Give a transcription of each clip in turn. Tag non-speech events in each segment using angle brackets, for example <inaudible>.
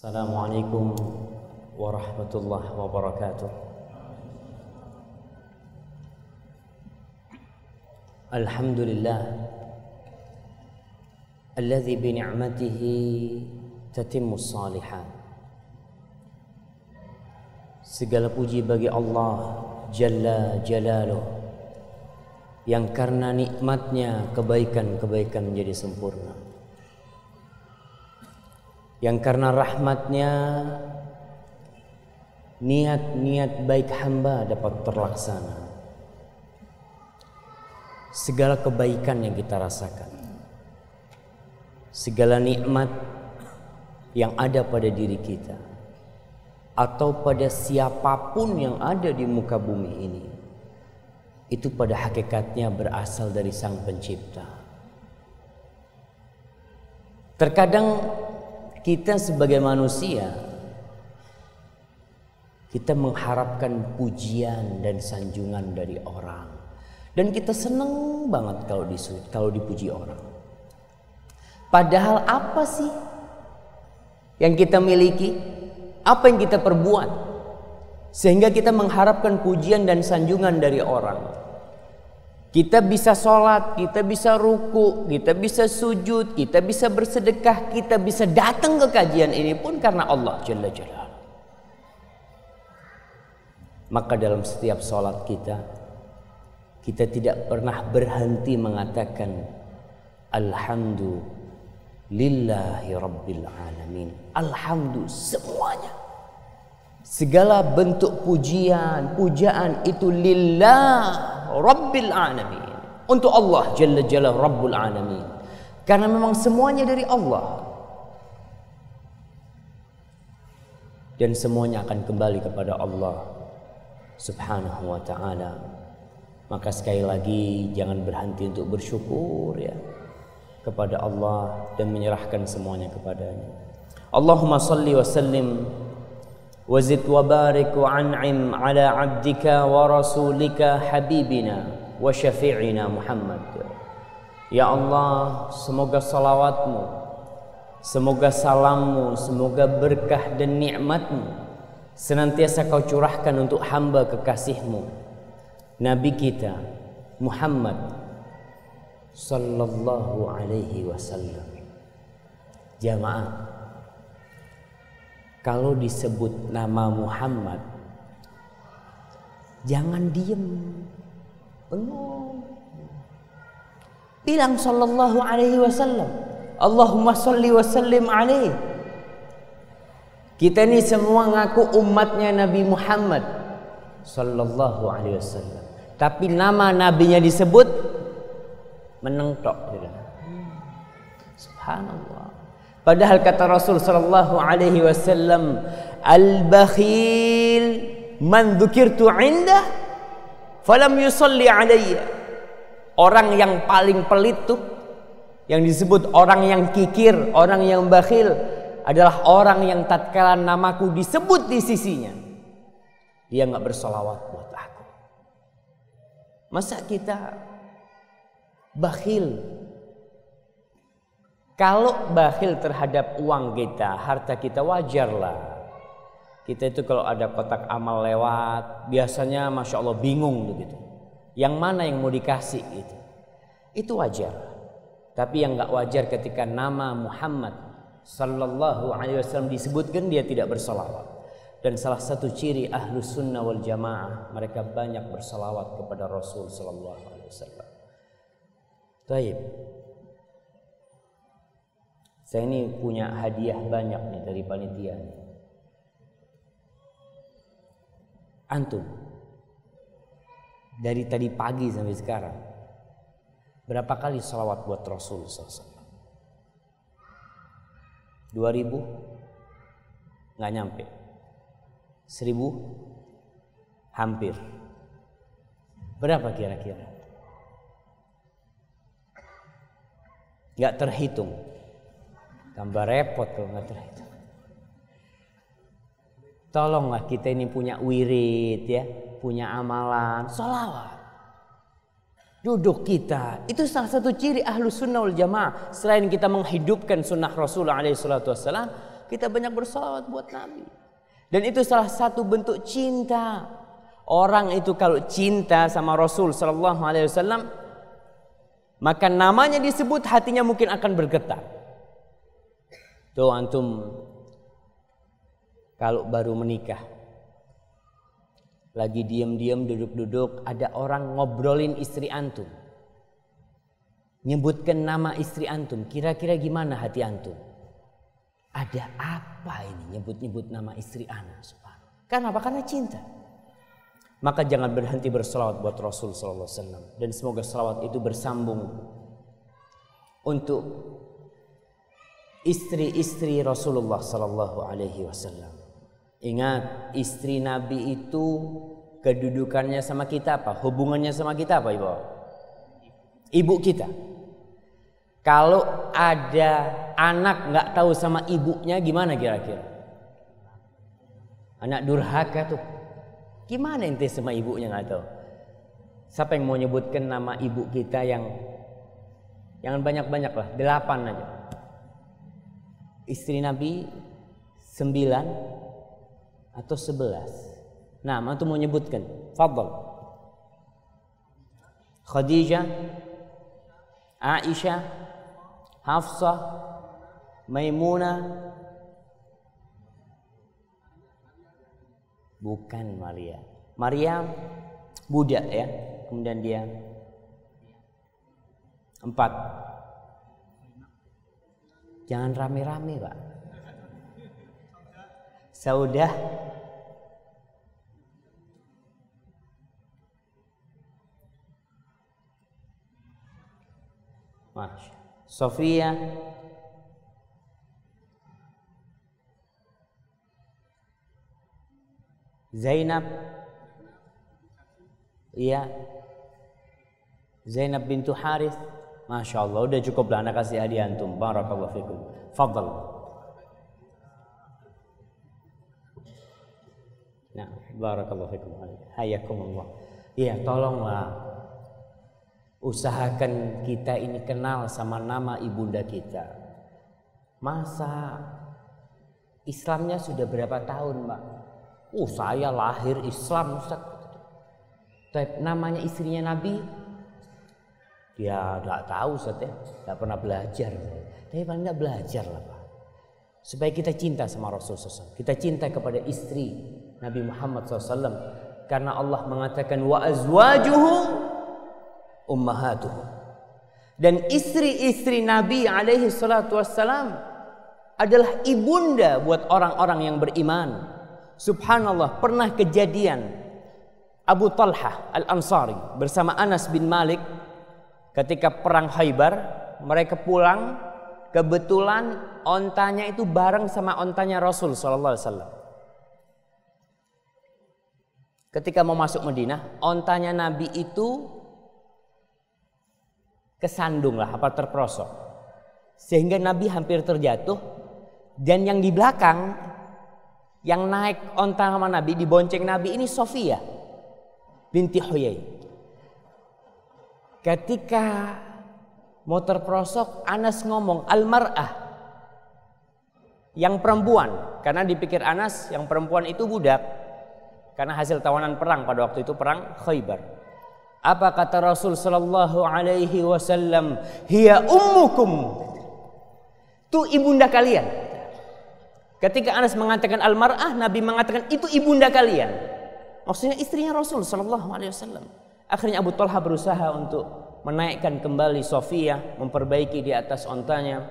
السلام عليكم ورحمة الله وبركاته الحمد لله الذي بنعمته تتم الصالحات Segala puji bagi Allah Jalla Jalaluh Yang karena nikmatnya kebaikan-kebaikan menjadi sempurna Yang karena rahmatnya Niat-niat baik hamba dapat terlaksana. Segala kebaikan yang kita rasakan Segala nikmat yang ada pada diri kita atau pada siapa pun yang ada di muka bumi ini itu pada hakikatnya berasal dari sang pencipta. Terkadang kita sebagai manusia kita mengharapkan pujian dan sanjungan dari orang. Dan kita senang banget kalau disu kalau dipuji orang. Padahal apa sih yang kita miliki? Apa yang kita perbuat? Sehingga kita mengharapkan pujian dan sanjungan dari orang. Kita bisa sholat, kita bisa ruku, kita bisa sujud, kita bisa bersedekah, kita bisa datang ke kajian ini pun karena Allah Jalla Jalla. Maka dalam setiap sholat kita, kita tidak pernah berhenti mengatakan Alhamdulillah lillahi rabbil alamin. Alhamdulillah semuanya. Segala bentuk pujian pujaan itu lillah rabbil alamin. Untuk Allah jalla jalla rabbul alamin. Karena memang semuanya dari Allah. Dan semuanya akan kembali kepada Allah subhanahu wa taala. Maka sekali lagi jangan berhenti untuk bersyukur ya kepada Allah dan menyerahkan semuanya kepadanya. Allahumma salli wa sallim an'im ala abdika wa rasulika habibina wa syafi'ina Muhammad. Ya Allah, semoga salawatmu, semoga salammu, semoga berkah dan nikmatmu senantiasa kau curahkan untuk hamba kekasihmu, Nabi kita Muhammad sallallahu alaihi wasallam. Jamaah kalau disebut nama Muhammad jangan diem. Bengong. Bilang sallallahu alaihi wasallam. Allahumma salli wa sallim alaihi. Kita ini semua ngaku umatnya Nabi Muhammad sallallahu alaihi wasallam. Tapi nama nabinya disebut meneng tok gitu. Subhanallah. Padahal kata Rasul sallallahu alaihi wasallam, "Al-bakhil man dzukirtu 'inda falam yusalli alayya." Orang yang paling pelit tuh yang disebut orang yang kikir, orang yang bakhil adalah orang yang tatkala namaku disebut di sisinya dia nggak bersolawat buat aku. Masa kita bakhil. Kalau bakhil terhadap uang kita, harta kita wajarlah. Kita itu kalau ada kotak amal lewat, biasanya masya Allah bingung begitu. Yang mana yang mau dikasih itu? Itu wajar. Tapi yang nggak wajar ketika nama Muhammad Sallallahu Alaihi Wasallam disebutkan dia tidak bersolawat. Dan salah satu ciri ahlu sunnah wal jamaah mereka banyak bersolawat kepada Rasul Sallallahu Alaihi Wasallam. Taib. Saya ini punya hadiah banyak nih dari panitia. Antum. Dari tadi pagi sampai sekarang. Berapa kali salawat buat Rasul SAW? 2000? Nggak nyampe. 1000? Hampir. Berapa kira-kira? nggak terhitung tambah repot kalau nggak terhitung tolonglah kita ini punya wirid ya punya amalan solawat duduk kita itu salah satu ciri ahlu sunnah wal jamaah selain kita menghidupkan sunnah Rasulullah SAW kita banyak bersolawat buat Nabi. Dan itu salah satu bentuk cinta. Orang itu kalau cinta sama Rasul Sallallahu Alaihi Wasallam, maka namanya disebut hatinya mungkin akan bergetar. Tuh antum kalau baru menikah, lagi diam-diam duduk-duduk, ada orang ngobrolin istri antum. Nyebutkan nama istri antum, kira-kira gimana hati antum? Ada apa ini nyebut-nyebut nama istri anak? Karena apa? Karena cinta. Maka jangan berhenti berselawat buat Rasul Sallallahu Alaihi Wasallam dan semoga selawat itu bersambung untuk istri-istri Rasulullah Sallallahu Alaihi Wasallam. Ingat istri Nabi itu kedudukannya sama kita apa? Hubungannya sama kita apa ibu? Ibu kita. Kalau ada anak nggak tahu sama ibunya gimana kira-kira? Anak durhaka tuh. Gimana ente sama ibunya nggak tahu? Siapa yang mau nyebutkan nama ibu kita yang jangan banyak-banyak lah, delapan aja. Istri Nabi sembilan atau sebelas. Nah, antum mau nyebutkan? Fadl. Khadijah, Aisyah, Hafsah, Maimunah, bukan Maria. Maria budak ya. Kemudian dia empat. Jangan rame-rame, Pak. Saudah. Masya. Sofia. Zainab. Iya. Zainab bintu Harith Masya Allah udah cukup lah anak kasih hadiah antum Barakallahu fikum Fadal Nah, barakallahu fikum. Hayakumullah. Iya, tolonglah usahakan kita ini kenal sama nama ibunda kita. Masa Islamnya sudah berapa tahun, Mbak? Oh, saya lahir Islam, Ustaz. Tapi namanya istrinya Nabi? Ya, nggak tahu, Ustaz ya. Nggak pernah belajar. Tapi paling nggak belajar lah, Pak. Supaya kita cinta sama Rasulullah SAW. Kita cinta kepada istri Nabi Muhammad SAW. Karena Allah mengatakan wa azwajuhu ummahatuhum. Dan istri-istri Nabi alaihi salatu wassalam adalah ibunda buat orang-orang yang beriman. Subhanallah, pernah kejadian Abu Talha Al-Ansari bersama Anas bin Malik ketika perang Khaybar, mereka pulang kebetulan ontanya itu bareng sama ontanya Rasul sallallahu alaihi wasallam. Ketika mau masuk Madinah, ontanya Nabi itu kesandung lah apa terperosok sehingga Nabi hampir terjatuh dan yang di belakang yang naik onta sama Nabi dibonceng Nabi ini Sofia binti Huyai ketika mau terperosok Anas ngomong almarah yang perempuan karena dipikir Anas yang perempuan itu budak karena hasil tawanan perang pada waktu itu perang Khaybar apa kata Rasul sallallahu alaihi wasallam? Hiya ummukum. Itu ibunda kalian. Ketika Anas mengatakan almar'ah, Nabi mengatakan itu ibunda kalian. Maksudnya istrinya Rasul sallallahu alaihi wasallam. Akhirnya Abu Talha berusaha untuk menaikkan kembali Sofia, memperbaiki di atas ontanya.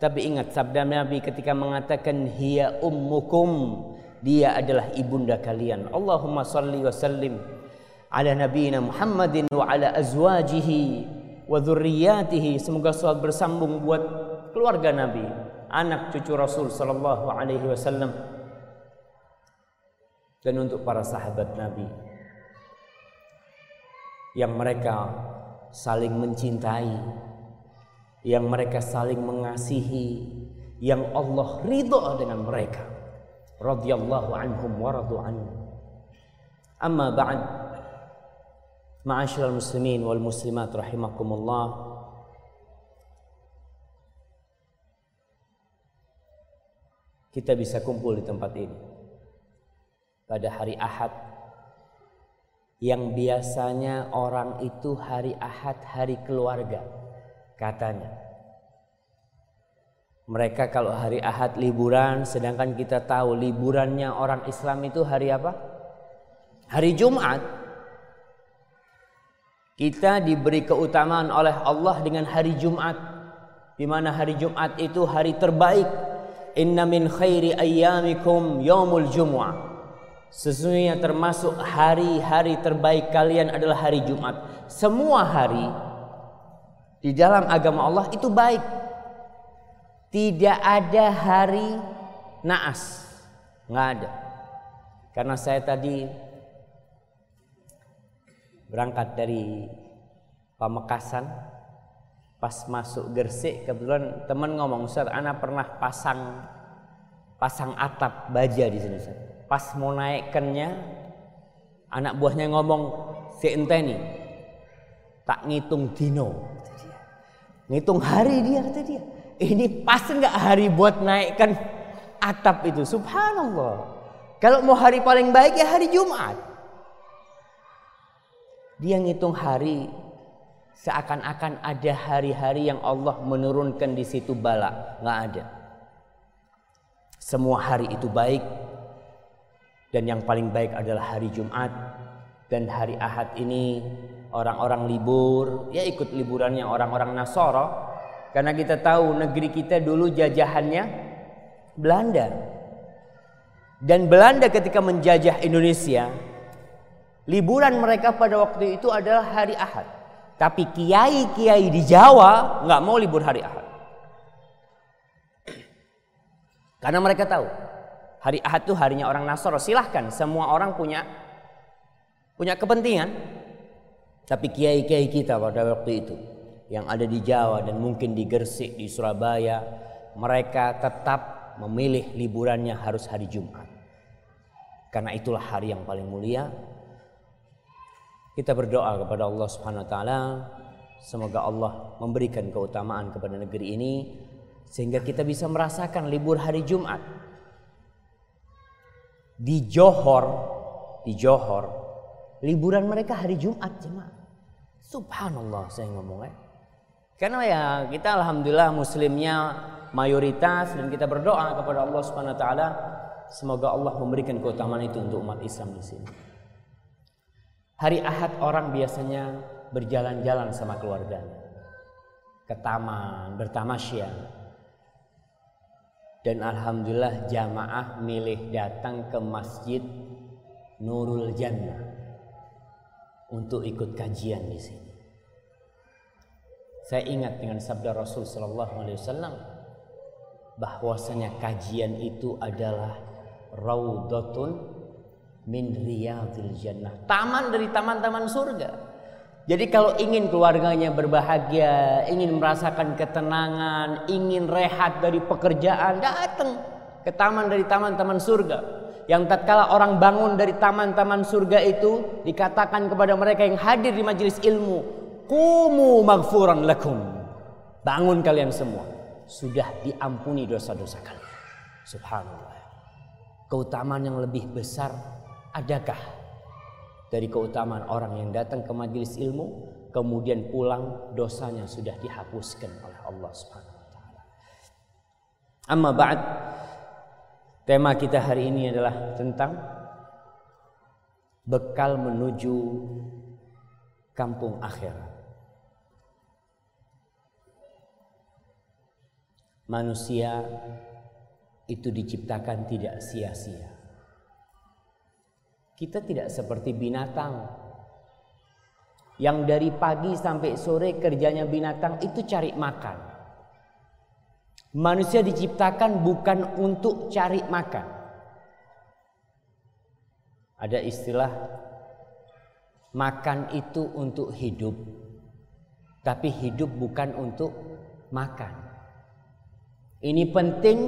Tapi ingat sabda Nabi ketika mengatakan hiya ummukum, dia adalah ibunda kalian. Allahumma salli wa sallim ala nabiyina Muhammadin wa ala azwajihi wa dzurriyyatihi semoga selalu bersambung buat keluarga Nabi anak cucu Rasul sallallahu alaihi wasallam dan untuk para sahabat Nabi yang mereka saling mencintai yang mereka saling mengasihi yang Allah ridha dengan mereka. Radhiyallahu anhum wa radu anhu. Amma ba'd. Ma'asyiral muslimin wal muslimat rahimakumullah. kita bisa kumpul di tempat ini. Pada hari Ahad yang biasanya orang itu hari Ahad hari keluarga katanya mereka kalau hari Ahad liburan sedangkan kita tahu liburannya orang Islam itu hari apa hari Jumat kita diberi keutamaan oleh Allah dengan hari Jumat di mana hari Jumat itu hari terbaik. Inna min khairi ayyamikum yaumul jumu'ah. Sesungguhnya termasuk hari-hari terbaik kalian adalah hari Jumat. Semua hari di dalam agama Allah itu baik. Tidak ada hari naas. Nggak ada. Karena saya tadi berangkat dari Pamekasan pas masuk Gersik kebetulan teman ngomong Ustaz anak pernah pasang pasang atap baja di sini Ustaz. Pas mau naikkannya anak buahnya ngomong si enteni tak ngitung dino. Ngitung hari dia kata dia. Ini pas nggak hari buat naikkan atap itu? Subhanallah. Kalau mau hari paling baik ya hari Jumat. Dia ngitung hari seakan-akan ada hari-hari yang Allah menurunkan di situ bala, nggak ada. Semua hari itu baik dan yang paling baik adalah hari Jumat dan hari Ahad ini orang-orang libur, ya ikut liburannya orang-orang Nasoro karena kita tahu negeri kita dulu jajahannya Belanda. Dan Belanda ketika menjajah Indonesia, liburan mereka pada waktu itu adalah hari Ahad. Tapi kiai-kiai di Jawa nggak mau libur hari Ahad. Karena mereka tahu hari Ahad itu harinya orang Nasoro. Silahkan semua orang punya punya kepentingan. Tapi kiai-kiai kita pada waktu itu yang ada di Jawa dan mungkin di Gersik, di Surabaya, mereka tetap memilih liburannya harus hari Jumat. Karena itulah hari yang paling mulia kita berdoa kepada Allah Subhanahu wa taala semoga Allah memberikan keutamaan kepada negeri ini sehingga kita bisa merasakan libur hari Jumat. Di Johor, di Johor, liburan mereka hari Jumat jemaah. Subhanallah saya ngomong ya. Karena ya kita alhamdulillah muslimnya mayoritas dan kita berdoa kepada Allah Subhanahu wa taala semoga Allah memberikan keutamaan itu untuk umat Islam di sini. Hari Ahad orang biasanya berjalan-jalan sama keluarganya. Ke taman, bertamasya. Dan Alhamdulillah jamaah milih datang ke masjid Nurul Jannah. Untuk ikut kajian di sini. Saya ingat dengan sabda Rasul Sallallahu Alaihi Wasallam bahwasanya kajian itu adalah raudatun min riyadil jannah. Taman dari taman-taman surga. Jadi kalau ingin keluarganya berbahagia, ingin merasakan ketenangan, ingin rehat dari pekerjaan, datang ke taman dari taman-taman surga. Yang tatkala orang bangun dari taman-taman surga itu dikatakan kepada mereka yang hadir di majelis ilmu, "Kumu maghfuran lakum." Bangun kalian semua. Sudah diampuni dosa-dosa kalian. Subhanallah. Keutamaan yang lebih besar Adakah dari keutamaan orang yang datang ke majelis ilmu kemudian pulang dosanya sudah dihapuskan oleh Allah Subhanahu wa. Amma ba'd tema kita hari ini adalah tentang bekal menuju kampung akhirat. Manusia itu diciptakan tidak sia-sia. Kita tidak seperti binatang yang dari pagi sampai sore kerjanya binatang itu cari makan. Manusia diciptakan bukan untuk cari makan. Ada istilah makan itu untuk hidup, tapi hidup bukan untuk makan. Ini penting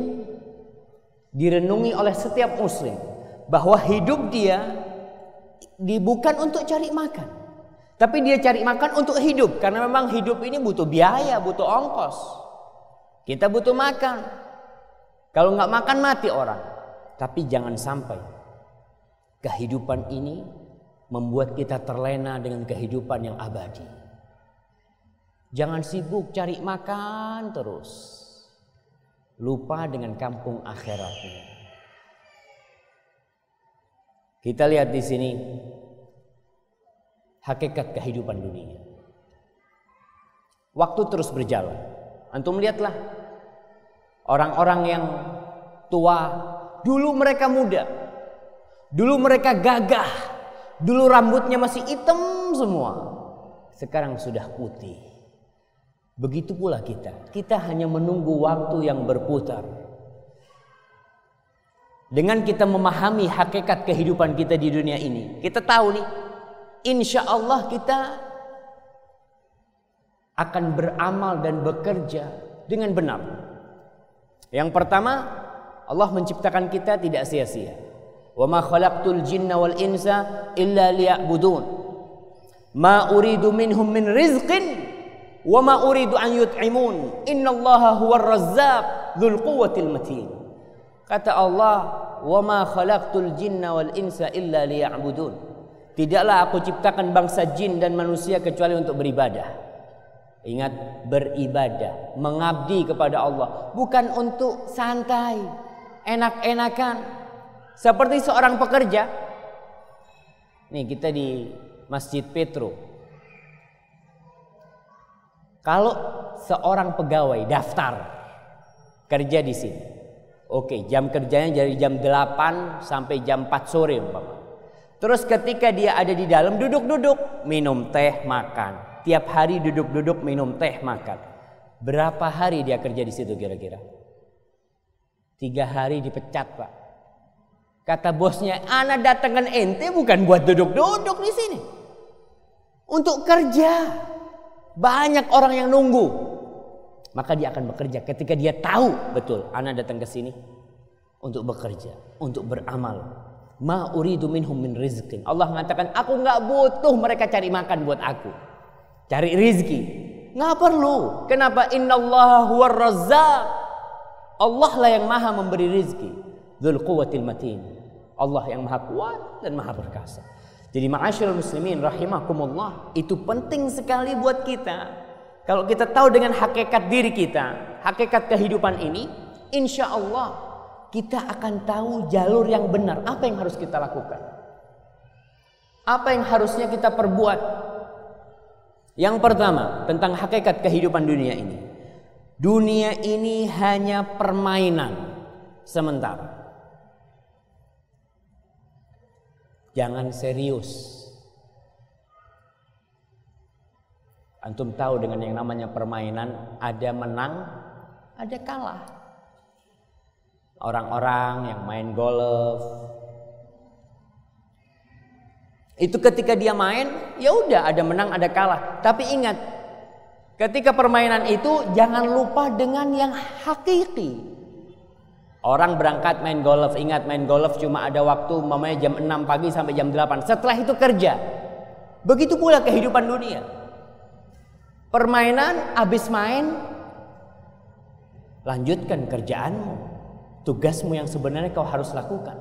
direnungi oleh setiap muslim bahwa hidup dia bukan untuk cari makan. Tapi dia cari makan untuk hidup karena memang hidup ini butuh biaya, butuh ongkos. Kita butuh makan. Kalau nggak makan mati orang. Tapi jangan sampai kehidupan ini membuat kita terlena dengan kehidupan yang abadi. Jangan sibuk cari makan terus. Lupa dengan kampung akhiratnya. Kita lihat di sini hakikat kehidupan dunia. Waktu terus berjalan. Antum lihatlah orang-orang yang tua, dulu mereka muda. Dulu mereka gagah. Dulu rambutnya masih hitam semua. Sekarang sudah putih. Begitu pula kita. Kita hanya menunggu waktu yang berputar. Dengan kita memahami hakikat kehidupan kita di dunia ini, kita tahu nih, insya Allah kita akan beramal dan bekerja dengan benar. Yang pertama, Allah menciptakan kita tidak sia-sia. Wa ma khalaqtul jinna wal insa illa liya'budun. Ma uridu minhum min rizqin wa ma uridu an yut'imun. Innallaha huwar razzaq dzul quwwatil matin. Kata Allah, "Wa ma khalaqtul jinna wal insa illa liya'budun." Tidaklah aku ciptakan bangsa jin dan manusia kecuali untuk beribadah. Ingat beribadah, mengabdi kepada Allah, bukan untuk santai, enak-enakan. Seperti seorang pekerja. Nih kita di Masjid Petro. Kalau seorang pegawai daftar kerja di sini, Oke, jam kerjanya dari jam 8 sampai jam 4 sore umpama. Terus ketika dia ada di dalam duduk-duduk, minum teh, makan. Tiap hari duduk-duduk minum teh, makan. Berapa hari dia kerja di situ kira-kira? Tiga hari dipecat pak. Kata bosnya, anak datangkan ente bukan buat duduk-duduk di sini. Untuk kerja. Banyak orang yang nunggu maka dia akan bekerja ketika dia tahu betul anak datang ke sini untuk bekerja, untuk beramal. Ma uridu minhum min rizqin. Allah mengatakan, aku nggak butuh mereka cari makan buat aku. Cari rizki. Nggak perlu. Kenapa? Innallaha huwar razzaq. Allah lah yang maha memberi rizki. Dhul quwwatil matin. Allah yang maha kuat dan maha perkasa. Jadi ma'asyiral muslimin rahimakumullah, itu penting sekali buat kita kalau kita tahu dengan hakikat diri kita, hakikat kehidupan ini, insya Allah kita akan tahu jalur yang benar. Apa yang harus kita lakukan? Apa yang harusnya kita perbuat? Yang pertama, tentang hakikat kehidupan dunia ini. Dunia ini hanya permainan sementara. Jangan serius Antum tahu dengan yang namanya permainan ada menang, ada kalah. Orang-orang yang main golf itu ketika dia main, ya udah ada menang, ada kalah. Tapi ingat, ketika permainan itu jangan lupa dengan yang hakiki. Orang berangkat main golf, ingat main golf cuma ada waktu mamanya jam 6 pagi sampai jam 8. Setelah itu kerja. Begitu pula kehidupan dunia. Permainan habis main lanjutkan kerjaanmu. Tugasmu yang sebenarnya kau harus lakukan.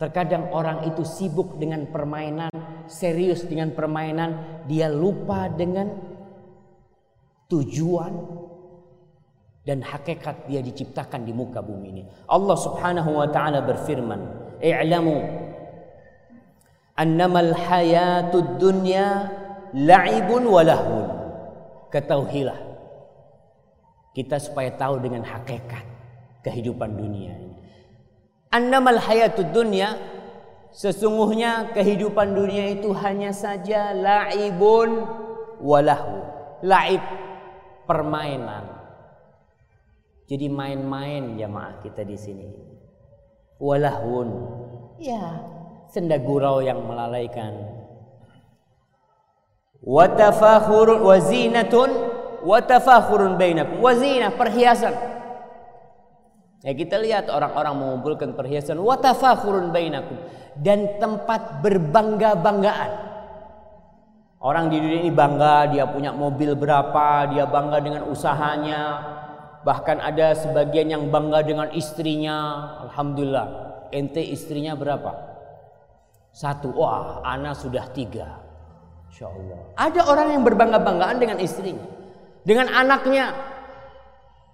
Terkadang orang itu sibuk dengan permainan, serius dengan permainan, dia lupa dengan tujuan dan hakikat dia diciptakan di muka bumi ini. Allah Subhanahu wa taala berfirman, "I'lamu annamal hayatud dunya la'ibun wa lahun." Ketahuilah kita supaya tahu dengan hakikat kehidupan dunia ini. Annamal hayatud dunya sesungguhnya kehidupan dunia itu hanya saja laibun walahu. Laib permainan. Jadi main-main jamaah kita di sini. Walahun. Ya, senda gurau yang melalaikan wa tafakhurun wa zinatun wa tafakhurun bainakum wa zinah perhiasan ya kita lihat orang-orang mengumpulkan perhiasan wa tafakhurun bainakum dan tempat berbangga-banggaan orang di dunia ini bangga dia punya mobil berapa dia bangga dengan usahanya Bahkan ada sebagian yang bangga dengan istrinya. Alhamdulillah. Ente istrinya berapa? Satu. Wah, anak sudah tiga. Insya Allah. Ada orang yang berbangga-banggaan dengan istrinya. Dengan anaknya.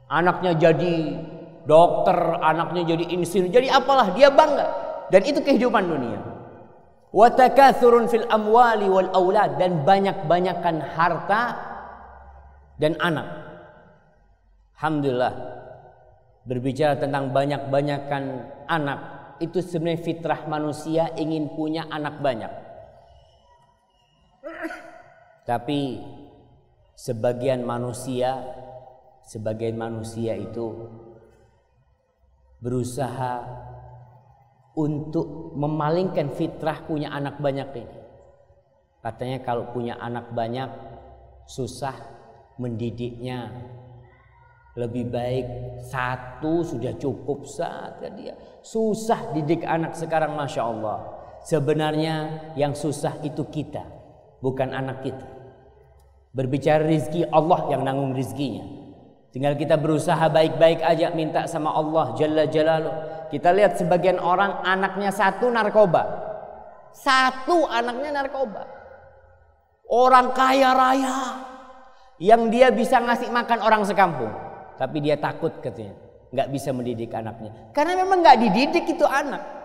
Anaknya jadi dokter, anaknya jadi insinyur, jadi apalah dia bangga. Dan itu kehidupan dunia. Wa takathurun fil amwali wal aulad dan banyak-banyakan harta dan anak. Alhamdulillah. Berbicara tentang banyak-banyakan anak, itu sebenarnya fitrah manusia ingin punya anak banyak. Tapi sebagian manusia sebagian manusia itu berusaha untuk memalingkan fitrah punya anak banyak ini. Katanya kalau punya anak banyak susah mendidiknya. Lebih baik satu sudah cukup saat dia. Susah didik anak sekarang Masya Allah. Sebenarnya yang susah itu kita. Bukan anak kita. Berbicara rizki Allah yang nanggung rizkinya. Tinggal kita berusaha baik-baik aja minta sama Allah Jalla Jalaluh. Kita lihat sebagian orang anaknya satu narkoba. Satu anaknya narkoba. Orang kaya raya yang dia bisa ngasih makan orang sekampung. Tapi dia takut katanya. Nggak bisa mendidik anaknya. Karena memang nggak dididik itu anak.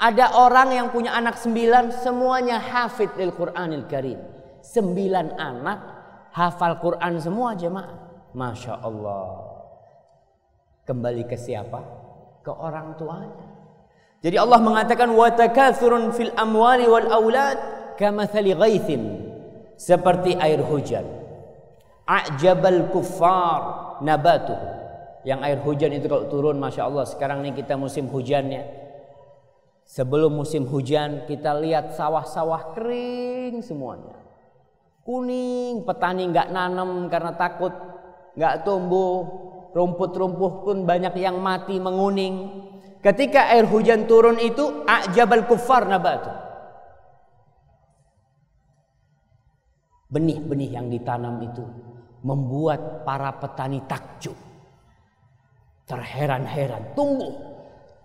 Ada orang yang punya anak sembilan semuanya hafid Al-Quranil Karim. Sembilan anak hafal Quran semua jemaah. Masya Allah. Kembali ke siapa? Ke orang tuanya. Jadi Allah mengatakan wa takathurun fil amwali wal aulad kamathali ghaithin seperti air hujan. A'jabal kuffar nabatuhu. Yang air hujan itu kalau turun Masya Allah sekarang ini kita musim hujannya. Sebelum musim hujan kita lihat sawah-sawah kering semuanya. Kuning, petani nggak nanam karena takut nggak tumbuh, rumput-rumput pun banyak yang mati menguning. Ketika air hujan turun itu ajabal kufar nabatu. Benih-benih yang ditanam itu membuat para petani takjub. Terheran-heran, tumbuh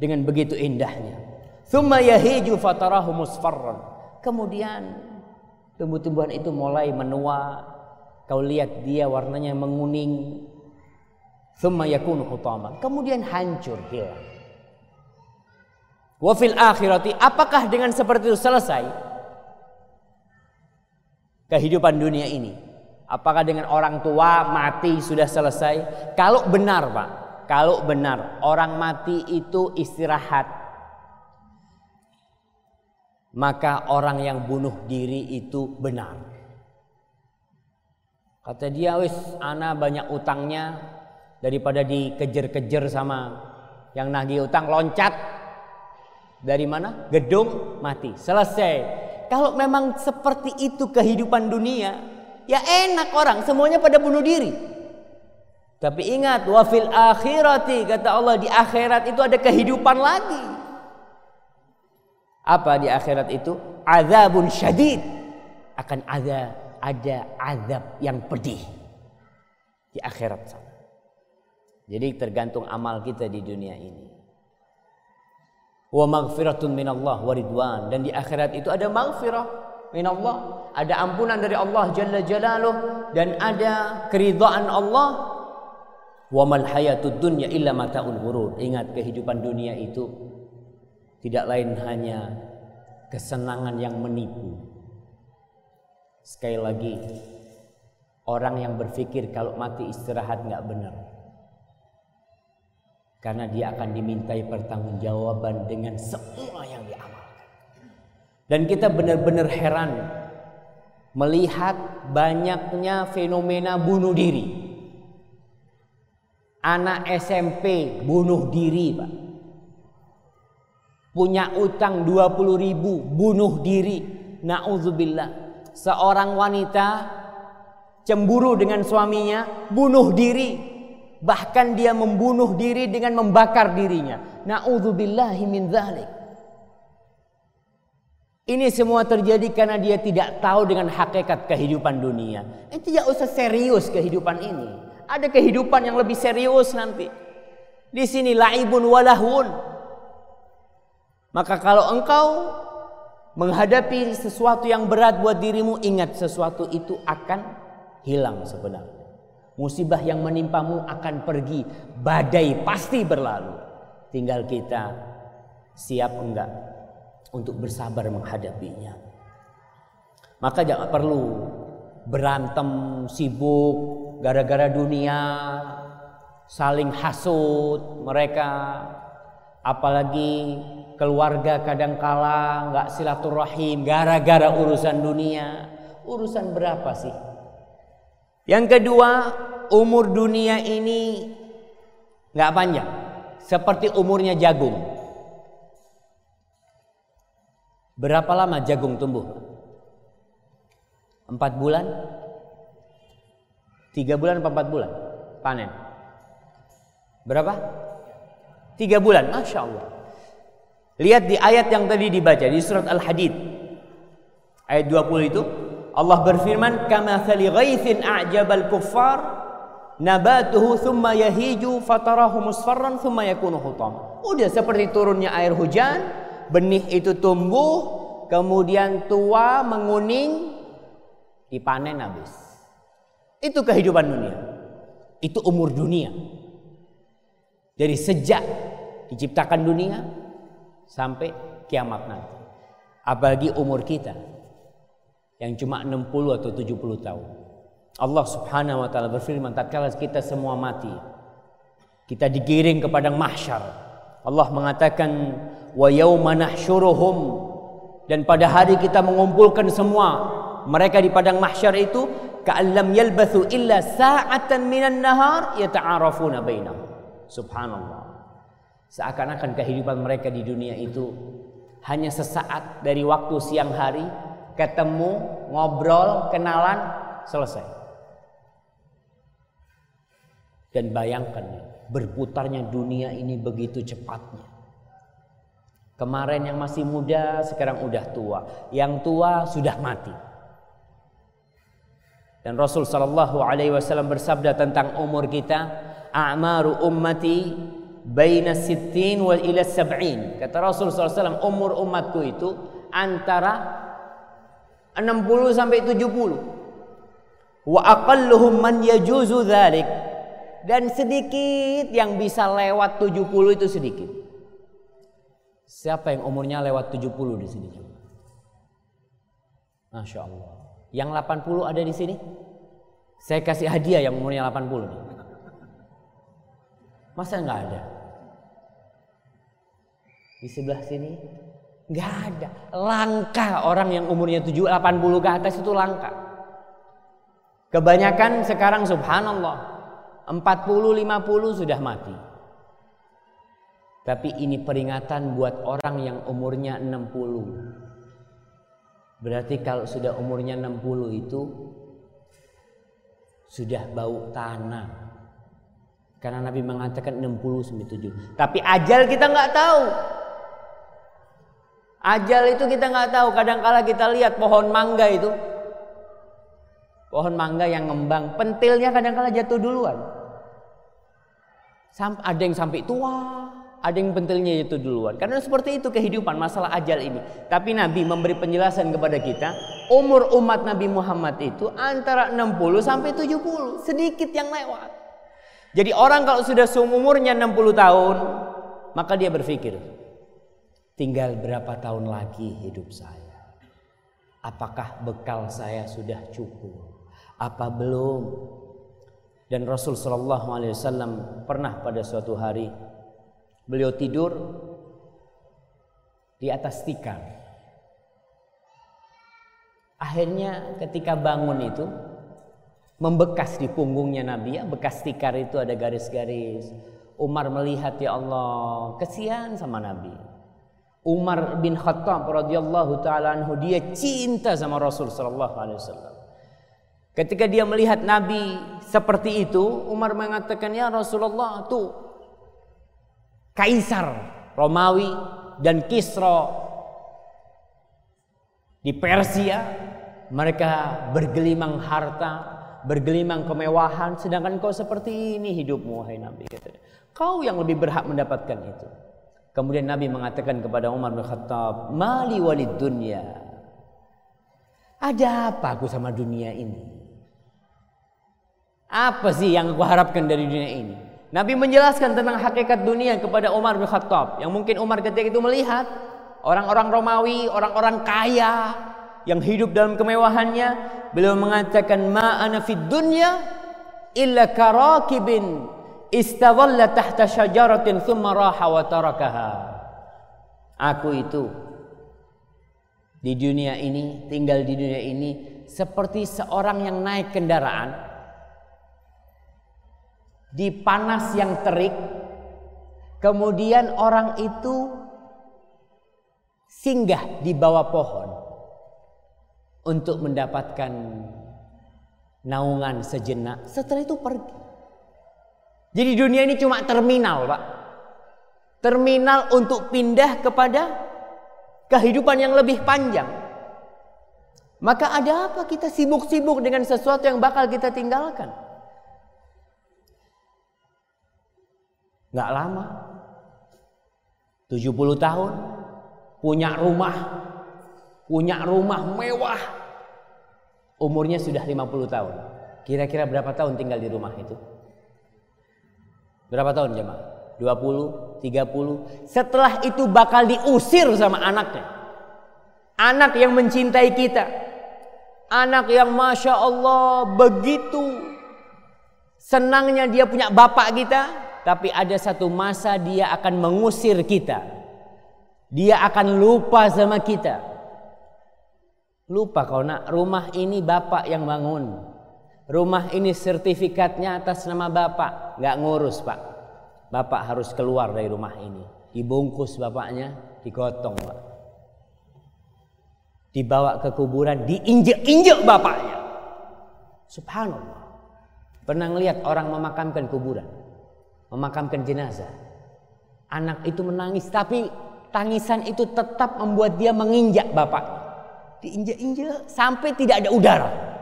dengan begitu indahnya. Thumma yahiju fatarahu musfarran. Kemudian tumbuh-tumbuhan itu mulai menua, Kau lihat dia warnanya menguning. Thumma yakunu. Kemudian hancur, hilang. Wa fil akhirati, apakah dengan seperti itu selesai? Kehidupan dunia ini. Apakah dengan orang tua mati sudah selesai? Kalau benar Pak, kalau benar orang mati itu istirahat. Maka orang yang bunuh diri itu benar. Kata dia, wis ana banyak utangnya daripada dikejar-kejar sama yang nagih utang loncat dari mana? Gedung mati. Selesai. Kalau memang seperti itu kehidupan dunia, ya enak orang semuanya pada bunuh diri. Tapi ingat wafil akhirati kata Allah di akhirat itu ada kehidupan lagi. Apa di akhirat itu? Azabun syadid. Akan ada ada azab yang pedih di akhirat sana. Jadi tergantung amal kita di dunia ini. Wa maghfiratun minallah wa dan di akhirat itu ada maghfirah minallah, ada ampunan dari Allah jalla jalaluh dan ada keridhaan Allah. Wa mal hayatud dunya illa mataul ghurur. Ingat kehidupan dunia itu tidak lain hanya kesenangan yang menipu. Sekali lagi, orang yang berpikir kalau mati istirahat nggak benar. Karena dia akan dimintai pertanggungjawaban dengan semua yang diamalkan. Dan kita benar-benar heran melihat banyaknya fenomena bunuh diri. Anak SMP bunuh diri, Pak. Punya utang 20 ribu, bunuh diri. Na'udzubillah seorang wanita cemburu dengan suaminya, bunuh diri. Bahkan dia membunuh diri dengan membakar dirinya. Na'udzubillahi min dzalik. Ini semua terjadi karena dia tidak tahu dengan hakikat kehidupan dunia. Itu tidak usah serius kehidupan ini. Ada kehidupan yang lebih serius nanti. Di sini laibun walahun. Maka kalau engkau menghadapi sesuatu yang berat buat dirimu, ingat sesuatu itu akan hilang sebenarnya. Musibah yang menimpamu akan pergi, badai pasti berlalu. Tinggal kita siap enggak untuk bersabar menghadapinya. Maka jangan perlu berantem, sibuk gara-gara dunia, saling hasut mereka, apalagi keluarga kadang kala nggak silaturahim gara-gara urusan dunia. Urusan berapa sih? Yang kedua, umur dunia ini nggak panjang, seperti umurnya jagung. Berapa lama jagung tumbuh? Empat bulan? Tiga bulan empat bulan? Panen. Berapa? Tiga bulan, Masya Allah. Lihat di ayat yang tadi dibaca di surat Al-Hadid. Ayat 20 itu Allah berfirman kama thali ghaithin a'jabal kuffar nabatuhu thumma yahiju fatarahu musfarran thumma yakunu hutam. Udah seperti turunnya air hujan, benih itu tumbuh, kemudian tua, menguning, dipanen habis. Itu kehidupan dunia. Itu umur dunia. Dari sejak diciptakan dunia sampai kiamat nanti. Apalagi umur kita yang cuma 60 atau 70 tahun. Allah Subhanahu wa taala berfirman tatkala kita semua mati kita digiring ke padang mahsyar. Allah mengatakan wa yauma nahsyuruhum dan pada hari kita mengumpulkan semua mereka di padang mahsyar itu ka'allam yalbathu illa sa'atan minan nahar yata'arafuna bainahum. Subhanallah. Seakan-akan kehidupan mereka di dunia itu hanya sesaat dari waktu siang hari ketemu, ngobrol, kenalan, selesai. Dan bayangkan berputarnya dunia ini begitu cepatnya. Kemarin yang masih muda sekarang udah tua, yang tua sudah mati. Dan Rasul sallallahu alaihi wasallam bersabda tentang umur kita, "A'maru ummati baina sittin wa ila sab'in." Kata Rasul wasallam, umur umatku itu antara 60 sampai 70. Wa aqalluhum man yajuzu dzalik. Dan sedikit yang bisa lewat 70 itu sedikit. Siapa yang umurnya lewat 70 di sini? Masya Allah. Yang 80 ada di sini? Saya kasih hadiah yang umurnya 80 nih. Masa nggak ada? Di sebelah sini Nggak ada. Langka orang yang umurnya 7, 80 ke atas itu langka. Kebanyakan sekarang subhanallah. 40, 50 sudah mati. Tapi ini peringatan buat orang yang umurnya 60. Berarti kalau sudah umurnya 60 itu sudah bau tanah. Karena Nabi mengatakan 60 sampai 7. Tapi ajal kita nggak tahu. Ajal itu kita nggak tahu. Kadang-kala kita lihat pohon mangga itu, pohon mangga yang ngembang, pentilnya kadang-kala jatuh duluan. Sampai ada yang sampai tua, ada yang pentilnya jatuh duluan. Karena seperti itu kehidupan masalah ajal ini. Tapi Nabi memberi penjelasan kepada kita, umur umat Nabi Muhammad itu antara 60 sampai 70, sedikit yang lewat. Jadi orang kalau sudah seumurnya 60 tahun, maka dia berpikir, Tinggal berapa tahun lagi hidup saya? Apakah bekal saya sudah cukup? Apa belum? Dan Rasul Shallallahu Alaihi Wasallam pernah pada suatu hari beliau tidur di atas tikar. Akhirnya ketika bangun itu membekas di punggungnya Nabi ya, bekas tikar itu ada garis-garis. Umar melihat ya Allah, kesian sama Nabi. Umar bin Khattab radhiyallahu taala anhu dia cinta sama Rasul sallallahu alaihi wasallam. Ketika dia melihat Nabi seperti itu, Umar mengatakan, "Ya Rasulullah, tuh kaisar Romawi dan Kisra di Persia, mereka bergelimang harta, bergelimang kemewahan sedangkan kau seperti ini hidupmu wahai Nabi katanya. Kau yang lebih berhak mendapatkan itu. Kemudian Nabi mengatakan kepada Umar bin Khattab, "Mali walid dunya." Ada apa aku sama dunia ini? Apa sih yang aku harapkan dari dunia ini? Nabi menjelaskan tentang hakikat dunia kepada Umar bin Khattab yang mungkin Umar ketika itu melihat orang-orang Romawi, orang-orang kaya yang hidup dalam kemewahannya, beliau mengatakan ma ana fid dunya illa karakibin istadalla tahta syajaratin thumma raha wa tarakaha. Aku itu di dunia ini, tinggal di dunia ini seperti seorang yang naik kendaraan di panas yang terik. Kemudian orang itu singgah di bawah pohon untuk mendapatkan naungan sejenak. Setelah itu pergi. Jadi dunia ini cuma terminal, Pak. Terminal untuk pindah kepada kehidupan yang lebih panjang. Maka ada apa kita sibuk-sibuk dengan sesuatu yang bakal kita tinggalkan? Gak lama. 70 tahun. Punya rumah. Punya rumah mewah. Umurnya sudah 50 tahun. Kira-kira berapa tahun tinggal di rumah itu? Berapa tahun jemaah? 20, 30. Setelah itu bakal diusir sama anaknya. Anak yang mencintai kita. Anak yang Masya Allah begitu senangnya dia punya bapak kita. Tapi ada satu masa dia akan mengusir kita. Dia akan lupa sama kita. Lupa kau nak rumah ini bapak yang bangun. Rumah ini sertifikatnya atas nama bapak, nggak ngurus pak. Bapak harus keluar dari rumah ini. Dibungkus bapaknya, digotong pak. Dibawa ke kuburan, diinjek-injek bapaknya. Subhanallah. Pernah ngeliat orang memakamkan kuburan, memakamkan jenazah. Anak itu menangis, tapi tangisan itu tetap membuat dia menginjak bapak. Diinjak-injak sampai tidak ada udara.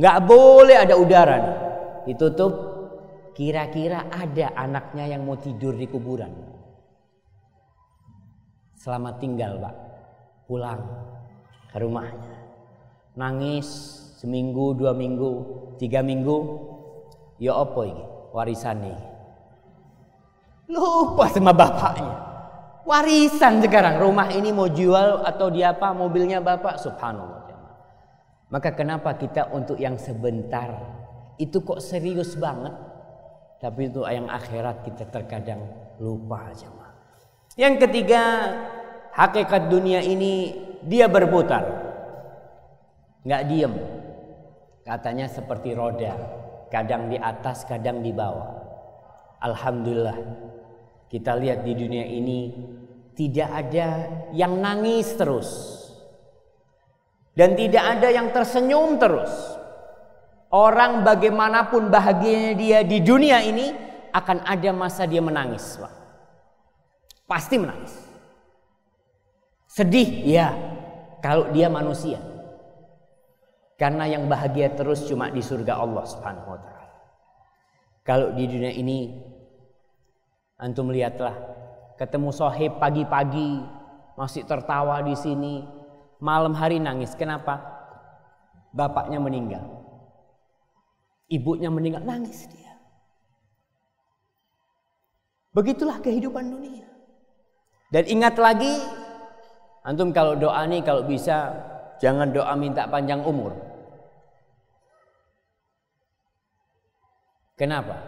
Nggak boleh ada udara. Ditutup. Kira-kira ada anaknya yang mau tidur di kuburan. Selamat tinggal pak. Pulang ke rumahnya. Nangis seminggu, dua minggu, tiga minggu. Ya apa ini? Warisan nih. Lupa sama bapaknya. Warisan sekarang. Rumah ini mau jual atau dia apa? Mobilnya bapak. Subhanallah. Maka kenapa kita untuk yang sebentar itu kok serius banget? Tapi untuk yang akhirat kita terkadang lupa aja. Yang ketiga, hakikat dunia ini dia berputar. Nggak diem. Katanya seperti roda. Kadang di atas, kadang di bawah. Alhamdulillah. Kita lihat di dunia ini tidak ada yang nangis terus. Dan tidak ada yang tersenyum terus. Orang bagaimanapun bahagianya dia di dunia ini akan ada masa dia menangis. Pak. Pasti menangis. Sedih, ya. Kalau dia manusia. Karena yang bahagia terus cuma di surga Allah Subhanahu wa taala. Kalau di dunia ini antum lihatlah ketemu sohib pagi-pagi masih tertawa di sini, malam hari nangis. Kenapa? Bapaknya meninggal. Ibunya meninggal, nangis dia. Begitulah kehidupan dunia. Dan ingat lagi, antum kalau doa nih kalau bisa jangan doa minta panjang umur. Kenapa?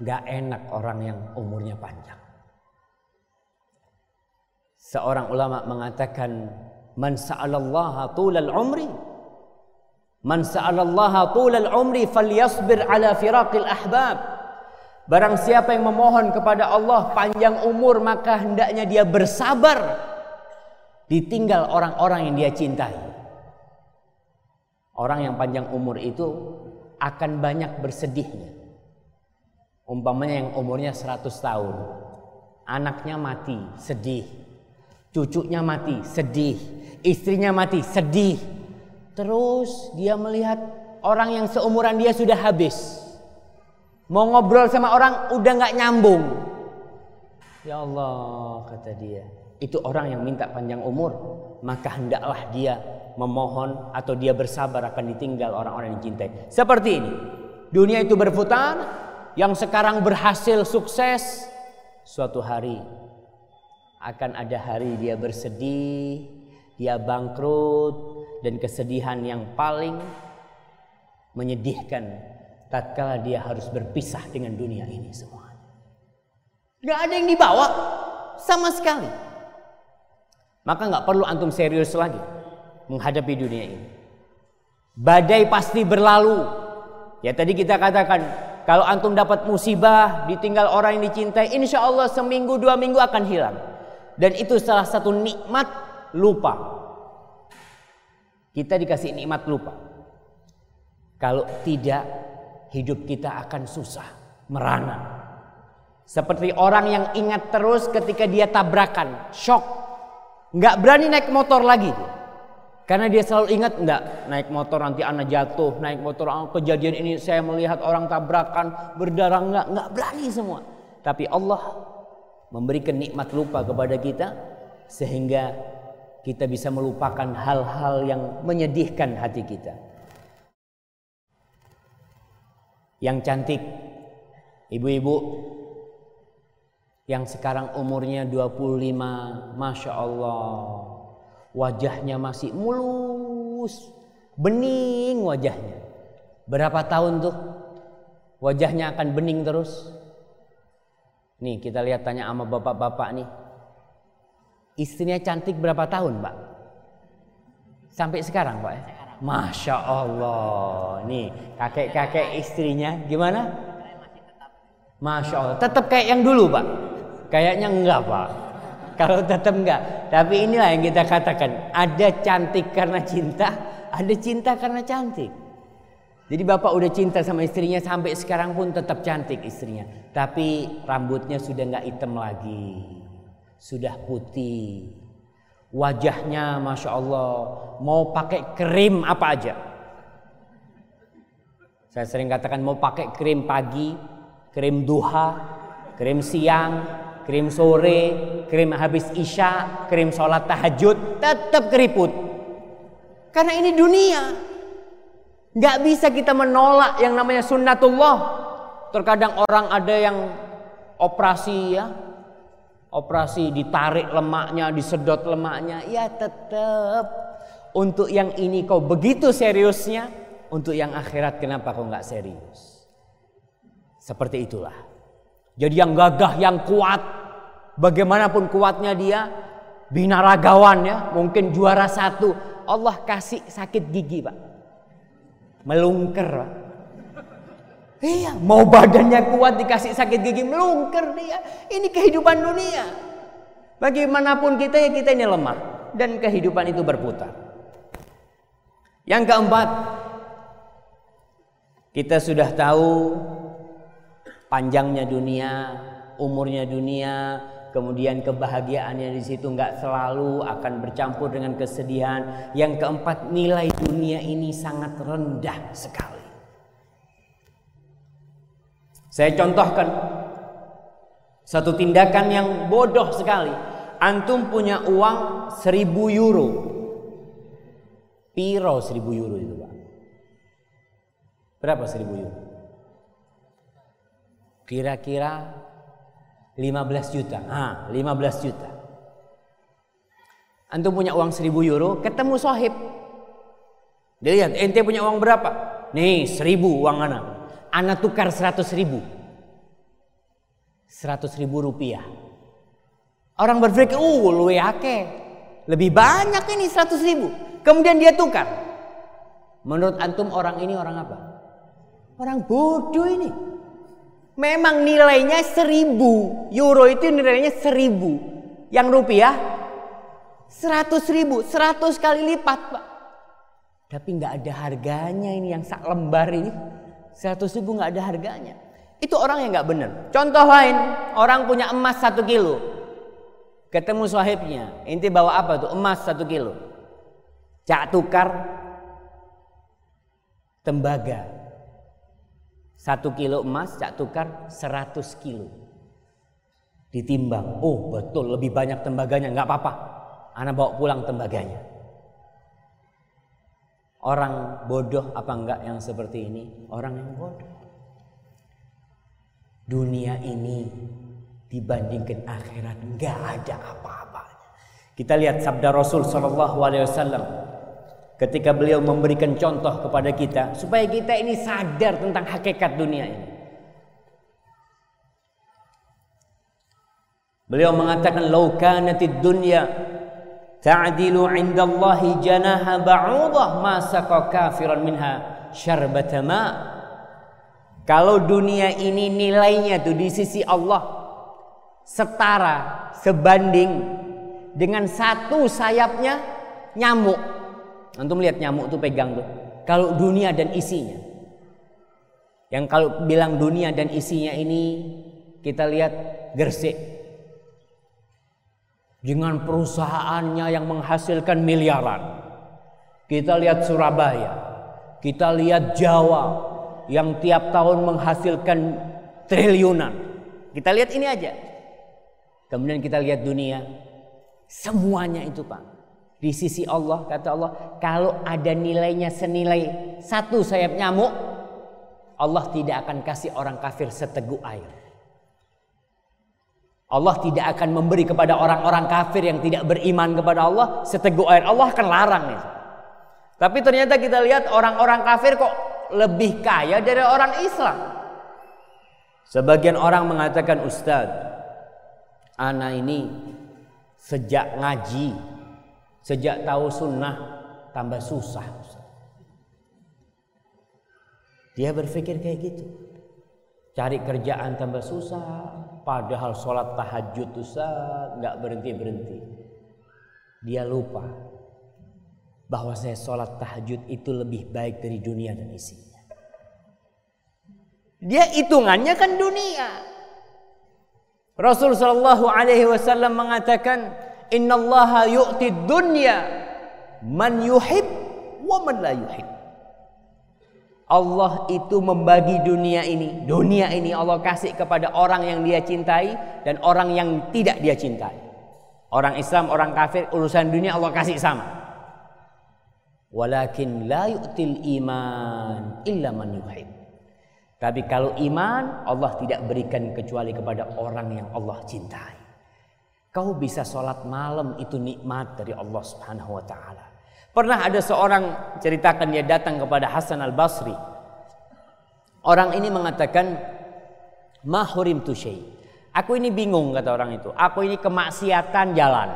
Gak enak orang yang umurnya panjang. Seorang ulama mengatakan man sa'alallaha tulal umri man sa'alallaha tulal umri falyasbir ala firaqil ahbab Barang siapa yang memohon kepada Allah panjang umur maka hendaknya dia bersabar ditinggal orang-orang yang dia cintai. Orang yang panjang umur itu akan banyak bersedihnya. Umpamanya yang umurnya 100 tahun, anaknya mati, sedih. Cucunya mati, sedih. Istrinya mati, sedih. Terus dia melihat orang yang seumuran dia sudah habis. Mau ngobrol sama orang udah nggak nyambung. Ya Allah kata dia. Itu orang yang minta panjang umur. Maka hendaklah dia memohon atau dia bersabar akan ditinggal orang-orang yang cintai. Seperti ini. Dunia itu berputar. Yang sekarang berhasil sukses. Suatu hari akan ada hari dia bersedih. Dia bangkrut. Dan kesedihan yang paling menyedihkan tatkala dia harus berpisah dengan dunia ini semua. Gak ada yang dibawa sama sekali. Maka nggak perlu antum serius lagi menghadapi dunia ini. Badai pasti berlalu. Ya tadi kita katakan kalau antum dapat musibah ditinggal orang yang dicintai, insya Allah seminggu dua minggu akan hilang. Dan itu salah satu nikmat lupa. Kita dikasih nikmat lupa. Kalau tidak hidup kita akan susah, merana. Seperti orang yang ingat terus ketika dia tabrakan, shock. Nggak berani naik motor lagi. Karena dia selalu ingat enggak naik motor nanti anak jatuh, naik motor oh, kejadian ini saya melihat orang tabrakan berdarah enggak, enggak berani semua. Tapi Allah memberikan nikmat lupa kepada kita sehingga kita bisa melupakan hal-hal yang menyedihkan hati kita. yang cantik, ibu-ibu yang sekarang umurnya 25, Masya Allah, wajahnya masih mulus, bening wajahnya. Berapa tahun tuh wajahnya akan bening terus? Nih kita lihat tanya sama bapak-bapak nih. Istrinya cantik berapa tahun pak? Sampai sekarang pak ya? Masya Allah. Nih kakek-kakek istrinya gimana? Masya Allah. Tetap kayak yang dulu pak? Kayaknya enggak pak. Kalau tetap enggak. Tapi inilah yang kita katakan. Ada cantik karena cinta. Ada cinta karena cantik. Jadi bapak udah cinta sama istrinya sampai sekarang pun tetap cantik istrinya. Tapi rambutnya sudah nggak hitam lagi. Sudah putih. Wajahnya Masya Allah mau pakai krim apa aja. Saya sering katakan mau pakai krim pagi, krim duha, krim siang, krim sore, krim habis isya, krim sholat tahajud, tetap keriput. Karena ini dunia. Gak bisa kita menolak yang namanya sunnatullah. Terkadang orang ada yang operasi ya, operasi ditarik lemaknya, disedot lemaknya, ya tetap untuk yang ini kau begitu seriusnya, untuk yang akhirat kenapa kau nggak serius? Seperti itulah. Jadi yang gagah, yang kuat, bagaimanapun kuatnya dia, binaragawan ya, mungkin juara satu, Allah kasih sakit gigi pak, melungker. Iya, mau badannya kuat dikasih sakit gigi melungker dia. Ini kehidupan dunia. Bagaimanapun kita ya kita ini lemah dan kehidupan itu berputar. Yang keempat, kita sudah tahu panjangnya dunia, umurnya dunia, kemudian kebahagiaannya di situ nggak selalu akan bercampur dengan kesedihan. Yang keempat, nilai dunia ini sangat rendah sekali. Saya contohkan satu tindakan yang bodoh sekali. Antum punya uang seribu euro. Piro seribu euro itu Pak? Berapa seribu euro? Kira-kira 15 juta. Ah, 15 juta. Antum punya uang seribu euro, ketemu sohib. Dia lihat, ente punya uang berapa? Nih, seribu uang anak. Anak tukar seratus ribu. Seratus ribu rupiah. Orang berpikir, uh lu yake. Lebih banyak ini seratus ribu. Kemudian dia tukar. Menurut antum orang ini orang apa? Orang bodoh ini. Memang nilainya seribu. Euro itu nilainya seribu. Yang rupiah seratus ribu. Seratus kali lipat pak. Tapi nggak ada harganya ini yang sak lembar ini. 100 ribu nggak ada harganya. Itu orang yang nggak benar. Contoh lain, orang punya emas satu kilo. Ketemu sahibnya, inti bawa apa tuh? Emas satu kilo. Cak tukar tembaga. Satu kilo emas cak tukar seratus kilo. Ditimbang. Oh betul lebih banyak tembaganya. nggak apa-apa. Anak bawa pulang tembaganya. Orang bodoh apa enggak yang seperti ini? Orang yang bodoh. Dunia ini dibandingkan akhirat nggak ada apa-apanya. Kita lihat sabda Rasul Shallallahu Alaihi Wasallam ketika beliau memberikan contoh kepada kita supaya kita ini sadar tentang hakikat dunia ini. Beliau mengatakan, "Lau kanatid dunya ta'dilu 'inda Allah janaha ba'udah ma saqa kafiran minha syarbata ma kalau dunia ini nilainya tuh di sisi Allah setara sebanding dengan satu sayapnya nyamuk antum lihat nyamuk tuh pegang tuh kalau dunia dan isinya yang kalau bilang dunia dan isinya ini kita lihat gersik dengan perusahaannya yang menghasilkan miliaran. Kita lihat Surabaya, kita lihat Jawa yang tiap tahun menghasilkan triliunan. Kita lihat ini aja. Kemudian kita lihat dunia, semuanya itu Pak. Di sisi Allah, kata Allah, kalau ada nilainya senilai satu sayap nyamuk, Allah tidak akan kasih orang kafir seteguk air. Allah tidak akan memberi kepada orang-orang kafir yang tidak beriman kepada Allah seteguk air. Allah akan larang nih. Tapi ternyata kita lihat orang-orang kafir kok lebih kaya dari orang Islam. Sebagian orang mengatakan Ustadz, anak ini sejak ngaji, sejak tahu sunnah tambah susah. Dia berpikir kayak gitu. Cari kerjaan tambah susah, Padahal sholat tahajud Ustaz nggak berhenti-berhenti. Dia lupa bahwa saya sholat tahajud itu lebih baik dari dunia dan isinya. Dia hitungannya kan dunia. Rasul Shallallahu Alaihi Wasallam mengatakan, Inna Allah yu'ti dunya man yuhib wa man la yuhib. Allah itu membagi dunia ini. Dunia ini Allah kasih kepada orang yang dia cintai dan orang yang tidak dia cintai. Orang Islam, orang kafir, urusan dunia Allah kasih sama. Walakin la yu'til iman illa man yuhib. Tapi kalau iman Allah tidak berikan kecuali kepada orang yang Allah cintai. Kau bisa sholat malam itu nikmat dari Allah Subhanahu wa taala. Pernah ada seorang ceritakan dia datang kepada Hasan al Basri. Orang ini mengatakan, mahurim tu Aku ini bingung kata orang itu. Aku ini kemaksiatan jalan.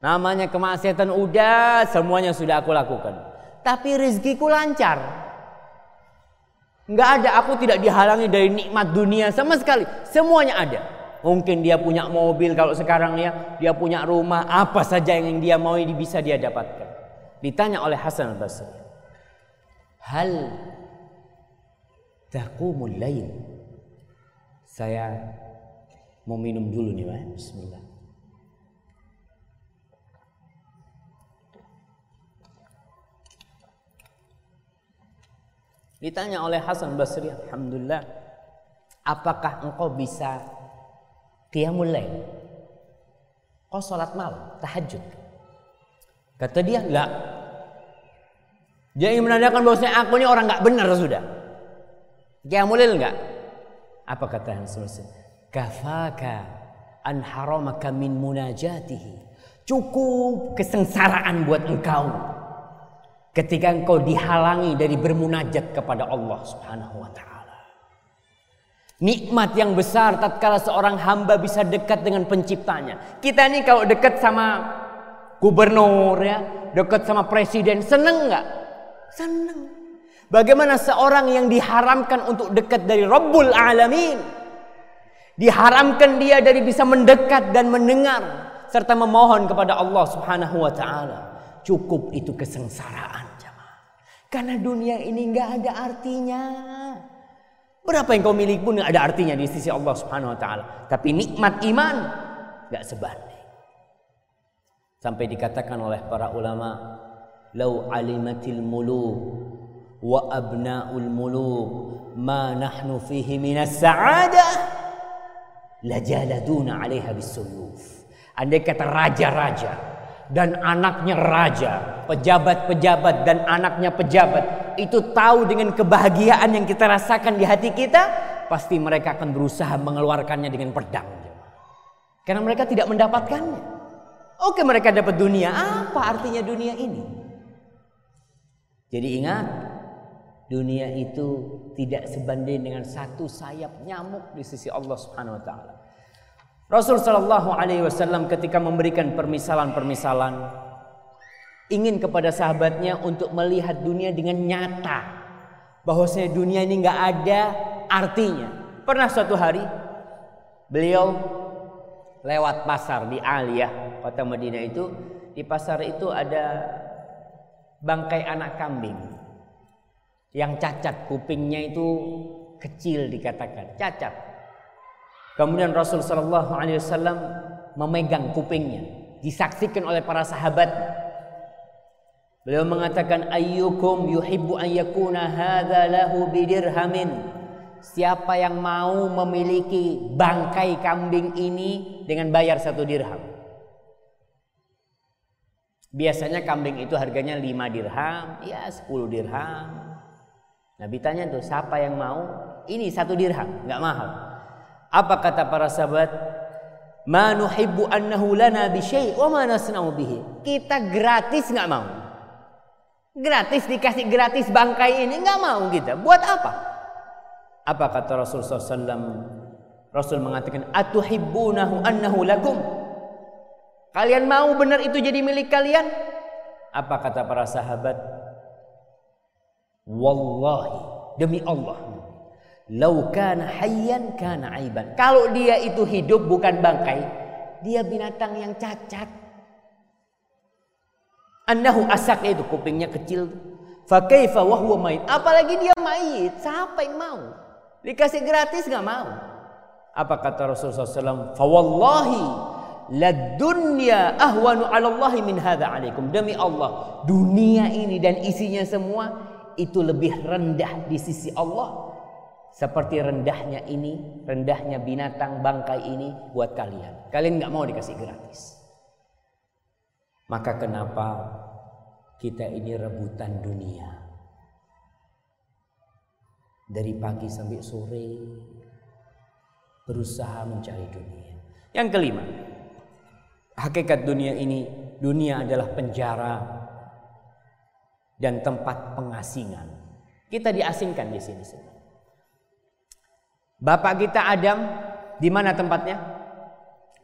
Namanya kemaksiatan udah semuanya sudah aku lakukan. Tapi rezekiku lancar. Enggak ada, aku tidak dihalangi dari nikmat dunia sama sekali. Semuanya ada. Mungkin dia punya mobil kalau sekarang ya, dia punya rumah, apa saja yang dia mau bisa dia dapatkan. Ditanya oleh Hasan al-Basri. Hal taqumul lain? Saya mau minum dulu nih, Pak. Bismillah. Ditanya oleh Hasan Basri, Alhamdulillah, apakah engkau bisa Qiyamul Lail. Kau sholat malam, tahajud. Kata dia, enggak. Dia ingin menandakan bahwasanya aku ini orang enggak benar sudah. Qiyamul Lail enggak? Apa kata selesai? Kafaka an haramaka min munajatihi. Cukup kesengsaraan buat engkau ketika engkau dihalangi dari bermunajat kepada Allah Subhanahu wa taala. Nikmat yang besar tatkala seorang hamba bisa dekat dengan penciptanya. Kita ini kalau dekat sama gubernur ya, dekat sama presiden, seneng nggak? Seneng. Bagaimana seorang yang diharamkan untuk dekat dari Rabbul Alamin. Diharamkan dia dari bisa mendekat dan mendengar serta memohon kepada Allah Subhanahu wa taala. Cukup itu kesengsaraan jemaah. Karena dunia ini nggak ada artinya. Berapa yang kau miliki pun ada artinya di sisi Allah Subhanahu wa taala. Tapi nikmat iman gak sebanding. Sampai dikatakan oleh para ulama, "Lau alimatil muluk wa abnaul muluk ma nahnu fihi minas sa'adah lajaladuna 'alaiha bisuyuf. Andai kata raja-raja dan anaknya raja, pejabat-pejabat dan anaknya pejabat itu tahu dengan kebahagiaan yang kita rasakan di hati kita, pasti mereka akan berusaha mengeluarkannya dengan pedang. Karena mereka tidak mendapatkannya. Oke mereka dapat dunia, apa artinya dunia ini? Jadi ingat, dunia itu tidak sebanding dengan satu sayap nyamuk di sisi Allah Subhanahu wa taala. Rasul sallallahu alaihi wasallam ketika memberikan permisalan-permisalan ingin kepada sahabatnya untuk melihat dunia dengan nyata bahwasanya dunia ini nggak ada artinya. Pernah suatu hari beliau lewat pasar di Aliyah kota Madinah itu di pasar itu ada bangkai anak kambing yang cacat kupingnya itu kecil dikatakan cacat Kemudian Rasul Shallallahu Alaihi Wasallam memegang kupingnya, disaksikan oleh para sahabat. Beliau mengatakan ayyukum yuhibbu an yakuna hadza lahu bidirhamin. Siapa yang mau memiliki bangkai kambing ini dengan bayar satu dirham? Biasanya kambing itu harganya 5 dirham, ya 10 dirham. Nabi tanya tuh, siapa yang mau? Ini satu dirham, nggak mahal. Apa kata para sahabat? Ma nuhibbu annahu lana bi syai' wa ma nasna'u bihi. Kita gratis nggak mau. Gratis dikasih gratis bangkai ini nggak mau kita. Buat apa? Apa kata Rasul SAW? Rasul mengatakan atuhibbunahu annahu lakum. Kalian mau benar itu jadi milik kalian? Apa kata para sahabat? Wallahi demi Allah Lau kana hayyan kana aiban. Kalau dia itu hidup bukan bangkai, dia binatang yang cacat. Annahu asak itu kupingnya kecil. Fa kaifa wa huwa mayit. Apalagi dia mayit, siapa yang mau? Dikasih gratis nggak mau. Apa kata Rasulullah SAW? Fa wallahi la dunya ahwanu 'ala Allah min hadza 'alaikum. Demi Allah, dunia ini dan isinya semua itu lebih rendah di sisi Allah seperti rendahnya ini, rendahnya binatang bangkai ini buat kalian. Kalian nggak mau dikasih gratis. Maka kenapa kita ini rebutan dunia? Dari pagi sampai sore berusaha mencari dunia. Yang kelima, hakikat dunia ini, dunia adalah penjara dan tempat pengasingan. Kita diasingkan di sini. sini. Bapak kita Adam di mana tempatnya?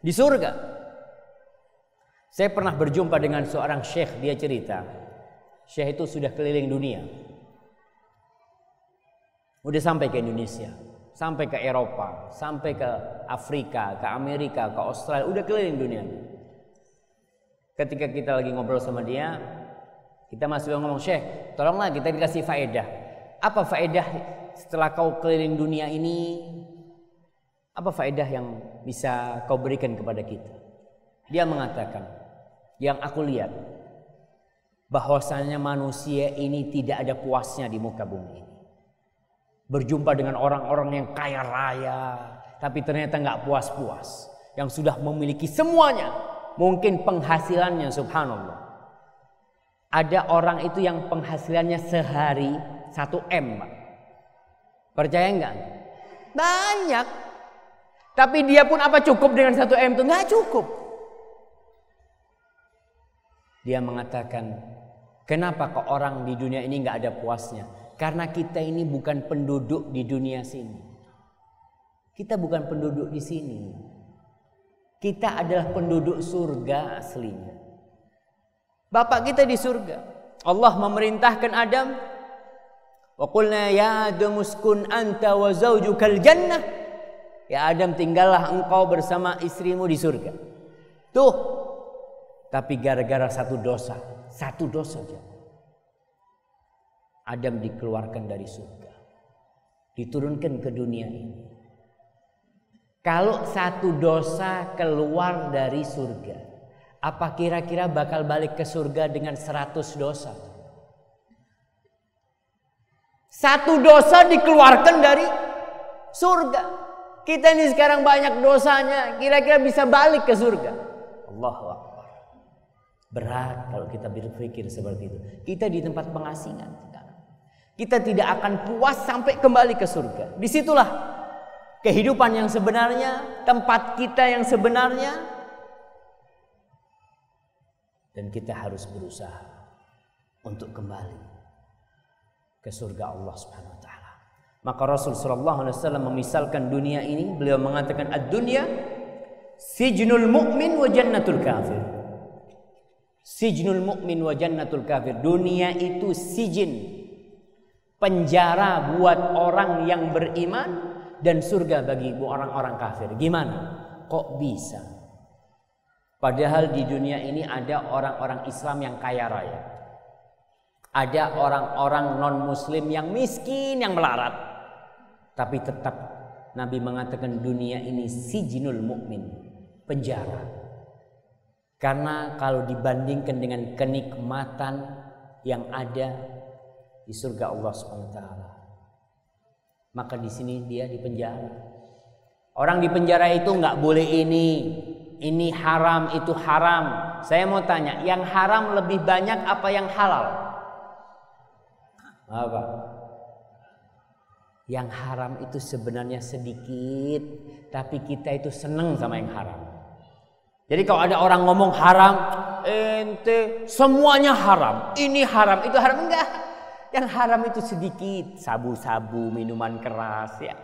Di surga. Saya pernah berjumpa dengan seorang syekh, dia cerita. Syekh itu sudah keliling dunia. Udah sampai ke Indonesia, sampai ke Eropa, sampai ke Afrika, ke Amerika, ke Australia, udah keliling dunia. Ketika kita lagi ngobrol sama dia, kita masih ngomong, Syekh, tolonglah kita dikasih faedah. Apa faedah setelah kau keliling dunia ini apa faedah yang bisa kau berikan kepada kita? Dia mengatakan, yang aku lihat bahwasanya manusia ini tidak ada puasnya di muka bumi ini. Berjumpa dengan orang-orang yang kaya raya, tapi ternyata nggak puas-puas. Yang sudah memiliki semuanya, mungkin penghasilannya subhanallah. Ada orang itu yang penghasilannya sehari satu M, Pak. Percaya enggak? Banyak. Tapi dia pun apa cukup dengan satu M itu? Enggak cukup. Dia mengatakan, kenapa kok orang di dunia ini enggak ada puasnya? Karena kita ini bukan penduduk di dunia sini. Kita bukan penduduk di sini. Kita adalah penduduk surga aslinya. Bapak kita di surga. Allah memerintahkan Adam Wa qulna ya Adam uskun anta wa zaujukal jannah. Ya Adam tinggallah engkau bersama istrimu di surga. Tuh. Tapi gara-gara satu dosa, satu dosa saja. Adam dikeluarkan dari surga. Diturunkan ke dunia ini. Kalau satu dosa keluar dari surga, apa kira-kira bakal balik ke surga dengan seratus dosa? Satu dosa dikeluarkan dari surga. Kita ini sekarang banyak dosanya, kira-kira bisa balik ke surga. Allah Akbar. Berat kalau kita berpikir seperti itu. Kita di tempat pengasingan sekarang. Kita tidak akan puas sampai kembali ke surga. Di situlah kehidupan yang sebenarnya, tempat kita yang sebenarnya. Dan kita harus berusaha untuk kembali ke surga Allah Subhanahu wa taala. Maka Rasul sallallahu alaihi wasallam memisalkan dunia ini, beliau mengatakan ad-dunya sijnul mu'min wa jannatul kafir. Sijnul mu'min wa jannatul kafir. Dunia itu sijin penjara buat orang yang beriman dan surga bagi orang-orang kafir. Gimana? Kok bisa? Padahal di dunia ini ada orang-orang Islam yang kaya raya. Ada orang-orang non-muslim yang miskin, yang melarat. Tapi tetap Nabi mengatakan dunia ini sijinul mukmin, penjara. Karena kalau dibandingkan dengan kenikmatan yang ada di surga Allah SWT, maka di sini dia di penjara. Orang di penjara itu nggak boleh ini, ini haram, itu haram. Saya mau tanya, yang haram lebih banyak apa yang halal? Apa? Yang haram itu sebenarnya sedikit, tapi kita itu seneng sama yang haram. Jadi kalau ada orang ngomong haram, ente semuanya haram. Ini haram, itu haram enggak. Yang haram itu sedikit, sabu-sabu, minuman keras ya.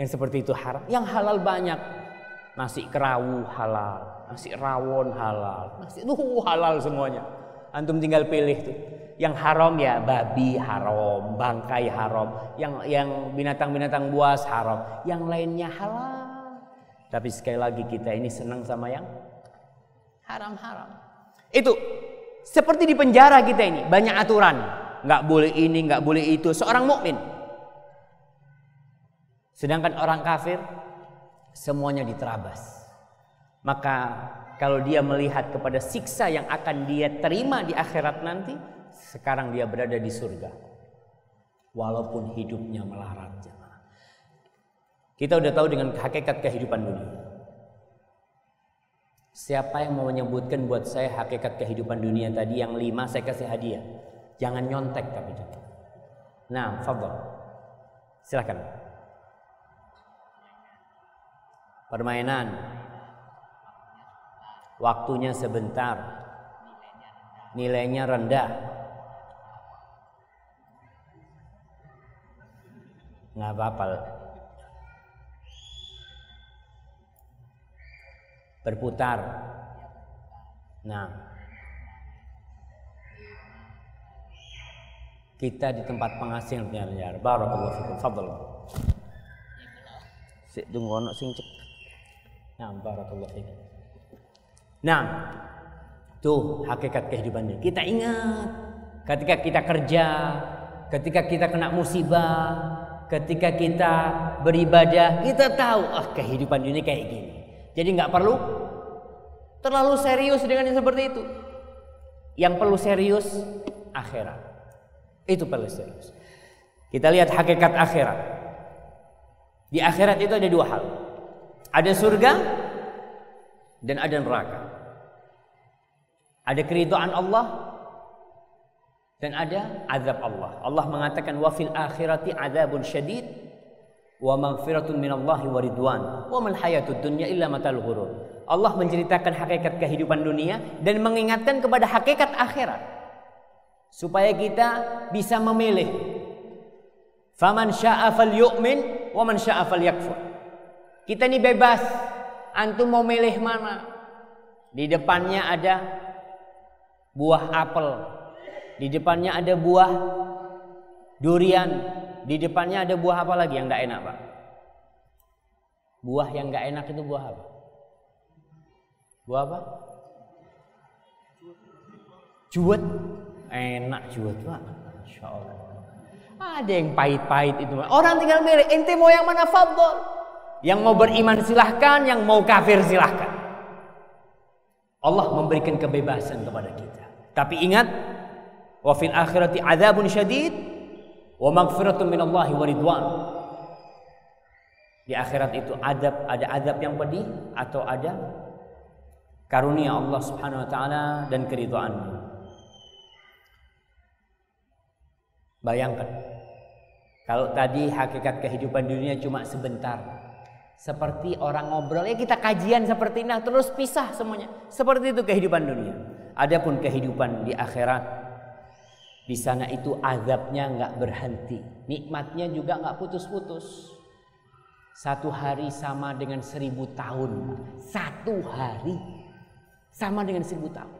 Yang seperti itu haram. Yang halal banyak. Nasi kerawu halal, nasi rawon halal, nasi itu halal semuanya. Antum tinggal pilih tuh yang haram ya babi haram, bangkai haram, yang yang binatang-binatang buas haram, yang lainnya halal. Tapi sekali lagi kita ini senang sama yang haram-haram. Itu seperti di penjara kita ini banyak aturan, nggak boleh ini, nggak boleh itu. Seorang mukmin. Sedangkan orang kafir semuanya diterabas. Maka kalau dia melihat kepada siksa yang akan dia terima di akhirat nanti, sekarang dia berada di surga. Walaupun hidupnya melarat. Kita udah tahu dengan hakikat kehidupan dunia. Siapa yang mau menyebutkan buat saya hakikat kehidupan dunia tadi yang lima saya kasih hadiah. Jangan nyontek tapi Nah, fadol. Silakan. Permainan. Waktunya sebentar. Nilainya rendah. Nggak apa-apa. Berputar. Nah. Kita di tempat pengasing penyiar barakallahu fikum. Fadl. Sik tunggu ono sing cek. Nah barakallahu fikum. Nah. Tuh hakikat kehidupannya. Kita ingat. Ketika kita kerja ketika kita kena musibah ketika kita beribadah kita tahu ah kehidupan dunia kayak gini. Jadi nggak perlu terlalu serius dengan yang seperti itu. Yang perlu serius akhirat. Itu perlu serius. Kita lihat hakikat akhirat. Di akhirat itu ada dua hal. Ada surga dan ada neraka. Ada keridhaan Allah dan ada azab Allah. Allah mengatakan wa fil akhirati adzabun syadid wa maghfiratun minallahi wa ridwan wa mal hayatud dunya illa matal ghurur. Allah menceritakan hakikat kehidupan dunia dan mengingatkan kepada hakikat akhirat supaya kita bisa memilih. Faman syaa'a falyu'min wa man syaa'a falyakfur. Kita ini bebas. Antum mau milih mana? Di depannya ada buah apel, di depannya ada buah durian. Di depannya ada buah apa lagi yang tidak enak, Pak? Buah yang nggak enak itu buah apa? Buah apa? Juwet. Enak juwet, Pak. Masya Allah. Ada yang pahit-pahit itu. Orang tinggal milih. Ente mau yang mana fadol? Yang mau beriman silahkan, yang mau kafir silahkan. Allah memberikan kebebasan kepada kita. Tapi ingat, wa fil akhirati adzabun syadid Wa maghfiratun minallahi wa ridwan. Di akhirat itu adab, ada adab yang pedih atau ada karunia Allah Subhanahu wa taala dan keridhaannya. Bayangkan kalau tadi hakikat kehidupan dunia cuma sebentar. Seperti orang ngobrol, ya kita kajian seperti nah terus pisah semuanya. Seperti itu kehidupan dunia. Adapun kehidupan di akhirat, di sana itu azabnya nggak berhenti, nikmatnya juga nggak putus-putus. Satu hari sama dengan seribu tahun. Satu hari sama dengan seribu tahun.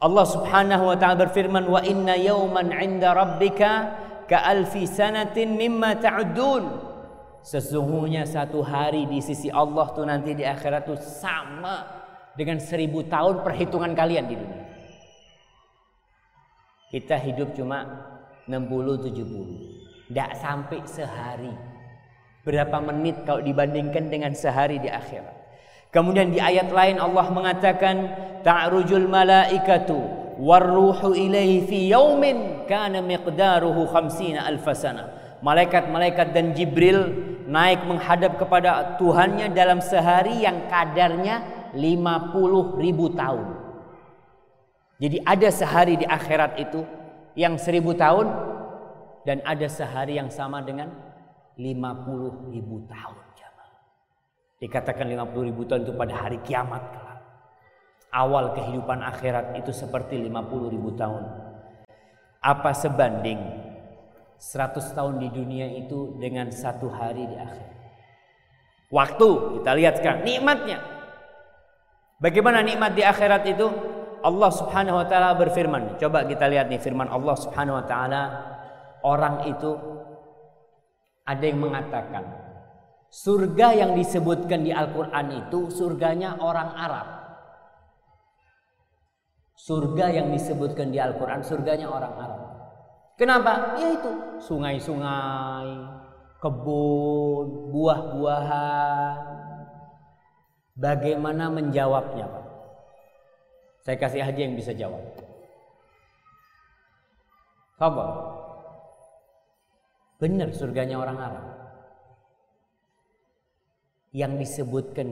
Allah subhanahu wa ta'ala berfirman wa inna yawman inda rabbika ka alfi sanatin mimma ta'udun sesungguhnya satu hari di sisi Allah tuh nanti di akhirat tuh sama dengan seribu tahun perhitungan kalian di dunia kita hidup cuma 60-70 tidak sampai sehari Berapa menit kalau dibandingkan dengan sehari di akhirat. Kemudian di ayat lain Allah mengatakan ta'rujul malaikatu warruhu ilaihi fi yaumin kana miqdaruhu khamsina alfasana. Malaikat-malaikat dan Jibril naik menghadap kepada Tuhannya dalam sehari yang kadarnya 50 ribu tahun. Jadi ada sehari di akhirat itu yang seribu tahun dan ada sehari yang sama dengan 50 ribu tahun. Dikatakan 50 ribu tahun itu pada hari kiamat. Awal kehidupan akhirat itu seperti 50 ribu tahun. Apa sebanding 100 tahun di dunia itu dengan satu hari di akhirat. Waktu kita lihat sekarang nikmatnya. Bagaimana nikmat di akhirat itu? Allah Subhanahu wa taala berfirman. Coba kita lihat nih firman Allah Subhanahu wa taala. Orang itu ada yang mengatakan surga yang disebutkan di Al-Quran itu surganya orang Arab. Surga yang disebutkan di Al-Quran surganya orang Arab. Kenapa? Ya itu sungai-sungai, kebun, buah-buahan. Bagaimana menjawabnya, Pak? Saya kasih aja yang bisa jawab. Sabar. Benar surganya orang Arab. Yang disebutkan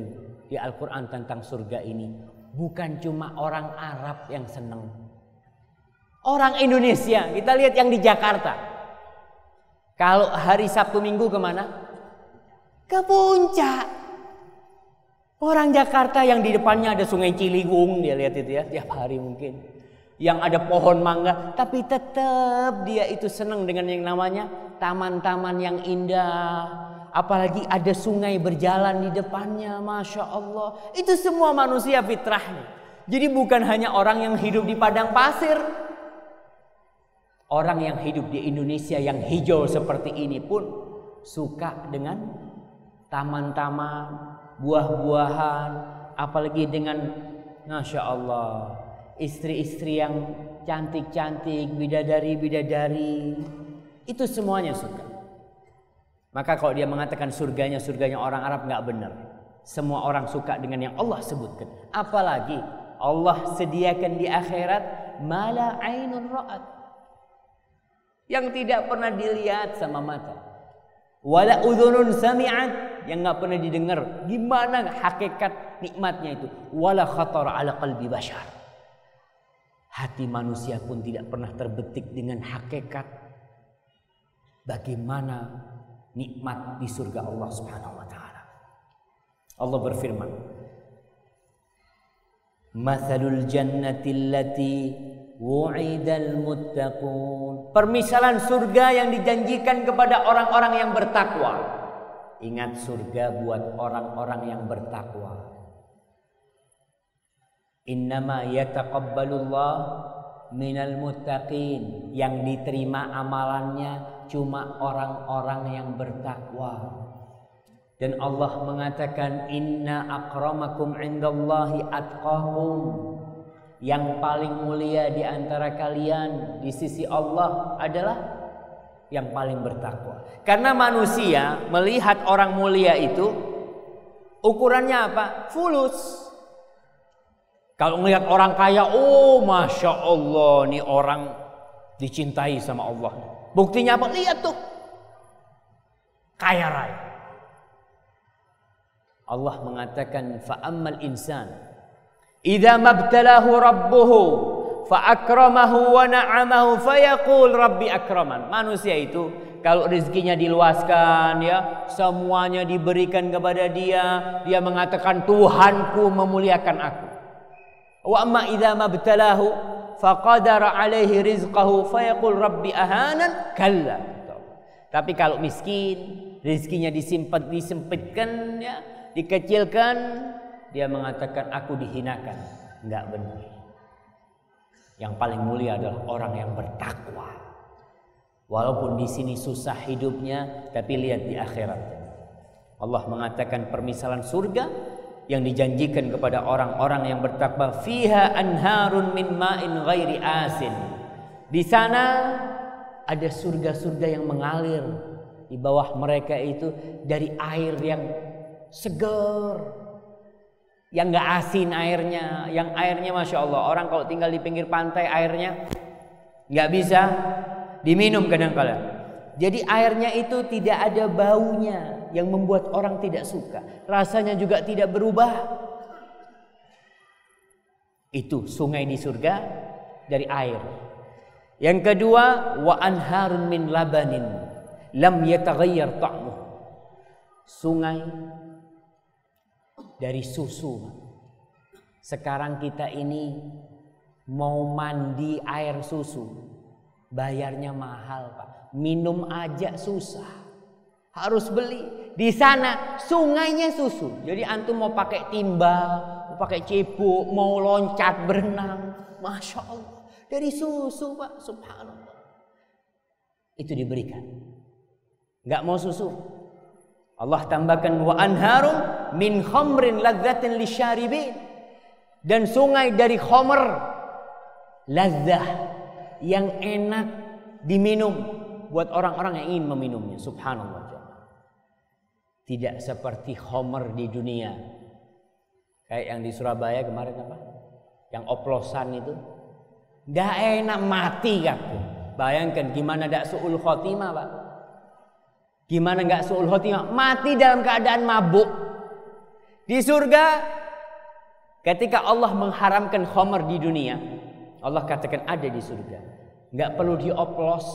di Al-Quran tentang surga ini bukan cuma orang Arab yang senang. Orang Indonesia, kita lihat yang di Jakarta. Kalau hari Sabtu Minggu ke mana? Ke puncak. Orang Jakarta yang di depannya ada sungai Ciliwung, dia lihat itu ya, tiap hari mungkin yang ada pohon mangga, tapi tetap dia itu senang dengan yang namanya taman-taman yang indah. Apalagi ada sungai berjalan di depannya, masya Allah. Itu semua manusia fitrahnya. Jadi bukan hanya orang yang hidup di padang pasir, orang yang hidup di Indonesia yang hijau seperti ini pun suka dengan taman-taman, buah-buahan, apalagi dengan masya Allah istri-istri yang cantik-cantik, bidadari-bidadari, itu semuanya suka. Maka kalau dia mengatakan surganya surganya orang Arab nggak benar. Semua orang suka dengan yang Allah sebutkan. Apalagi Allah sediakan di akhirat mala ainun ra'at. Yang tidak pernah dilihat sama mata. Wala udhunun sami'at yang nggak pernah didengar. Gimana hakikat nikmatnya itu? Wala khatar ala qalbi bashar Hati manusia pun tidak pernah terbetik dengan hakikat bagaimana nikmat di surga Allah Subhanahu wa taala. Allah berfirman, "Mathalul jannati allati wu'idal muttaqun." Permisalan surga yang dijanjikan kepada orang-orang yang bertakwa. Ingat surga buat orang-orang yang bertakwa. Innama yataqabbalullah minal muttaqin. Yang diterima amalannya cuma orang-orang yang bertakwa. Dan Allah mengatakan inna akramakum indallahi atqakum. Yang paling mulia di antara kalian di sisi Allah adalah yang paling bertakwa. Karena manusia melihat orang mulia itu ukurannya apa? Fulus. Kalau melihat orang kaya, oh masya Allah, nih orang dicintai sama Allah. Buktinya apa? Lihat tuh. Kaya raya. Allah mengatakan fa'ammal insan idza mabtalahu rabbuhu fa'akramahu wa na'amahu fayaqul rabbi akraman. Manusia itu kalau rezekinya diluaskan ya, semuanya diberikan kepada dia, dia mengatakan Tuhanku memuliakan aku. Wa amma idza mabtalahu faqadara alaihi rizqahu fayaqul rabbi ahanan kalla. Tapi kalau miskin, rezekinya disimpan disempitkan ya, dikecilkan, dia mengatakan aku dihinakan. Enggak benar. Yang paling mulia adalah orang yang bertakwa. Walaupun di sini susah hidupnya, tapi lihat di akhirat. Allah mengatakan permisalan surga yang dijanjikan kepada orang-orang yang bertakwa fiha anharun min ma'in ghairi asin. Di sana ada surga-surga yang mengalir di bawah mereka itu dari air yang segar, yang nggak asin airnya, yang airnya masya Allah orang kalau tinggal di pinggir pantai airnya nggak bisa diminum kadang-kala. Jadi airnya itu tidak ada baunya yang membuat orang tidak suka. Rasanya juga tidak berubah. Itu sungai di surga dari air. Yang kedua, wa anharun min labanin lam yataghayyar ta'muh. Sungai dari susu. Sekarang kita ini mau mandi air susu, bayarnya mahal, Pak. Minum aja susah. Harus beli. Di sana sungainya susu. Jadi antum mau pakai timba, mau pakai cipuk, mau loncat berenang, masya Allah. Dari susu, Pak. Subhanallah. Itu diberikan. Gak mau susu, Allah tambahkan wa anharum min khamrin ladzatin lisyaribin. Dan sungai dari khamr ladzah yang enak diminum buat orang-orang yang ingin meminumnya. Subhanallah. Tidak seperti khamr di dunia. Kayak yang di Surabaya kemarin apa? Yang oplosan itu. Ndak enak mati kan bayangkan gimana dak suul khotimah Pak Gimana nggak suul khotimah? Mati dalam keadaan mabuk. Di surga ketika Allah mengharamkan khamar di dunia, Allah katakan ada di surga. Nggak perlu dioplos,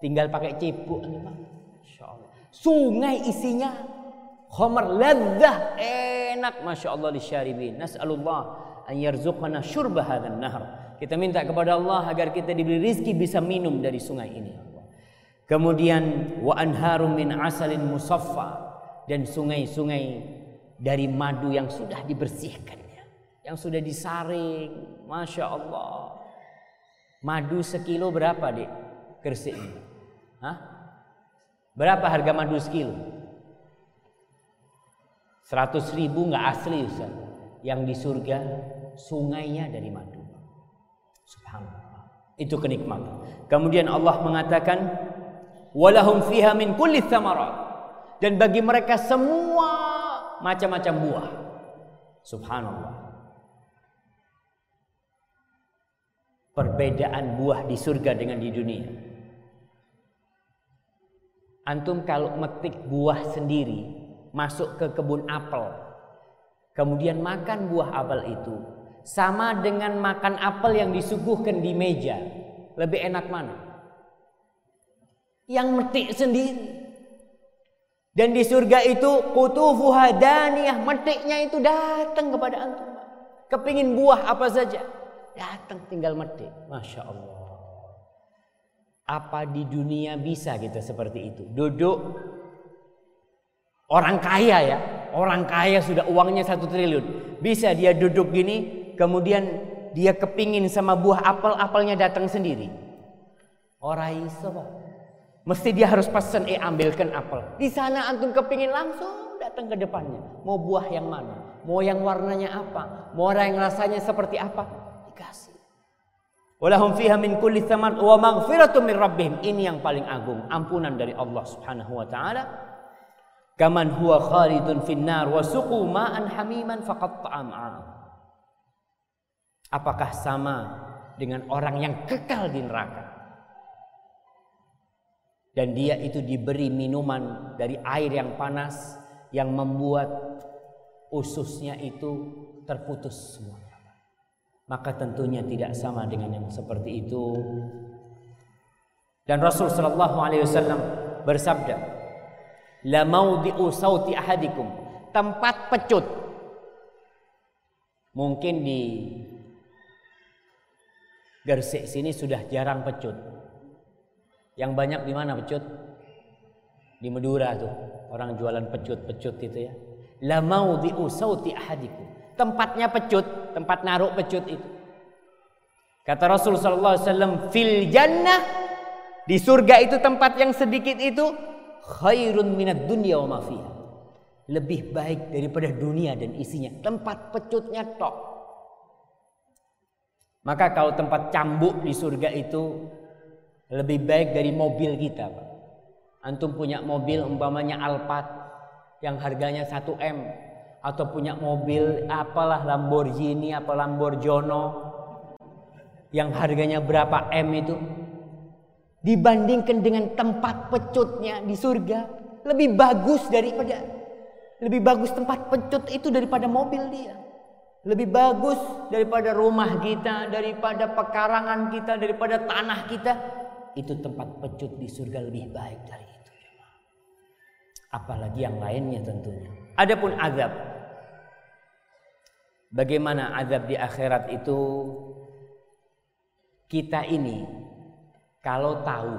tinggal pakai cipuk Sungai isinya khamar ladzah enak masya Allah di syaribin. Nas'alullah an yarzuqana syurba hadzal nahar. Kita minta kepada Allah agar kita diberi rizki bisa minum dari sungai ini. Kemudian wa anharum min asalin musaffa dan sungai-sungai dari madu yang sudah dibersihkannya, yang sudah disaring. Masya Allah. Madu sekilo berapa dek? Gresik ini. Hah? Berapa harga madu sekilo? 100 ribu nggak asli Ustaz. Yang di surga sungainya dari madu. Subhanallah. Itu kenikmatan. Kemudian Allah mengatakan walahum fiha min kulli thamarat. Dan bagi mereka semua macam-macam buah. Subhanallah. Perbedaan buah di surga dengan di dunia. Antum kalau metik buah sendiri masuk ke kebun apel kemudian makan buah apel itu sama dengan makan apel yang disuguhkan di meja lebih enak mana yang metik sendiri. Dan di surga itu kutufuha daniyah, metiknya itu datang kepada antum. Kepingin buah apa saja, datang tinggal metik. Masya Allah. Apa di dunia bisa kita seperti itu? Duduk orang kaya ya, orang kaya sudah uangnya satu triliun. Bisa dia duduk gini, kemudian dia kepingin sama buah apel, apelnya datang sendiri. Orang iso. Mesti dia harus pesan, eh ambilkan apel. Di sana antum kepingin langsung datang ke depannya. Mau buah yang mana? Mau yang warnanya apa? Mau yang rasanya seperti apa? Dikasih. Walahum fiha min kulli thamar wa maghfiratum min rabbihim. Ini yang paling agung, ampunan dari Allah Subhanahu wa taala. Kaman huwa khalidun finnar wa suqu ma'an hamiman faqad ta'am'a. Apakah sama dengan orang yang kekal di neraka? Dan dia itu diberi minuman dari air yang panas yang membuat ususnya itu terputus semua. Maka tentunya tidak sama dengan yang seperti itu. Dan Rasul sallallahu alaihi wasallam bersabda, "La maudhi'u sauti ahadikum." Tempat pecut. Mungkin di Gersik sini sudah jarang pecut. Yang banyak di mana pecut? Di Madura tuh, orang jualan pecut-pecut itu ya. La maudhi'u sauti ahadikum. Tempatnya pecut, tempat naruh pecut itu. Kata Rasul sallallahu alaihi wasallam, "Fil jannah" di surga itu tempat yang sedikit itu khairun minad dunya wa ma fiha. Lebih baik daripada dunia dan isinya. Tempat pecutnya tok. Maka kalau tempat cambuk di surga itu lebih baik dari mobil kita, Pak. Antum punya mobil umpamanya Alphard yang harganya 1 M atau punya mobil apalah Lamborghini apa Lamborghini yang harganya berapa M itu dibandingkan dengan tempat pecutnya di surga lebih bagus daripada lebih bagus tempat pecut itu daripada mobil dia lebih bagus daripada rumah kita, daripada pekarangan kita, daripada tanah kita. Itu tempat pecut di surga lebih baik dari itu. Apalagi yang lainnya tentunya. Adapun azab. Bagaimana azab di akhirat itu? Kita ini kalau tahu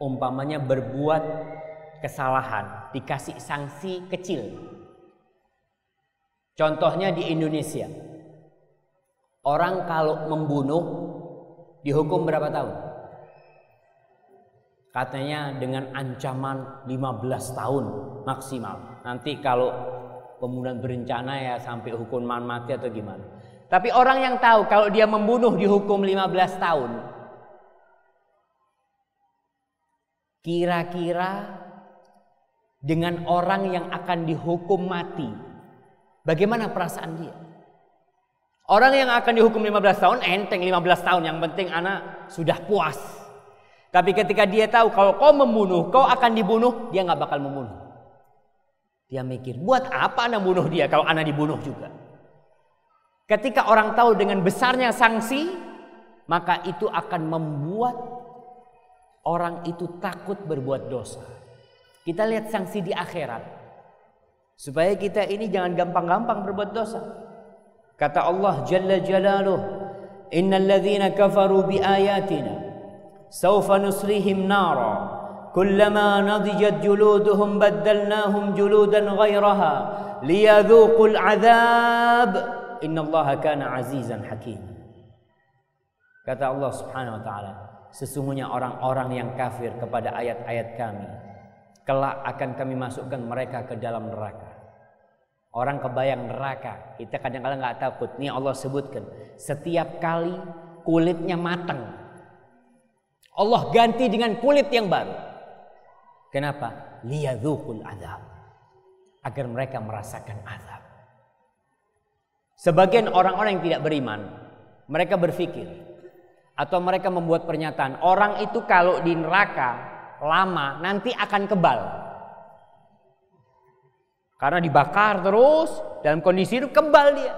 umpamanya berbuat kesalahan dikasih sanksi kecil Contohnya di Indonesia. Orang kalau membunuh dihukum berapa tahun? Katanya dengan ancaman 15 tahun maksimal. Nanti kalau pembunuhan berencana ya sampai hukuman mati atau gimana. Tapi orang yang tahu kalau dia membunuh dihukum 15 tahun. Kira-kira dengan orang yang akan dihukum mati Bagaimana perasaan dia? Orang yang akan dihukum 15 tahun enteng 15 tahun yang penting anak sudah puas. Tapi ketika dia tahu kalau kau membunuh, kau akan dibunuh, dia nggak bakal membunuh. Dia mikir, buat apa anak bunuh dia kalau anak dibunuh juga? Ketika orang tahu dengan besarnya sanksi, maka itu akan membuat orang itu takut berbuat dosa. Kita lihat sanksi di akhirat. Supaya kita ini jangan gampang-gampang berbuat dosa. Kata Allah Jalla Jalaluh, "Innal ladzina kafaru bi sawfa nusrihim nara kullama nadijat juluduhum baddalnahum juludan ghairaha liyadhuqul adzab innallaha kana azizan hakim." Kata Allah Subhanahu wa taala, sesungguhnya orang-orang yang kafir kepada ayat-ayat kami kelak akan kami masukkan mereka ke dalam neraka. Orang kebayang neraka, kita kadang-kadang nggak takut. Nih Allah sebutkan, setiap kali kulitnya matang, Allah ganti dengan kulit yang baru. Kenapa? Liyadzukul azab. Agar mereka merasakan azab. Sebagian orang-orang yang tidak beriman, mereka berpikir atau mereka membuat pernyataan, orang itu kalau di neraka lama nanti akan kebal. Karena dibakar terus dalam kondisi itu kebal dia.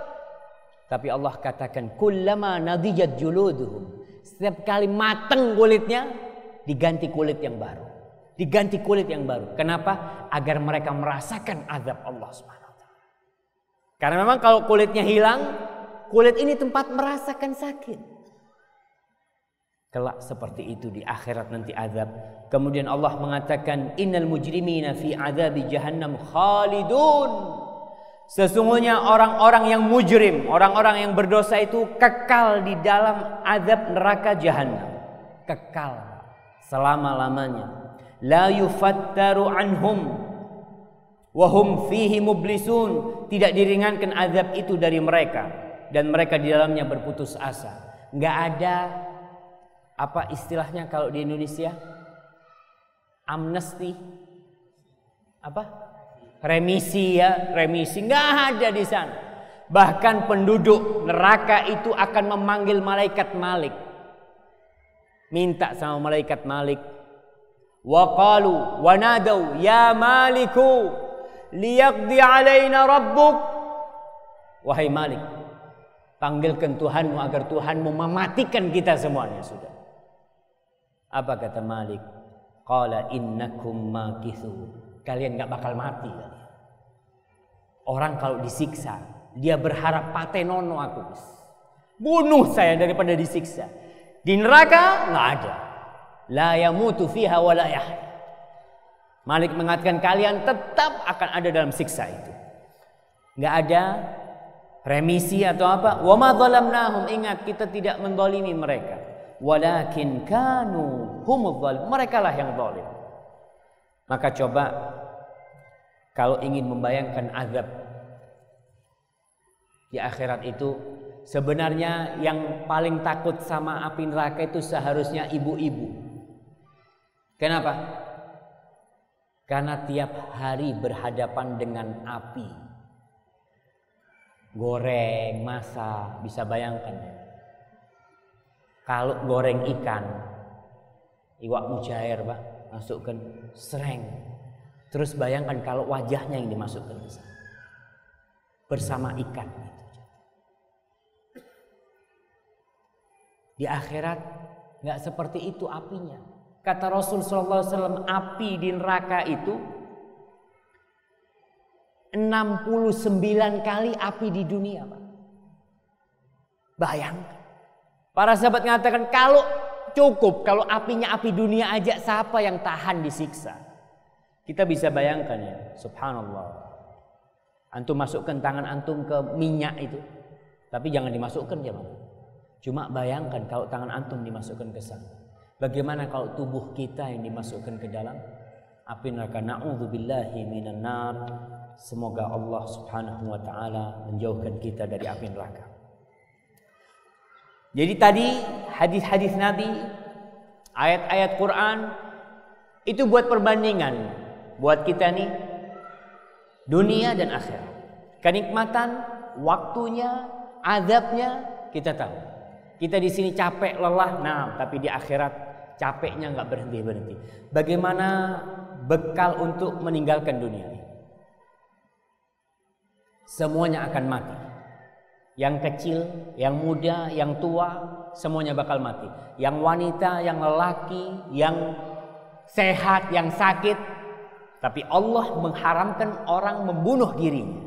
Tapi Allah katakan kullama nadijat juluduhum. Setiap kali mateng kulitnya diganti kulit yang baru. Diganti kulit yang baru. Kenapa? Agar mereka merasakan azab Allah Subhanahu Karena memang kalau kulitnya hilang, kulit ini tempat merasakan sakit. Kelak seperti itu di akhirat nanti azab. Kemudian Allah mengatakan innal mujrimina fi azabi jahannam khalidun. Sesungguhnya orang-orang yang mujrim, orang-orang yang berdosa itu kekal di dalam azab neraka jahannam. Kekal selama-lamanya. La yufattaru anhum wahum fihi mublisun. Tidak diringankan azab itu dari mereka dan mereka di dalamnya berputus asa. Enggak ada apa istilahnya kalau di Indonesia? Amnesti. Apa? Remisi ya, remisi nggak ada di sana. Bahkan penduduk neraka itu akan memanggil malaikat Malik. minta sama malaikat Malik. Wa qalu wa nadau ya Maliku liyaqdi alaina rabbuk. Wahai Malik, panggilkan Tuhanmu agar Tuhanmu mematikan kita semuanya sudah. Apa kata Malik? Qala innakum makithu. Kalian nggak bakal mati Orang kalau disiksa, dia berharap patenono aku. Bunuh saya daripada disiksa. Di neraka nggak ada. La yamutu fiha wa la Malik mengatakan kalian tetap akan ada dalam siksa itu. Nggak ada remisi atau apa. Wa ma. Ingat kita tidak mendolimi mereka. Walakin kanu humul zalim. Mereka lah yang zalim. Maka coba kalau ingin membayangkan azab di akhirat itu sebenarnya yang paling takut sama api neraka itu seharusnya ibu-ibu. Kenapa? Karena tiap hari berhadapan dengan api. Goreng, masak, bisa bayangkan ya. Kalau goreng ikan, iwak mujair, Pak, masukkan sereng. Terus bayangkan kalau wajahnya yang dimasukkan ke sana. Bersama ikan. Di akhirat nggak seperti itu apinya. Kata Rasul Wasallam, api di neraka itu 69 kali api di dunia, Pak. Bayangkan. Para sahabat mengatakan kalau cukup, kalau apinya api dunia aja siapa yang tahan disiksa? Kita bisa bayangkan ya, subhanallah. Antum masukkan tangan antum ke minyak itu. Tapi jangan dimasukkan jemaah. Cuma bayangkan kalau tangan antum dimasukkan ke sana. Bagaimana kalau tubuh kita yang dimasukkan ke dalam api neraka? Na'udzubillahi minan nar. Semoga Allah Subhanahu wa taala menjauhkan kita dari api neraka. Jadi tadi hadis-hadis Nabi, ayat-ayat Quran itu buat perbandingan buat kita nih dunia dan akhirat. Kenikmatan, waktunya, azabnya kita tahu. Kita di sini capek, lelah, nah, tapi di akhirat capeknya nggak berhenti berhenti. Bagaimana bekal untuk meninggalkan dunia ini? Semuanya akan mati. Yang kecil, yang muda, yang tua, semuanya bakal mati. Yang wanita, yang lelaki, yang sehat, yang sakit. Tapi Allah mengharamkan orang membunuh dirinya.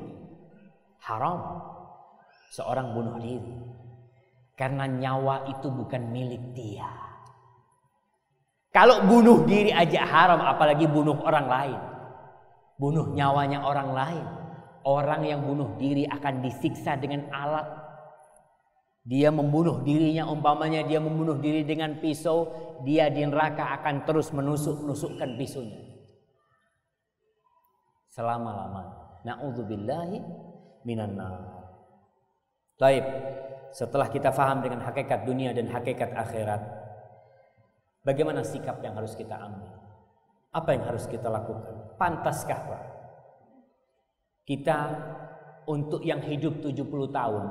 Haram. Seorang bunuh diri. Karena nyawa itu bukan milik dia. Kalau bunuh diri aja haram, apalagi bunuh orang lain. Bunuh nyawanya orang lain. Orang yang bunuh diri akan disiksa dengan alat. Dia membunuh dirinya, umpamanya dia membunuh diri dengan pisau, dia di neraka akan terus menusuk-nusukkan pisaunya. Selama-lamanya. Na'udzubillahi minan. Taib. Setelah kita faham dengan hakikat dunia dan hakikat akhirat, bagaimana sikap yang harus kita ambil? Apa yang harus kita lakukan? Pantaskah Pak? Kita untuk yang hidup 70 tahun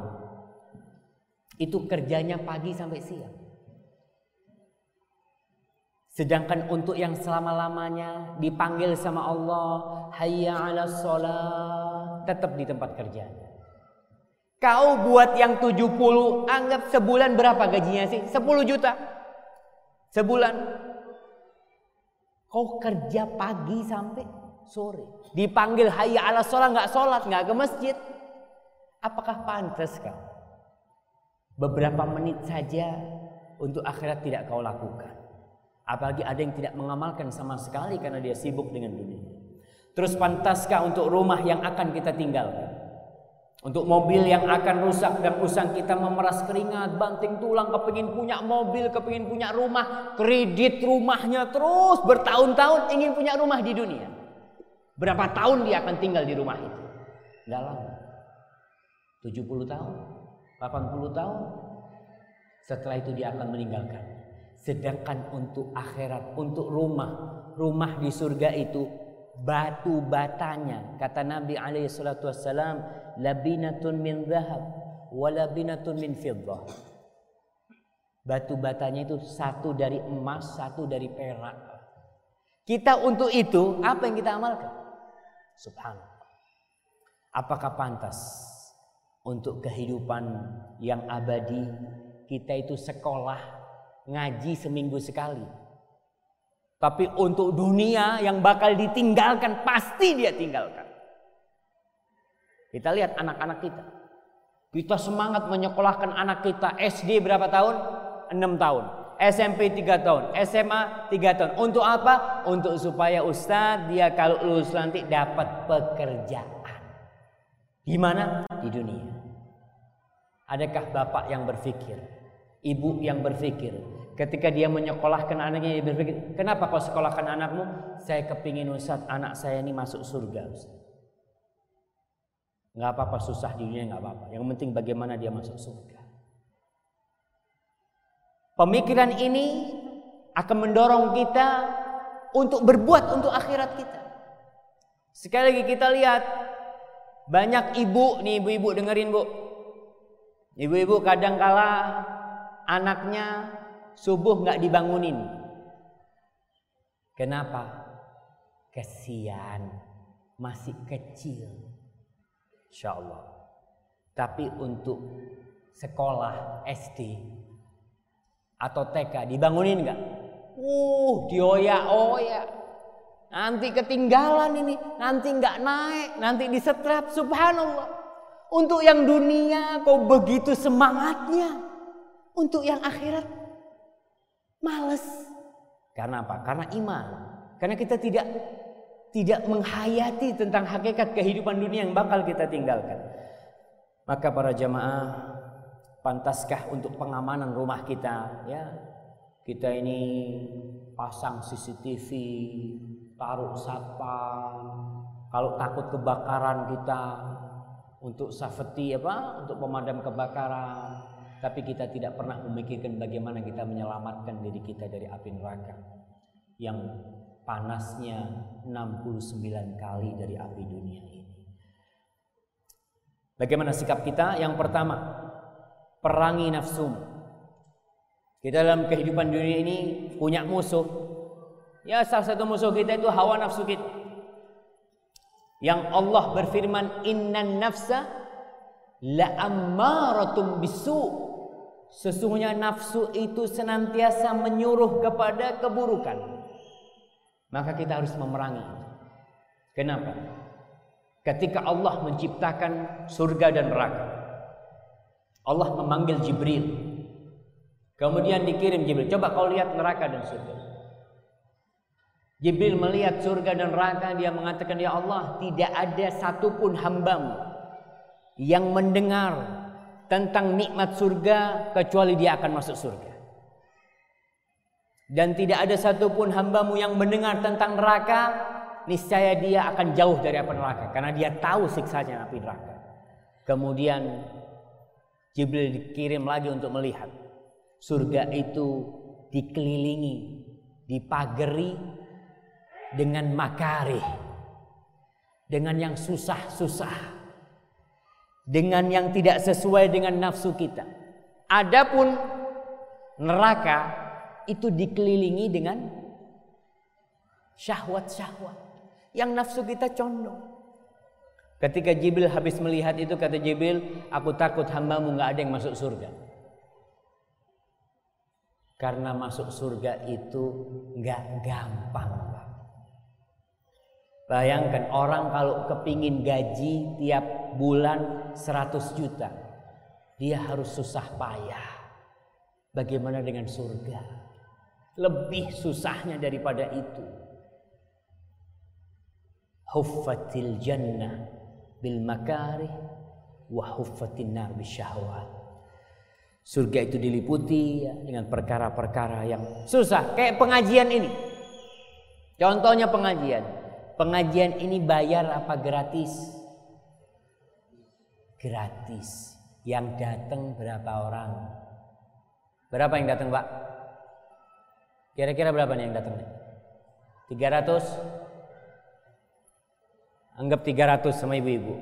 itu kerjanya pagi sampai siang. Sedangkan untuk yang selama-lamanya dipanggil sama Allah, hayya 'ala sholat, tetap di tempat kerjanya. Kau buat yang 70, anggap sebulan berapa gajinya sih? 10 juta. Sebulan. Kau kerja pagi sampai sore. Dipanggil hayya ala sholat, nggak sholat, nggak ke masjid. Apakah pantas kau? Beberapa menit saja untuk akhirat tidak kau lakukan. Apalagi ada yang tidak mengamalkan sama sekali karena dia sibuk dengan dunia. Terus pantaskah untuk rumah yang akan kita tinggalkan? Untuk mobil yang akan rusak dan usang kita memeras keringat, banting tulang, kepingin punya mobil, kepingin punya rumah, kredit rumahnya terus bertahun-tahun ingin punya rumah di dunia. Berapa tahun dia akan tinggal di rumah itu? Enggak lama. 70 tahun, 80 tahun. Setelah itu dia akan meninggalkan. Sedangkan untuk akhirat, untuk rumah, rumah di surga itu batu batanya. Kata Nabi alaihi salatu wassalam, labinatun min dhahab wa labinatun min fiddah. Batu batanya itu satu dari emas, satu dari perak. Kita untuk itu apa yang kita amalkan? Subhanallah. Apakah pantas untuk kehidupan yang abadi kita itu sekolah ngaji seminggu sekali? Tapi untuk dunia yang bakal ditinggalkan pasti dia tinggalkan. Kita lihat anak-anak kita. Kita semangat menyekolahkan anak kita SD berapa tahun? 6 tahun. SMP 3 tahun, SMA 3 tahun. Untuk apa? Untuk supaya Ustadz dia kalau lulus nanti dapat pekerjaan. Di mana? Di dunia. Adakah bapak yang berpikir, ibu yang berpikir, ketika dia menyekolahkan anaknya dia berpikir, kenapa kau sekolahkan anakmu? Saya kepingin Ustadz anak saya ini masuk surga Ustadz. Nggak apa-apa susah di dunia nggak apa-apa. Yang penting bagaimana dia masuk surga. Pemikiran ini akan mendorong kita untuk berbuat untuk akhirat kita. Sekali lagi kita lihat banyak ibu nih ibu-ibu dengerin bu. Ibu-ibu kadang kala anaknya subuh nggak dibangunin. Kenapa? Kesian masih kecil. Insya Allah. Tapi untuk sekolah SD atau TK dibangunin nggak? Uh, dioyak-oyak. Nanti ketinggalan ini, nanti nggak naik, nanti disetrap. Subhanallah. Untuk yang dunia kau begitu semangatnya. Untuk yang akhirat males. Karena apa? Karena iman. Karena kita tidak tidak menghayati tentang hakikat kehidupan dunia yang bakal kita tinggalkan. Maka para jamaah, pantaskah untuk pengamanan rumah kita ya? Kita ini pasang CCTV, taruh satpam, kalau takut kebakaran kita untuk safety apa? Untuk pemadam kebakaran. Tapi kita tidak pernah memikirkan bagaimana kita menyelamatkan diri kita dari api neraka yang panasnya 69 kali dari api dunia ini. Bagaimana sikap kita? Yang pertama, perangi nafsu. Kita dalam kehidupan dunia ini punya musuh. Ya salah satu musuh kita itu hawa nafsu kita. Yang Allah berfirman, Inna nafsa la ammaratum bisu. Sesungguhnya nafsu itu senantiasa menyuruh kepada keburukan maka kita harus memerangi. Kenapa? Ketika Allah menciptakan surga dan neraka, Allah memanggil Jibril. Kemudian dikirim Jibril, coba kau lihat neraka dan surga. Jibril melihat surga dan neraka, dia mengatakan, Ya Allah, tidak ada satupun hambamu yang mendengar tentang nikmat surga kecuali dia akan masuk surga. Dan tidak ada satupun hambamu yang mendengar tentang neraka, niscaya dia akan jauh dari api neraka. Karena dia tahu siksanya api neraka. Kemudian Jibril dikirim lagi untuk melihat. Surga itu dikelilingi, dipagari dengan makarih. Dengan yang susah-susah. Dengan yang tidak sesuai dengan nafsu kita. Adapun neraka itu dikelilingi dengan syahwat-syahwat yang nafsu kita condong. Ketika Jibril habis melihat itu kata Jibril, aku takut hambamu nggak ada yang masuk surga. Karena masuk surga itu nggak gampang. Bayangkan orang kalau kepingin gaji tiap bulan 100 juta. Dia harus susah payah. Bagaimana dengan surga? Lebih susahnya daripada itu. Huffatil jannah bil makarih wa huffatin nar bisyahwat. Surga itu diliputi dengan perkara-perkara yang susah. Kayak pengajian ini. Contohnya pengajian. Pengajian ini bayar apa gratis? Gratis. Yang datang berapa orang? Berapa yang datang, Pak? Kira-kira berapa nih yang datang nih? 300? Anggap 300 sama ibu-ibu.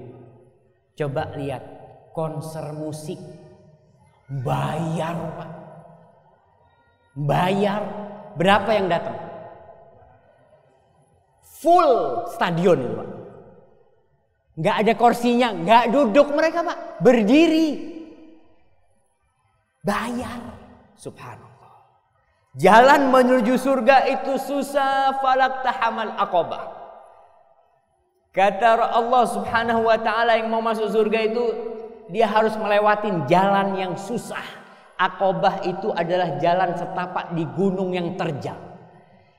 Coba lihat konser musik. Bayar Pak. Bayar berapa yang datang? Full stadion itu Pak. Nggak ada kursinya, nggak duduk mereka Pak. Berdiri. Bayar. Subhanallah. Jalan menuju surga itu susah falak tahamal akobah. Kata Allah subhanahu wa ta'ala yang mau masuk surga itu dia harus melewatin jalan yang susah. Akobah itu adalah jalan setapak di gunung yang terjal.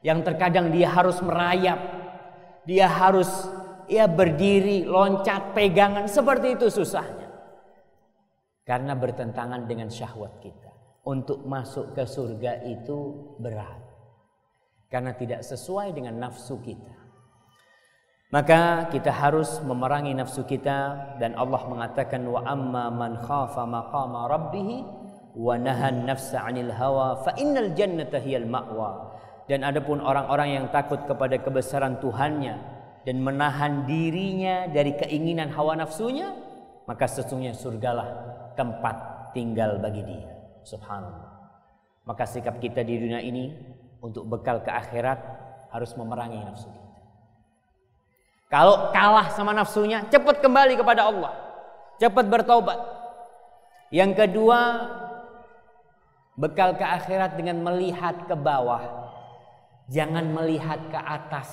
Yang terkadang dia harus merayap. Dia harus ya berdiri, loncat, pegangan. Seperti itu susahnya. Karena bertentangan dengan syahwat kita. Untuk masuk ke surga itu berat. Karena tidak sesuai dengan nafsu kita. Maka kita harus memerangi nafsu kita dan Allah mengatakan wa amma man khafa maqama rabbih wa nahan nafsa 'anil hawa fa innal jannata hiyal ma'wa. Dan adapun orang-orang yang takut kepada kebesaran Tuhannya dan menahan dirinya dari keinginan hawa nafsunya, maka sesungguhnya surgalah tempat tinggal bagi dia. Subhanallah. Maka sikap kita di dunia ini untuk bekal ke akhirat harus memerangi nafsu kita. Kalau kalah sama nafsunya, cepat kembali kepada Allah. Cepat bertobat. Yang kedua, bekal ke akhirat dengan melihat ke bawah. Jangan melihat ke atas.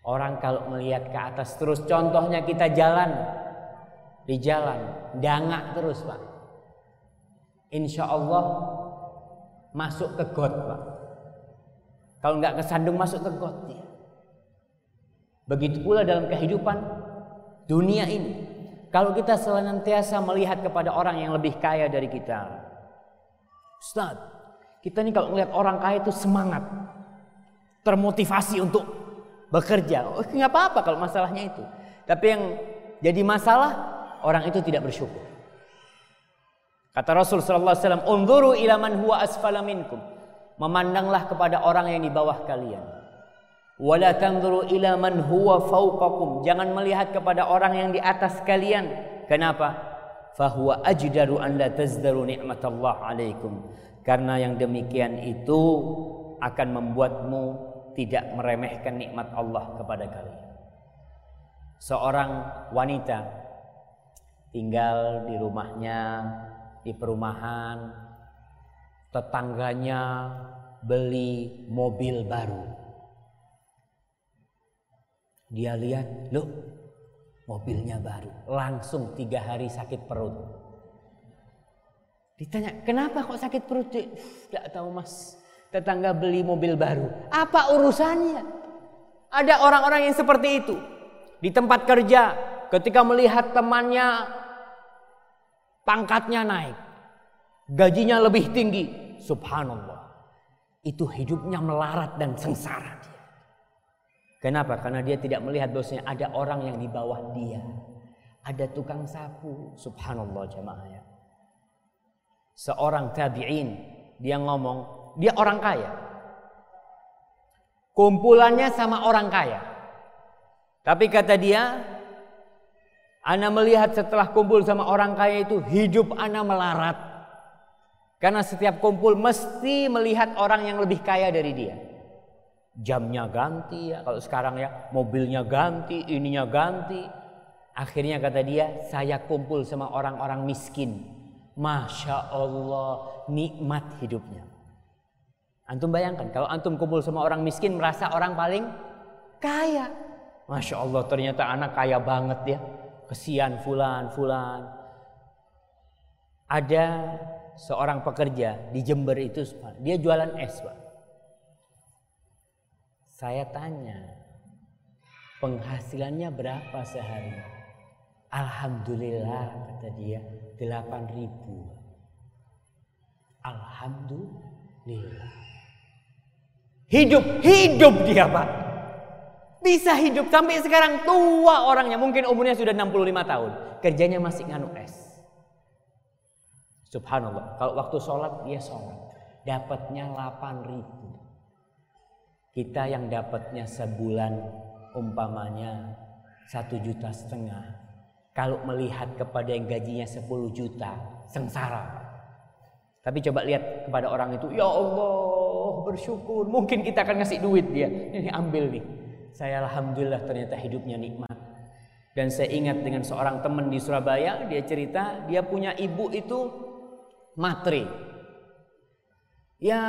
Orang kalau melihat ke atas terus contohnya kita jalan di jalan, dangak terus, Pak. Insya Allah masuk ke got, Pak. Kalau nggak kesandung masuk ke got dia. Begitu pula dalam kehidupan dunia ini. Kalau kita senantiasa melihat kepada orang yang lebih kaya dari kita. Ustaz, kita ini kalau melihat orang kaya itu semangat. Termotivasi untuk bekerja. Oh, nggak apa-apa kalau masalahnya itu. Tapi yang jadi masalah orang itu tidak bersyukur. Kata Rasul sallallahu alaihi wasallam, "Unzuru ila man huwa asfala minkum." Memandanglah kepada orang yang di bawah kalian. Wala tanzuru ila man huwa fawqakum. Jangan melihat kepada orang yang di atas kalian. Kenapa? Fahuwa ajdaru an la tazdaru ni'matallah alaikum. Karena yang demikian itu akan membuatmu tidak meremehkan nikmat Allah kepada kalian. Seorang wanita tinggal di rumahnya, di perumahan, tetangganya beli mobil baru. Dia lihat, loh mobilnya baru. Langsung tiga hari sakit perut. Ditanya, kenapa kok sakit perut? Gak tahu mas. Tetangga beli mobil baru. Apa urusannya? Ada orang-orang yang seperti itu. Di tempat kerja, ketika melihat temannya pangkatnya naik. Gajinya lebih tinggi. Subhanallah. Itu hidupnya melarat dan sengsara. Kenapa? Karena dia tidak melihat bahwasanya ada orang yang di bawah dia. Ada tukang sapu. Subhanallah jemaah ya. Seorang tabi'in dia ngomong, dia orang kaya. Kumpulannya sama orang kaya. Tapi kata dia, Ana melihat setelah kumpul sama orang kaya itu hidup Ana melarat. Karena setiap kumpul mesti melihat orang yang lebih kaya dari dia jamnya ganti ya. Kalau sekarang ya mobilnya ganti ininya ganti. Akhirnya kata dia saya kumpul sama orang-orang miskin. Masya Allah nikmat hidupnya. Antum bayangkan kalau antum kumpul sama orang miskin merasa orang paling kaya. Masya Allah ternyata anak kaya banget ya. Kesian fulan fulan. Ada seorang pekerja di Jember itu dia jualan es pak saya tanya, penghasilannya berapa sehari? Alhamdulillah kata dia 8 ribu. Alhamdulillah. Hidup, hidup dia Pak. Bisa hidup sampai sekarang tua orangnya. Mungkin umurnya sudah 65 tahun. Kerjanya masih nganu es. Subhanallah. Kalau waktu sholat dia sholat. Dapatnya 8 ribu. Kita yang dapatnya sebulan umpamanya satu juta setengah. Kalau melihat kepada yang gajinya 10 juta, sengsara. Tapi coba lihat kepada orang itu, ya Allah bersyukur. Mungkin kita akan ngasih duit dia. Ini ambil nih. Saya alhamdulillah ternyata hidupnya nikmat. Dan saya ingat dengan seorang teman di Surabaya, dia cerita dia punya ibu itu matre. Ya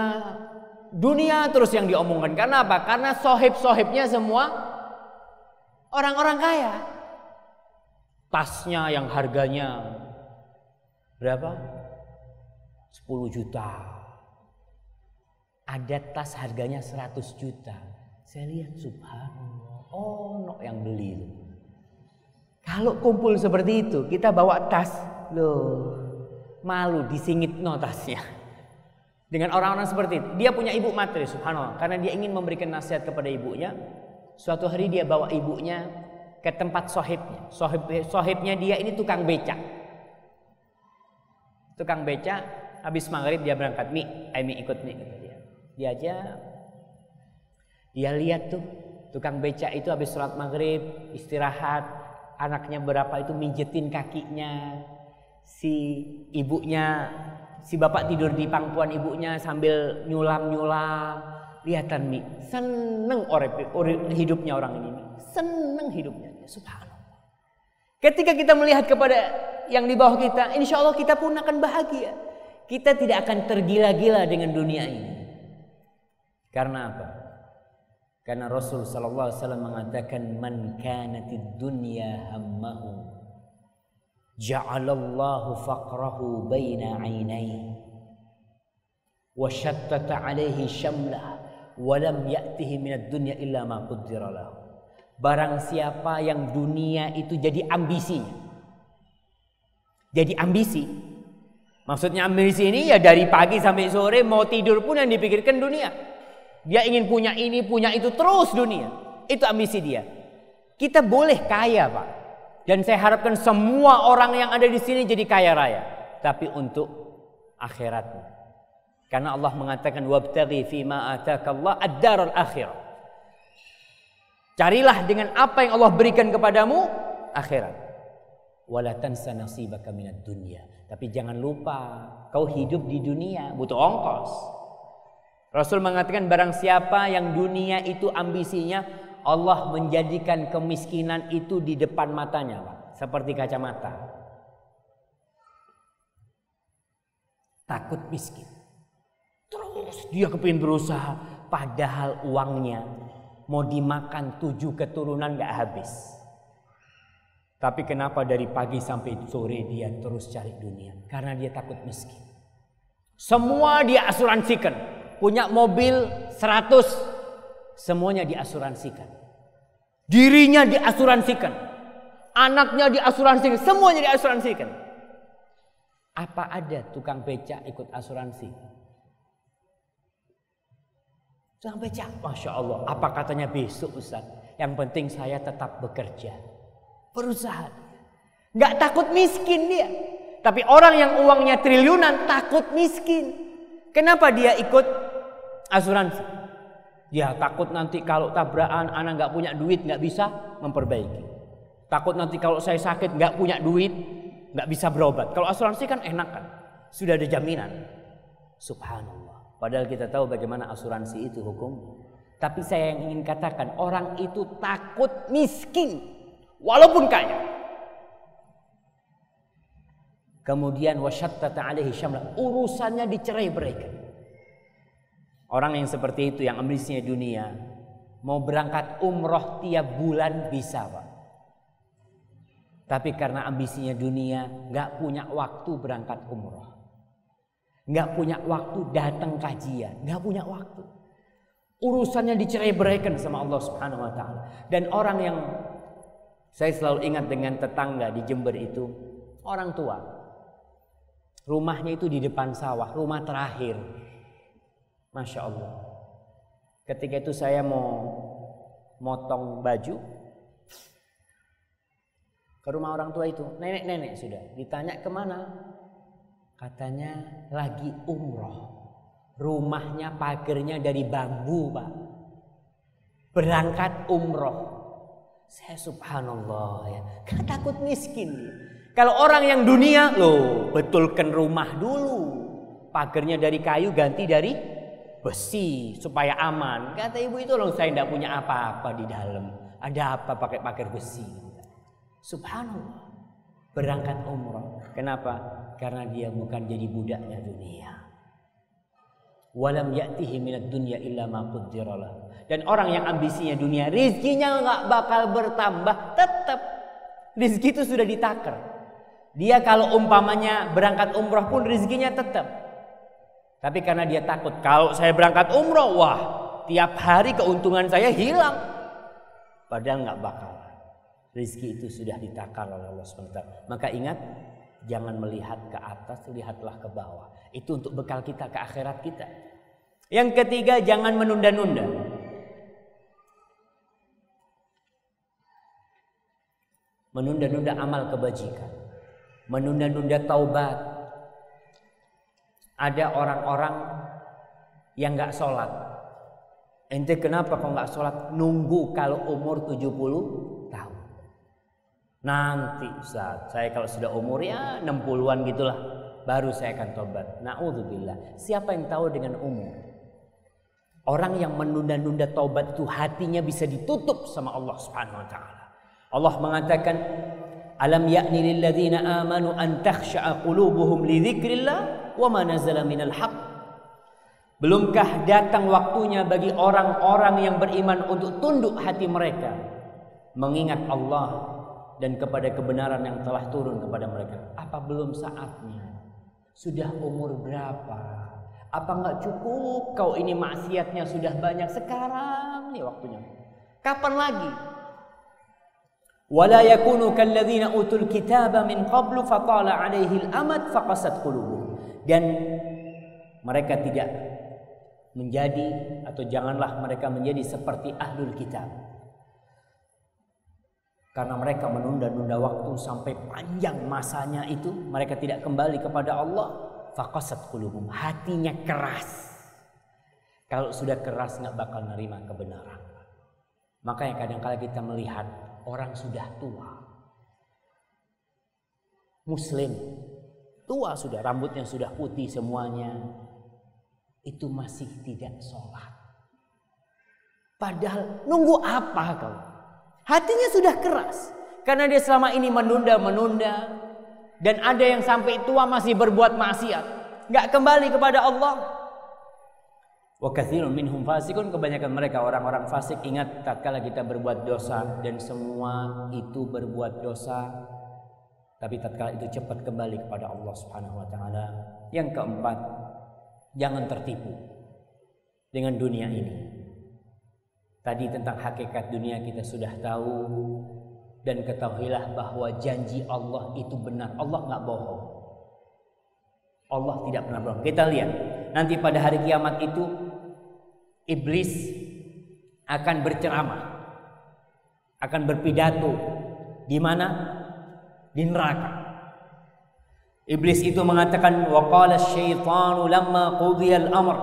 dunia terus yang diomongkan. Karena apa? Karena sohib-sohibnya semua orang-orang kaya. Tasnya yang harganya berapa? 10 juta. Ada tas harganya 100 juta. Saya lihat subhanallah. Oh, no yang beli. Kalau kumpul seperti itu, kita bawa tas, loh, malu disingit no tasnya. Dengan orang-orang seperti itu, dia punya ibu materi, subhanallah, karena dia ingin memberikan nasihat kepada ibunya. Suatu hari dia bawa ibunya ke tempat sohibnya. Sohib, sohibnya dia ini tukang becak. Tukang becak habis maghrib dia berangkat mi, ayo mi ikut mi kata dia. Dia aja dia lihat tuh tukang becak itu habis sholat maghrib istirahat anaknya berapa itu minjetin kakinya si ibunya si bapak tidur di pangkuan ibunya sambil nyulam nyulam lihatan mi. Seneng orep hidupnya orang ini seneng hidupnya. Subhanallah. Ketika kita melihat kepada yang di bawah kita insya Allah kita pun akan bahagia. Kita tidak akan tergila-gila dengan dunia ini. Karena apa? Karena Rasul sallallahu alaihi wasallam mengatakan man kanatid dunya hammahu ja'alallahu faqrahu baina 'ainaihi wa 'alaihi syamlah wa lam ya'tihi minad dunya illa ma qaddara. Barang siapa yang dunia itu jadi ambisinya. Jadi ambisi, Maksudnya ambisi ini ya dari pagi sampai sore mau tidur pun yang dipikirkan dunia. Dia ingin punya ini, punya itu terus dunia. Itu ambisi dia. Kita boleh kaya, Pak. Dan saya harapkan semua orang yang ada di sini jadi kaya raya. Tapi untuk akhiratnya. Karena Allah mengatakan wabtaghi fima atakallah ad-darul akhirah. Carilah dengan apa yang Allah berikan kepadamu akhirat. Wala tansa nasibaka minad dunya tapi jangan lupa, kau hidup di dunia butuh ongkos. Rasul mengatakan barang siapa yang dunia itu ambisinya, Allah menjadikan kemiskinan itu di depan matanya, Pak. Seperti kacamata. Takut miskin. Terus dia kepingin berusaha, padahal uangnya mau dimakan tujuh keturunan gak habis. Tapi kenapa dari pagi sampai sore dia terus cari dunia? Karena dia takut miskin. Semua dia asuransikan. Punya mobil 100. Semuanya diasuransikan. Dirinya diasuransikan. Anaknya diasuransikan. Semuanya diasuransikan. Apa ada tukang becak ikut asuransi? Tukang becak. Masya Allah. Apa katanya besok Ustaz? Yang penting saya tetap bekerja berusaha. Nggak takut miskin dia. Tapi orang yang uangnya triliunan takut miskin. Kenapa dia ikut asuransi? Ya takut nanti kalau tabrakan anak nggak punya duit nggak bisa memperbaiki. Takut nanti kalau saya sakit nggak punya duit nggak bisa berobat. Kalau asuransi kan enak kan, sudah ada jaminan. Subhanallah. Padahal kita tahu bagaimana asuransi itu hukum. Tapi saya yang ingin katakan orang itu takut miskin walaupun kaya. Kemudian wasyattata alaihi syamla, urusannya dicerai beraikan. Orang yang seperti itu yang ambisinya dunia, mau berangkat umroh tiap bulan bisa, Pak. Tapi karena ambisinya dunia, nggak punya waktu berangkat umroh. Nggak punya waktu datang kajian, nggak punya waktu. Urusannya dicerai beraikan sama Allah Subhanahu wa taala. Dan orang yang saya selalu ingat dengan tetangga di Jember itu, orang tua. Rumahnya itu di depan sawah, rumah terakhir. Masya Allah. Ketika itu saya mau motong baju ke rumah orang tua itu, nenek-nenek sudah. Ditanya ke mana? Katanya lagi umroh. Rumahnya pagernya dari bambu pak. Berangkat umroh. Saya subhanallah ya. Karena takut miskin. Kalau orang yang dunia, loh betulkan rumah dulu. Pagernya dari kayu ganti dari besi supaya aman. Kata ibu itu loh saya tidak punya apa-apa di dalam. Ada apa pakai pagar besi? Subhanallah. Berangkat umroh. Kenapa? Karena dia bukan jadi budaknya dunia. Walam ya'tihi minat dunya illa ma Dan orang yang ambisinya dunia, rizkinya nggak bakal bertambah, tetap rizki itu sudah ditakar. Dia kalau umpamanya berangkat umroh pun rizkinya tetap. Tapi karena dia takut kalau saya berangkat umroh, wah tiap hari keuntungan saya hilang. Padahal nggak bakal. Rizki itu sudah ditakar oleh Allah SWT. Maka ingat, jangan melihat ke atas, lihatlah ke bawah. Itu untuk bekal kita ke akhirat kita. Yang ketiga, jangan menunda-nunda. Menunda-nunda amal kebajikan. Menunda-nunda taubat ada orang-orang yang nggak sholat. Ente kenapa kok nggak sholat? Nunggu kalau umur 70 tahun. Nanti saat saya kalau sudah umur ya 60-an gitulah. Baru saya akan tobat. Na'udzubillah. Siapa yang tahu dengan umur? Orang yang menunda-nunda taubat itu hatinya bisa ditutup sama Allah Subhanahu wa taala. Allah mengatakan, "Alam ya'ni lil ladzina amanu an takhsha'a qulubuhum li dzikrillah wa ma nazala minal haq. Belumkah datang waktunya bagi orang-orang yang beriman untuk tunduk hati mereka mengingat Allah dan kepada kebenaran yang telah turun kepada mereka? Apa belum saatnya? Sudah umur berapa? Apa enggak cukup kau ini maksiatnya sudah banyak sekarang nih waktunya? Kapan lagi? Utul kitaba min qablu fatala alaihi al-amad faqasat qulubuhum. Dan mereka tidak menjadi atau janganlah mereka menjadi seperti ahlul kitab. Karena mereka menunda-nunda waktu sampai panjang masanya itu mereka tidak kembali kepada Allah faqasat qulubum hatinya keras. Kalau sudah keras nggak bakal nerima kebenaran. Makanya kadang-kala kita melihat orang sudah tua muslim tua sudah, rambutnya sudah putih semuanya. Itu masih tidak sholat. Padahal nunggu apa kau? Hatinya sudah keras. Karena dia selama ini menunda-menunda. Dan ada yang sampai tua masih berbuat maksiat. Nggak kembali kepada Allah. Wa kathirun minhum fasikun kebanyakan mereka orang-orang fasik ingat tatkala kita berbuat dosa dan semua itu berbuat dosa tapi tatkala itu cepat kembali kepada Allah Subhanahu wa taala. Yang keempat, jangan tertipu dengan dunia ini. Tadi tentang hakikat dunia kita sudah tahu dan ketahuilah bahwa janji Allah itu benar. Allah nggak bohong. Allah tidak pernah bohong. Kita lihat nanti pada hari kiamat itu iblis akan berceramah, akan berpidato di mana di neraka. Iblis itu mengatakan waqala syaitanu lamma qudiyal amr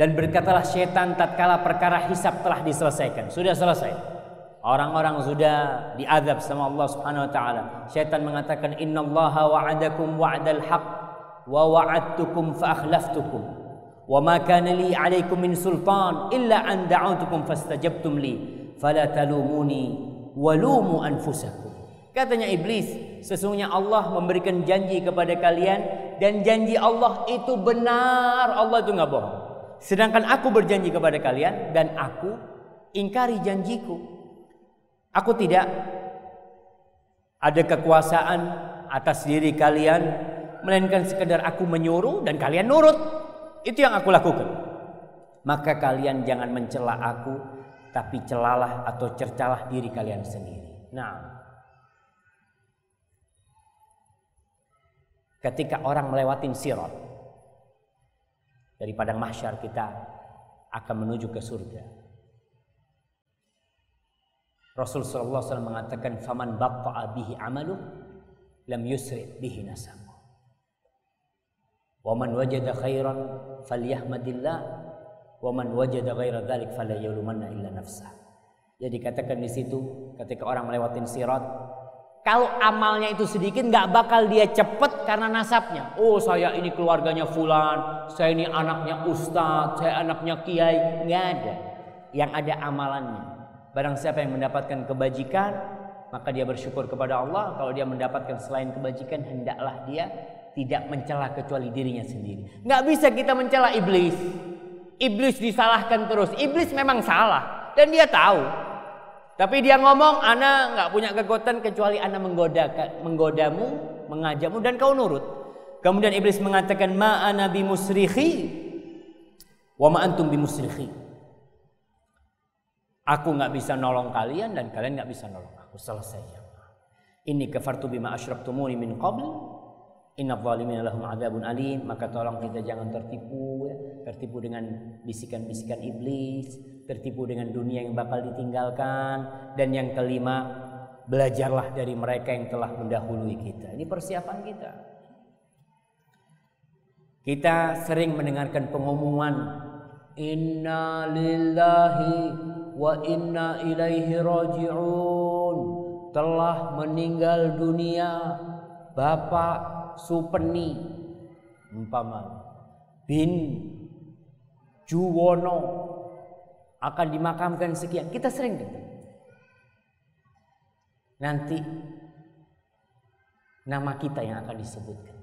dan berkatalah syaitan tatkala perkara hisab telah diselesaikan. Sudah selesai. Orang-orang sudah diadab sama Allah Subhanahu wa taala. Syaitan mengatakan innallaha wa'adakum wa'dal haqq wa wa'adtukum fa akhlaftukum. Wa ma kana li 'alaikum min sultan illa an da'awtukum fastajabtum li. Fala talumuni walumu anfusakum. Katanya iblis, sesungguhnya Allah memberikan janji kepada kalian dan janji Allah itu benar. Allah itu nggak bohong. Sedangkan aku berjanji kepada kalian dan aku ingkari janjiku. Aku tidak ada kekuasaan atas diri kalian melainkan sekedar aku menyuruh dan kalian nurut. Itu yang aku lakukan. Maka kalian jangan mencela aku tapi celalah atau cercalah diri kalian sendiri. Nah, ketika orang melewati sirat dari padang mahsyar kita akan menuju ke surga. Rasul sallallahu alaihi wasallam mengatakan faman batta'a bihi amalu lam yusri bihi nasabu. Wa man wajada khairan falyahmadillah wa man wajada ghaira dzalik fala yalumanna illa nafsah. Jadi katakan di situ ketika orang melewati sirat Kalau amalnya itu sedikit nggak bakal dia cepet karena nasabnya. Oh saya ini keluarganya fulan, saya ini anaknya ustadz, saya anaknya kiai. Nggak ada. Yang ada amalannya. Barang siapa yang mendapatkan kebajikan, maka dia bersyukur kepada Allah. Kalau dia mendapatkan selain kebajikan, hendaklah dia tidak mencela kecuali dirinya sendiri. Nggak bisa kita mencela iblis. Iblis disalahkan terus. Iblis memang salah dan dia tahu. Tapi dia ngomong, ana nggak punya kekuatan kecuali ana menggoda, menggodamu, mengajakmu dan kau nurut. Kemudian iblis mengatakan, ma ana bimusrikhi wa ma antum bimusrikhi. Aku nggak bisa nolong kalian dan kalian nggak bisa nolong aku. Selesai. Ini kafartu bima asyrabtumuni min qabl Inna zalimina lahum adzabun alim. Maka tolong kita jangan tertipu ya. Tertipu dengan bisikan-bisikan iblis, tertipu dengan dunia yang bakal ditinggalkan dan yang kelima belajarlah dari mereka yang telah mendahului kita. Ini persiapan kita. Kita sering mendengarkan pengumuman Inna lillahi wa inna ilaihi raji'un telah meninggal dunia Bapak Supeni umpama bin Juwono akan dimakamkan sekian. Kita sering dengar. Nanti nama kita yang akan disebutkan.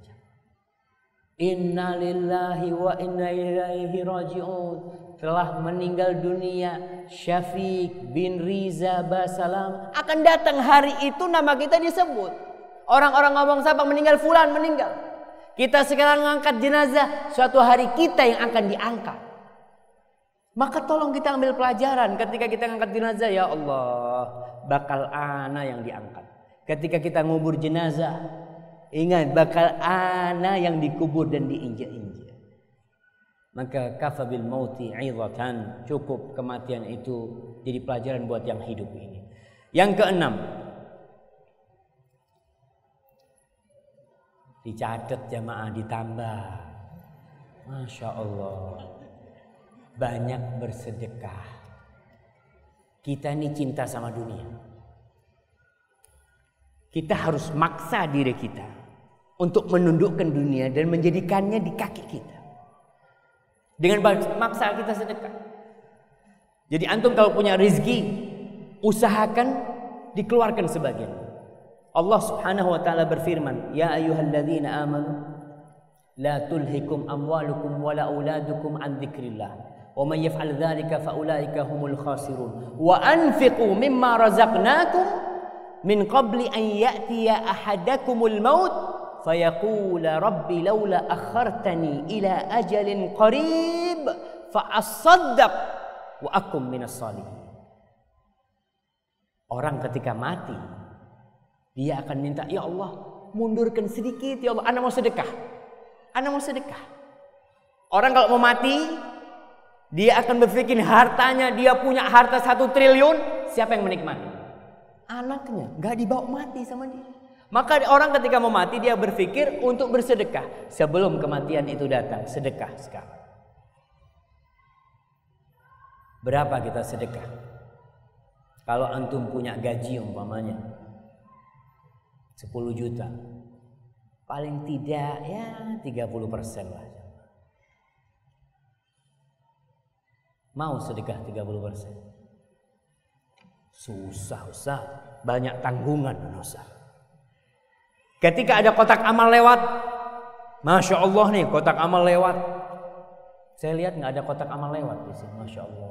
Inna lillahi wa inna ilaihi raji'un. Telah meninggal dunia Syafiq bin Riza Basalam. Akan datang hari itu nama kita disebut. Orang-orang ngomong siapa meninggal fulan meninggal. Kita sekarang ngangkat jenazah. Suatu hari kita yang akan diangkat. Maka tolong kita ambil pelajaran ketika kita ngangkat jenazah ya Allah, bakal ana yang diangkat. Ketika kita ngubur jenazah, ingat bakal ana yang dikubur dan diinjak-injak. Maka kafabil mauti cukup kematian itu jadi pelajaran buat yang hidup ini. Yang keenam, dicatat jamaah ditambah. Masya Allah banyak bersedekah. Kita ini cinta sama dunia. Kita harus maksa diri kita untuk menundukkan dunia dan menjadikannya di kaki kita. Dengan maksa kita sedekah. Jadi antum kalau punya rezeki, usahakan dikeluarkan sebagian. Allah Subhanahu wa taala berfirman, "Ya ayyuhalladzina amanu la tulhikum amwalukum wala auladukum an dzikrillah." ومن يفعل ذلك فأولئك هم الخاسرون وأنفقوا مما رزقناكم من قبل أن يأتي أحدكم الموت فيقول رب لولا أخرتني إلى أجل قريب فأصدق وأكن من الصالحين Orang ketika mati dia akan minta ya Allah mundurkan sedikit ya Allah anak mau sedekah anak mau sedekah orang kalau mau mati dia akan berpikir hartanya, dia punya harta satu triliun, siapa yang menikmati? Anaknya, gak dibawa mati sama dia. Maka orang ketika mau mati dia berpikir untuk bersedekah sebelum kematian itu datang. Sedekah sekarang. Berapa kita sedekah? Kalau antum punya gaji umpamanya 10 juta. Paling tidak ya 30 persen lah. Mau sedekah 30 persen? Susah, susah. Banyak tanggungan, susah. Ketika ada kotak amal lewat, Masya Allah nih kotak amal lewat. Saya lihat nggak ada kotak amal lewat di sini, Masya Allah.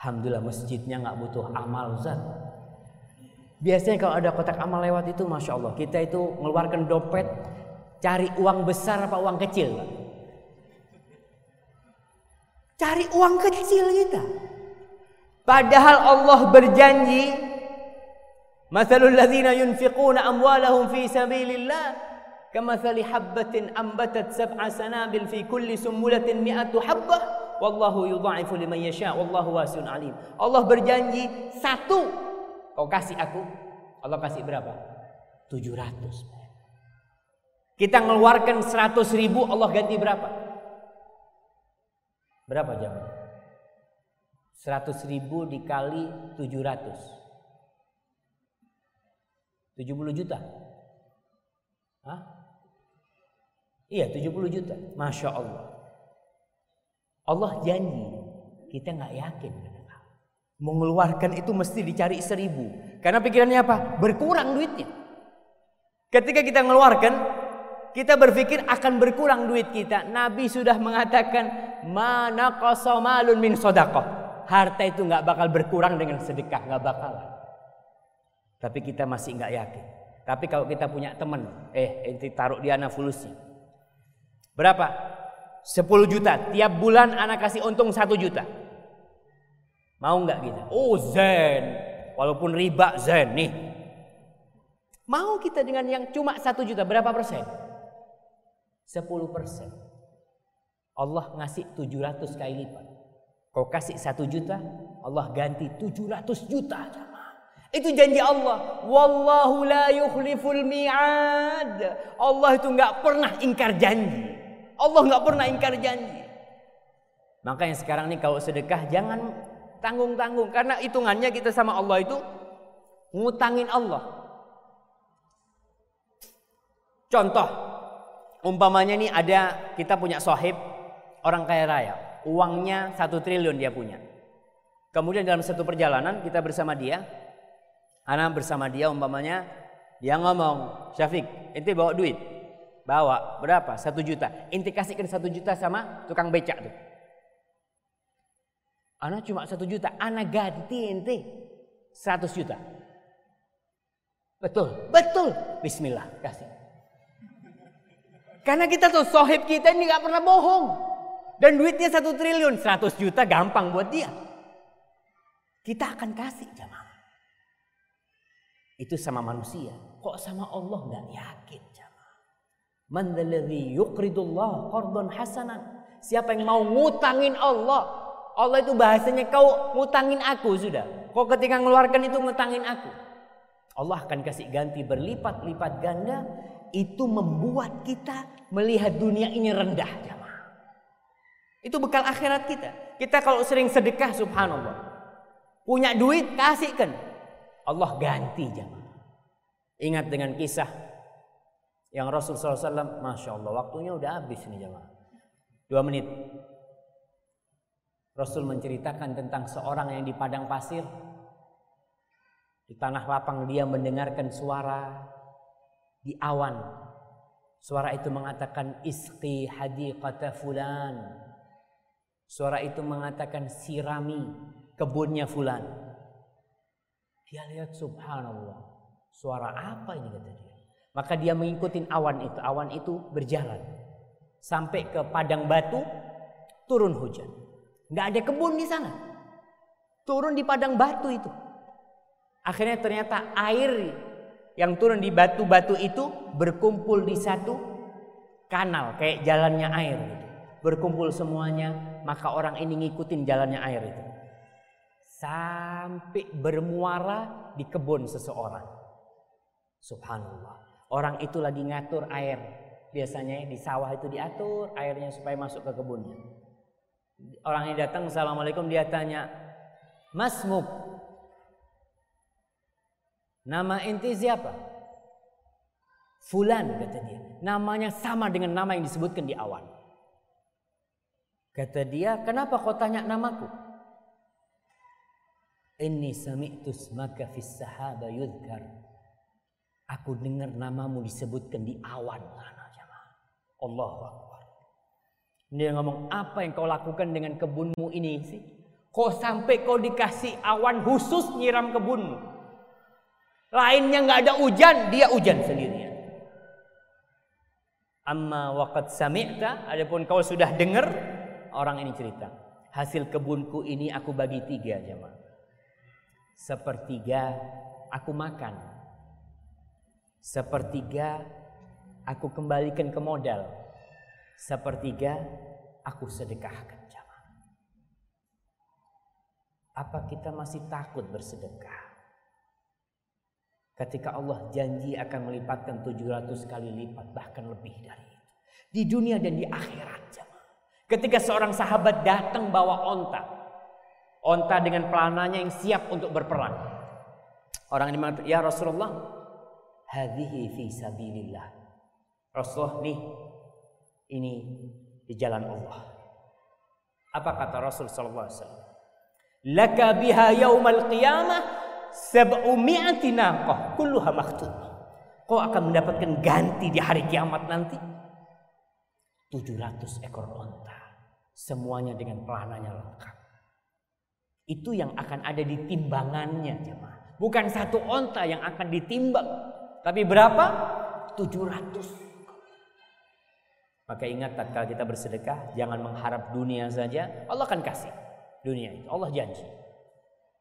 Alhamdulillah masjidnya nggak butuh amal Ustaz. Biasanya kalau ada kotak amal lewat itu Masya Allah kita itu mengeluarkan dompet cari uang besar apa uang kecil. Cari uang kecil kita. Padahal Allah berjanji Masalul yunfiquna amwalahum fi sabilillah kamathali habbatin ambatat sab'a sanabil fi kulli sumbulatin mi'atu habbah wallahu yudha'ifu liman yasha wallahu wasi'un alim. Allah berjanji satu kau kasih aku, Allah kasih berapa? 700. Kita ngeluarkan 100 ribu, Allah ganti berapa? Berapa jam? 100 ribu dikali 700. 70 juta. Hah? Iya 70 juta. Masya Allah. Allah janji. Kita nggak yakin. Mengeluarkan itu mesti dicari seribu. Karena pikirannya apa? Berkurang duitnya. Ketika kita mengeluarkan, kita berpikir akan berkurang duit kita. Nabi sudah mengatakan, mana kosomalun min sodakoh. Harta itu nggak bakal berkurang dengan sedekah, nggak bakal. Tapi kita masih nggak yakin. Tapi kalau kita punya teman, eh inti taruh di anak fulusnya. Berapa? 10 juta. Tiap bulan anak kasih untung 1 juta. Mau nggak kita? Oh zen. Walaupun riba zen nih. Mau kita dengan yang cuma 1 juta berapa persen? 10 persen. Allah ngasih 700 kali lipat. Kau kasih 1 juta, Allah ganti 700 juta. Itu janji Allah. Wallahu la yukhliful mi'ad. Allah itu nggak pernah ingkar janji. Allah nggak pernah ingkar janji. Makanya sekarang nih kalau sedekah jangan tanggung-tanggung karena hitungannya kita sama Allah itu ngutangin Allah. Contoh, umpamanya nih ada kita punya sohib orang kaya raya, uangnya satu triliun dia punya. Kemudian dalam satu perjalanan kita bersama dia, Anak bersama dia umpamanya dia ngomong, Syafiq, ente bawa duit. Bawa berapa? Satu juta. Ente kasihkan satu juta sama tukang becak tuh. Anak cuma satu juta. Anak ganti ente seratus juta. Betul, betul. Bismillah, kasih. Karena kita tuh sohib kita ini gak pernah bohong. Dan duitnya satu triliun, seratus juta gampang buat dia. Kita akan kasih jamaah. Itu sama manusia. Kok sama Allah nggak yakin? Man yuqridullah qardun hasanan. Siapa yang mau ngutangin Allah? Allah itu bahasanya kau ngutangin aku sudah. Kau ketika ngeluarkan itu ngutangin aku. Allah akan kasih ganti berlipat-lipat ganda. Itu membuat kita melihat dunia ini rendah jamaah. Itu bekal akhirat kita. Kita kalau sering sedekah subhanallah. Punya duit kasihkan. Allah ganti jamaah. Ingat dengan kisah yang Rasul SAW, Masya Allah, waktunya udah habis nih jamaah. Dua menit. Rasul menceritakan tentang seorang yang di padang pasir. Di tanah lapang dia mendengarkan suara di awan. Suara itu mengatakan isqi hadiqata fulan. Suara itu mengatakan sirami kebunnya fulan. Dia lihat subhanallah. Suara apa ini kata dia. Maka dia mengikuti awan itu. Awan itu berjalan. Sampai ke padang batu. Turun hujan. Nggak ada kebun di sana. Turun di padang batu itu. Akhirnya ternyata air yang turun di batu-batu itu berkumpul di satu kanal kayak jalannya air gitu. Berkumpul semuanya, maka orang ini ngikutin jalannya air itu sampai bermuara di kebun seseorang. Subhanallah. Orang itu lagi ngatur air. Biasanya di sawah itu diatur airnya supaya masuk ke kebunnya. Orang yang datang, Assalamualaikum, dia tanya, Mas Muk, nama inti siapa? Fulan, kata dia. Namanya sama dengan nama yang disebutkan di awan. Kata dia, kenapa kau tanya namaku? Inni sami'tus maka fis sahaba yudhkar. Aku dengar namamu disebutkan di awan. Allah Akbar. Dia ngomong, apa yang kau lakukan dengan kebunmu ini sih? Kok sampai kau dikasih awan khusus nyiram kebunmu? Lainnya nggak ada hujan, dia hujan sendirian. Amma waqad sami'ta, adapun kau sudah dengar, orang ini cerita. Hasil kebunku ini aku bagi tiga jemaah sepertiga aku makan. Sepertiga aku kembalikan ke modal. Sepertiga aku sedekahkan jamaah. Apa kita masih takut bersedekah? Ketika Allah janji akan melipatkan 700 kali lipat bahkan lebih dari itu. Di dunia dan di akhirat jamaah. Ketika seorang sahabat datang bawa onta. Onta dengan pelananya yang siap untuk berperang. Orang ini mengatakan, ya Rasulullah, hadhihi fi sabilillah. Rasulullah nih ini di jalan Allah. Apa kata Rasul sallallahu alaihi wasallam? Laka biha yaumal qiyamah sab'u mi'ati naqah kulluha maktumah. Kau akan mendapatkan ganti di hari kiamat nanti 700 ekor onta. Semuanya dengan pelananya lengkap. Itu yang akan ada di timbangannya jemaah. Bukan satu onta yang akan ditimbang. Tapi berapa? 700. Maka ingat tatkala kita bersedekah, jangan mengharap dunia saja. Allah akan kasih dunia itu. Allah janji.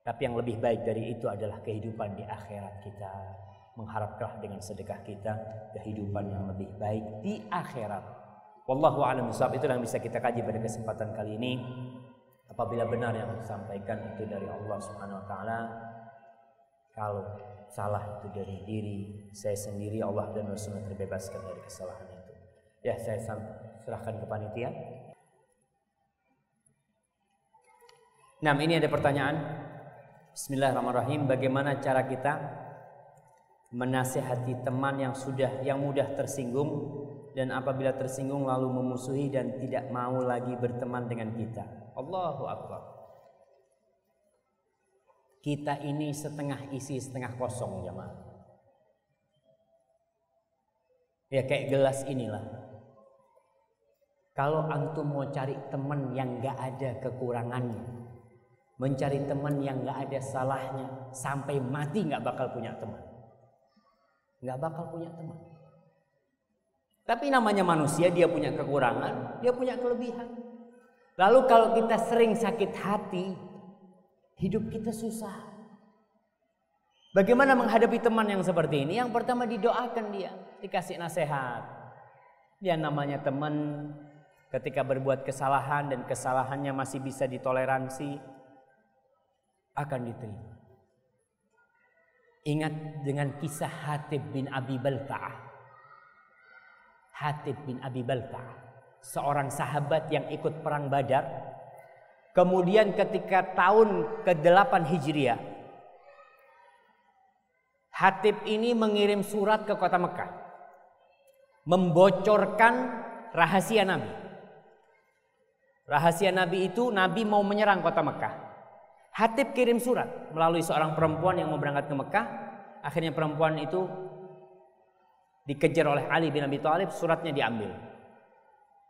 Tapi yang lebih baik dari itu adalah kehidupan di akhirat kita. Mengharapkan dengan sedekah kita kehidupan yang lebih baik di akhirat. Wallahu a'lam bishawab. Itu yang bisa kita kaji pada kesempatan kali ini. Apabila benar yang disampaikan itu dari Allah Subhanahu wa taala, kalau salah itu dari diri saya sendiri Allah dan Rasulnya terbebaskan dari kesalahan. Ya saya serahkan ke panitia. Nah ini ada pertanyaan. Bismillahirrahmanirrahim. Bagaimana cara kita menasehati teman yang sudah yang mudah tersinggung dan apabila tersinggung lalu memusuhi dan tidak mau lagi berteman dengan kita. Allahu Akbar. Kita ini setengah isi setengah kosong jemaah. Ya kayak gelas inilah. Kalau antum mau cari teman yang gak ada kekurangannya, mencari teman yang gak ada salahnya, sampai mati gak bakal punya teman. Gak bakal punya teman. Tapi namanya manusia, dia punya kekurangan, dia punya kelebihan. Lalu kalau kita sering sakit hati, Hidup kita susah. Bagaimana menghadapi teman yang seperti ini? Yang pertama didoakan dia, dikasih nasihat. Dia namanya teman ketika berbuat kesalahan dan kesalahannya masih bisa ditoleransi akan diterima. Ingat dengan kisah Hatib bin Abi Balta'ah. Hatib bin Abi Balta'ah, seorang sahabat yang ikut perang Badar Kemudian ketika tahun ke-8 Hijriah, Hatib ini mengirim surat ke kota Mekah. Membocorkan rahasia Nabi. Rahasia Nabi itu Nabi mau menyerang kota Mekah. Hatib kirim surat melalui seorang perempuan yang mau berangkat ke Mekah. Akhirnya perempuan itu dikejar oleh Ali bin Abi Thalib, suratnya diambil.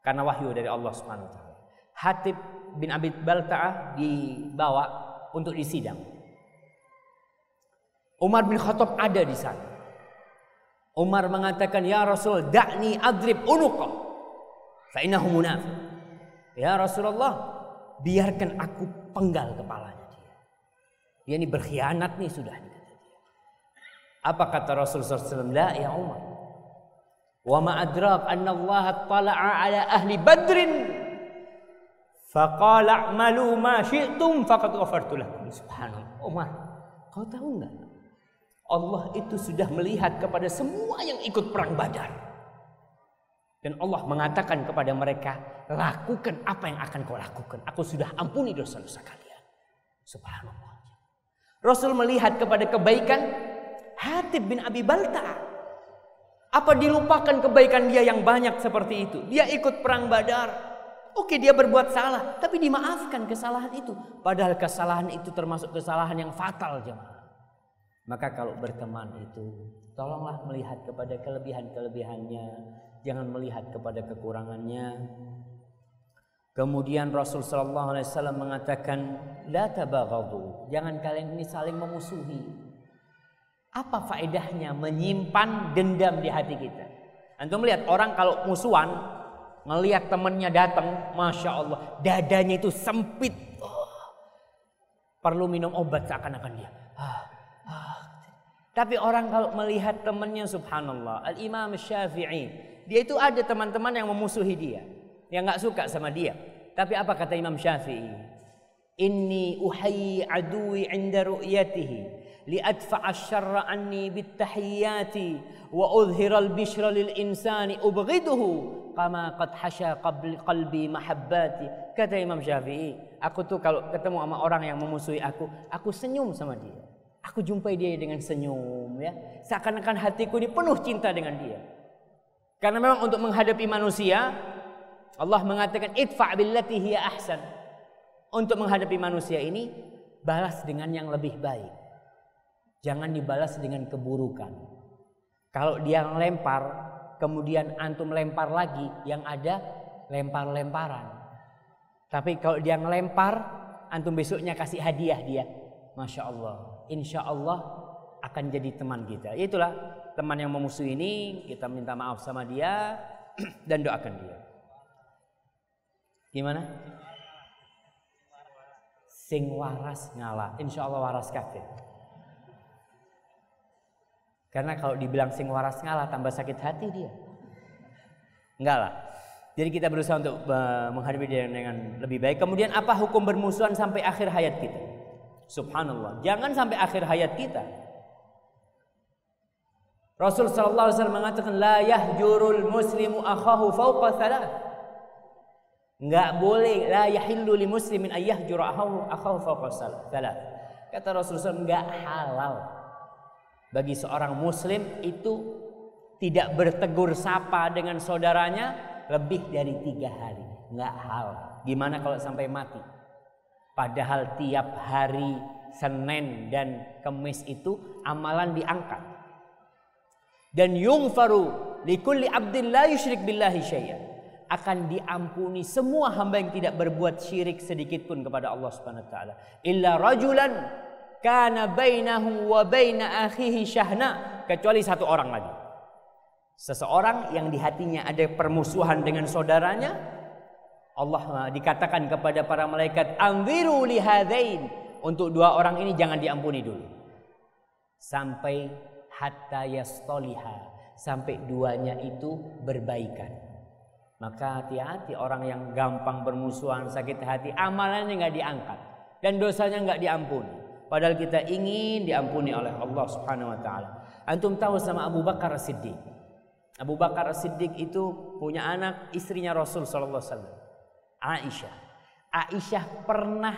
Karena wahyu dari Allah Subhanahu wa taala. Hatib bin Abi Balta'ah dibawa untuk disidang. Umar bin Khattab ada di sana. Umar mengatakan, "Ya Rasul, da'ni adrib unuqa." Fa innahu munafiq. Ya Rasulullah, biarkan aku penggal kepalanya dia. Dia ini berkhianat nih sudah. Apa kata Rasul SAW? La ya Umar. Wa ma adrak anna Allah tala'a ala ahli badrin Faqala a'malu ma syi'tum faqad ghafartu. Subhanallah. Umar, kau tahu enggak? Allah itu sudah melihat kepada semua yang ikut perang Badar. Dan Allah mengatakan kepada mereka, lakukan apa yang akan kau lakukan. Aku sudah ampuni dosa-dosa kalian. Subhanallah. Rasul melihat kepada kebaikan Hatib bin Abi Balta. Apa dilupakan kebaikan dia yang banyak seperti itu? Dia ikut perang Badar. Oke dia berbuat salah, tapi dimaafkan kesalahan itu. Padahal kesalahan itu termasuk kesalahan yang fatal jemaah. Maka kalau berteman itu, tolonglah melihat kepada kelebihan-kelebihannya. Jangan melihat kepada kekurangannya. Kemudian Rasul Shallallahu Alaihi Wasallam mengatakan, la tabaghadu. Jangan kalian ini saling memusuhi. Apa faedahnya menyimpan dendam di hati kita? Antum melihat orang kalau musuhan Ngelihat temannya datang, masya Allah, dadanya itu sempit. Oh, perlu minum obat seakan-akan dia. Ah, ah. Tapi orang kalau melihat temannya, subhanallah, Al Imam Syafi'i, dia itu ada teman-teman yang memusuhi dia, yang nggak suka sama dia. Tapi apa kata Imam Syafi'i? Inni uhayyi adui inda ru'yatihi لأدفع الشر عني بالتحيات وأظهر البشر للإنسان أبغضه kama qad hasya qabli qalbi mahabbati kata Imam Syafi'i aku tuh kalau ketemu sama orang yang memusuhi aku aku senyum sama dia Aku jumpai dia dengan senyum ya. Seakan-akan hatiku ini penuh cinta dengan dia. Karena memang untuk menghadapi manusia Allah mengatakan idfa billati hiya ahsan. Untuk menghadapi manusia ini balas dengan yang lebih baik. Jangan dibalas dengan keburukan. Kalau dia lempar, kemudian antum lempar lagi, yang ada lempar-lemparan. Tapi kalau dia ngelempar, antum besoknya kasih hadiah dia. Masya Allah. Insya Allah akan jadi teman kita. Itulah teman yang memusuhi ini, kita minta maaf sama dia <clears throat> dan doakan dia. Gimana? Sing waras ngalah. Insya Allah waras kafir. Karena kalau dibilang sing waras ngalah tambah sakit hati dia. Enggak lah. Jadi kita berusaha untuk uh, menghadapi dia dengan lebih baik. Kemudian apa hukum bermusuhan sampai akhir hayat kita? Subhanallah. Jangan sampai akhir hayat kita. Rasul sallallahu alaihi wasallam mengatakan la yahjurul muslimu akhahu fawqa thalath. Enggak boleh la yahillu li muslimin ayyahjura akhahu akhahu fawqa thalath. Kata Rasulullah enggak halal bagi seorang muslim itu tidak bertegur sapa dengan saudaranya lebih dari tiga hari. Nggak hal. Gimana kalau sampai mati? Padahal tiap hari Senin dan Kemis itu amalan diangkat. Dan yungfaru likulli abdin la yusyrik billahi syai'an. Akan diampuni semua hamba yang tidak berbuat syirik sedikit pun kepada Allah Subhanahu wa taala. Illa rajulan kana bainahu wa baina akhihi syahna kecuali satu orang lagi. Seseorang yang di hatinya ada permusuhan dengan saudaranya, Allah dikatakan kepada para malaikat, "Anziru li hadain." Untuk dua orang ini jangan diampuni dulu. Sampai hatta yastoliha, sampai duanya itu berbaikan. Maka hati-hati orang yang gampang bermusuhan, sakit hati, amalannya nggak diangkat dan dosanya nggak diampuni. Padahal kita ingin diampuni oleh Allah Subhanahu wa taala. Antum tahu sama Abu Bakar Siddiq. Abu Bakar Siddiq itu punya anak istrinya Rasul sallallahu alaihi wasallam. Aisyah. Aisyah pernah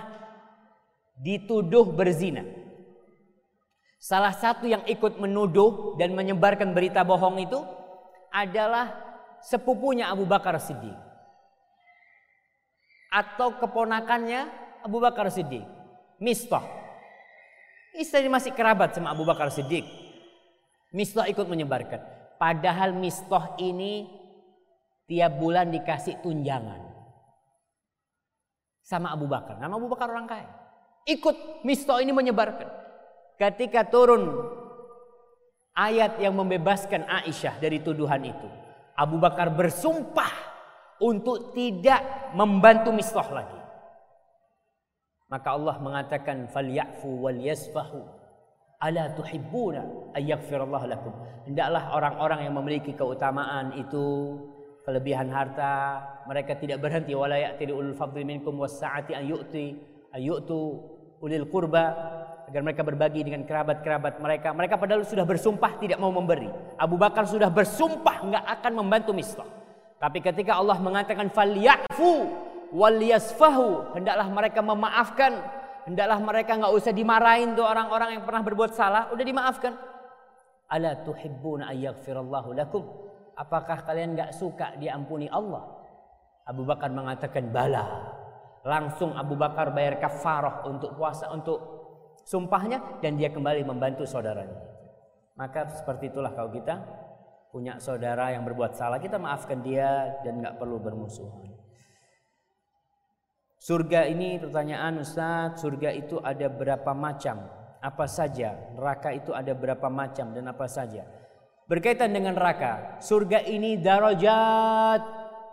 dituduh berzina. Salah satu yang ikut menuduh dan menyebarkan berita bohong itu adalah sepupunya Abu Bakar Siddiq. Atau keponakannya Abu Bakar Siddiq. Mistah Istri masih kerabat sama Abu Bakar Siddiq. Mistoh ikut menyebarkan. Padahal Mistoh ini tiap bulan dikasih tunjangan. Sama Abu Bakar. Nama Abu Bakar orang kaya. Ikut Mistoh ini menyebarkan. Ketika turun ayat yang membebaskan Aisyah dari tuduhan itu. Abu Bakar bersumpah untuk tidak membantu Mistoh lagi. Maka Allah mengatakan falyafu wal yasfahu. Ala tuhibbuna ayyaghfirallahu lakum. Hendaklah orang-orang yang memiliki keutamaan itu kelebihan harta, mereka tidak berhenti wala ya'tili ulul fadli minkum was-sa'ati an yu'ti ayyutu ulil qurba agar mereka berbagi dengan kerabat-kerabat mereka. Mereka padahal sudah bersumpah tidak mau memberi. Abu Bakar sudah bersumpah enggak akan membantu Mistah. Tapi ketika Allah mengatakan falyafu waliyasfahu hendaklah mereka memaafkan hendaklah mereka nggak usah dimarahin tuh orang-orang yang pernah berbuat salah udah dimaafkan ala tuhibbuna ayyaghfirallahu lakum apakah kalian nggak suka diampuni Allah Abu Bakar mengatakan bala langsung Abu Bakar bayar kafarah untuk puasa untuk sumpahnya dan dia kembali membantu saudaranya maka seperti itulah kalau kita punya saudara yang berbuat salah kita maafkan dia dan nggak perlu bermusuhan Surga ini pertanyaan Ustaz, surga itu ada berapa macam? Apa saja? Neraka itu ada berapa macam dan apa saja? Berkaitan dengan neraka, surga ini darajat.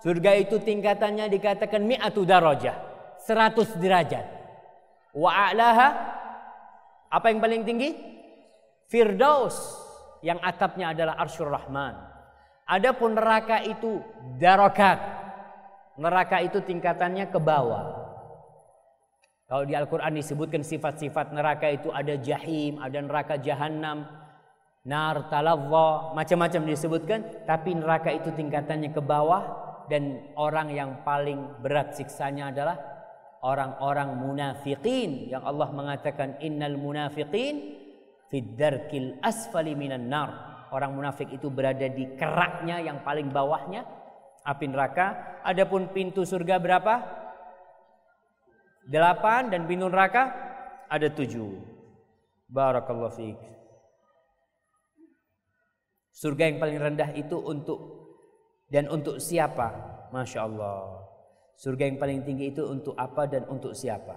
Surga itu tingkatannya dikatakan mi'atu darajah. 100 derajat. Wa apa yang paling tinggi? Firdaus yang atapnya adalah Arsyur Rahman. Adapun neraka itu darakat. Neraka itu tingkatannya ke bawah. Kalau di Al-Quran disebutkan sifat-sifat neraka itu ada jahim, ada neraka jahanam, nar talawwa, macam-macam disebutkan. Tapi neraka itu tingkatannya ke bawah dan orang yang paling berat siksanya adalah orang-orang munafikin yang Allah mengatakan innal munafiqin fiddarkil asfali minan nar. Orang munafik itu berada di keraknya yang paling bawahnya api neraka. Adapun pintu surga berapa? Delapan dan pintu neraka ada tujuh. Barakallahu fiik. Surga yang paling rendah itu untuk dan untuk siapa? Masya Allah. Surga yang paling tinggi itu untuk apa dan untuk siapa?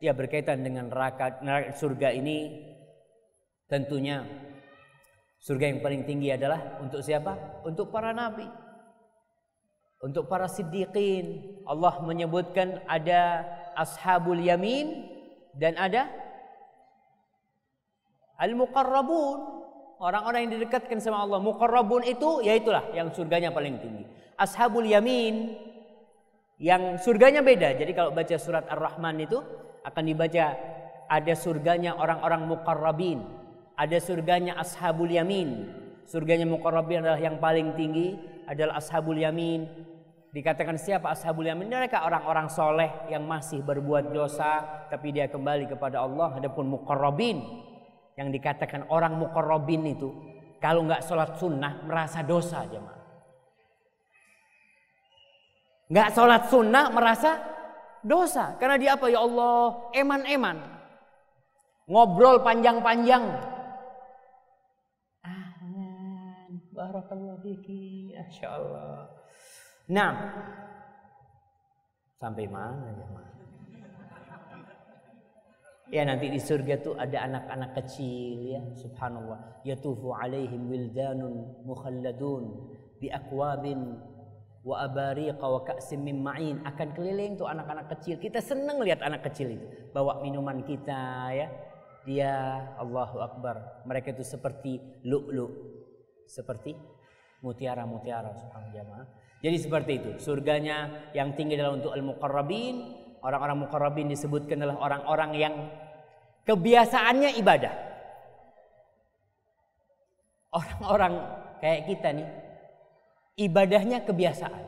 Ya berkaitan dengan neraka, neraka surga ini Tentunya surga yang paling tinggi adalah untuk siapa? Untuk para nabi. Untuk para siddiqin. Allah menyebutkan ada ashabul yamin dan ada al-muqarrabun. Orang-orang yang didekatkan sama Allah. Muqarrabun itu yaitulah yang surganya paling tinggi. Ashabul yamin yang surganya beda. Jadi kalau baca surat Ar-Rahman itu akan dibaca ada surganya orang-orang muqarrabin ada surganya ashabul yamin. Surganya muqarrabin adalah yang paling tinggi adalah ashabul yamin. Dikatakan siapa ashabul yamin? Mereka orang-orang soleh yang masih berbuat dosa tapi dia kembali kepada Allah. Adapun muqarrabin yang dikatakan orang muqarrabin itu kalau nggak sholat sunnah merasa dosa jemaah. Nggak sholat sunnah merasa dosa karena dia apa ya Allah eman-eman ngobrol panjang-panjang Barakallahu fiki. Allah. Nah. Sampai mana ya Ya nanti di surga tuh ada anak-anak kecil ya subhanallah yatufu alaihim wildanun mukhalladun bi akwabin wa abariqa wa ka'sim ma'in akan keliling tuh anak-anak kecil kita senang lihat anak kecil itu bawa minuman kita ya dia Allahu akbar mereka itu seperti lu'lu seperti mutiara-mutiara subhanallah jamaah. Jadi seperti itu. Surganya yang tinggi adalah untuk al-muqarrabin. Orang-orang muqarrabin disebutkan adalah orang-orang yang kebiasaannya ibadah. Orang-orang kayak kita nih ibadahnya kebiasaan.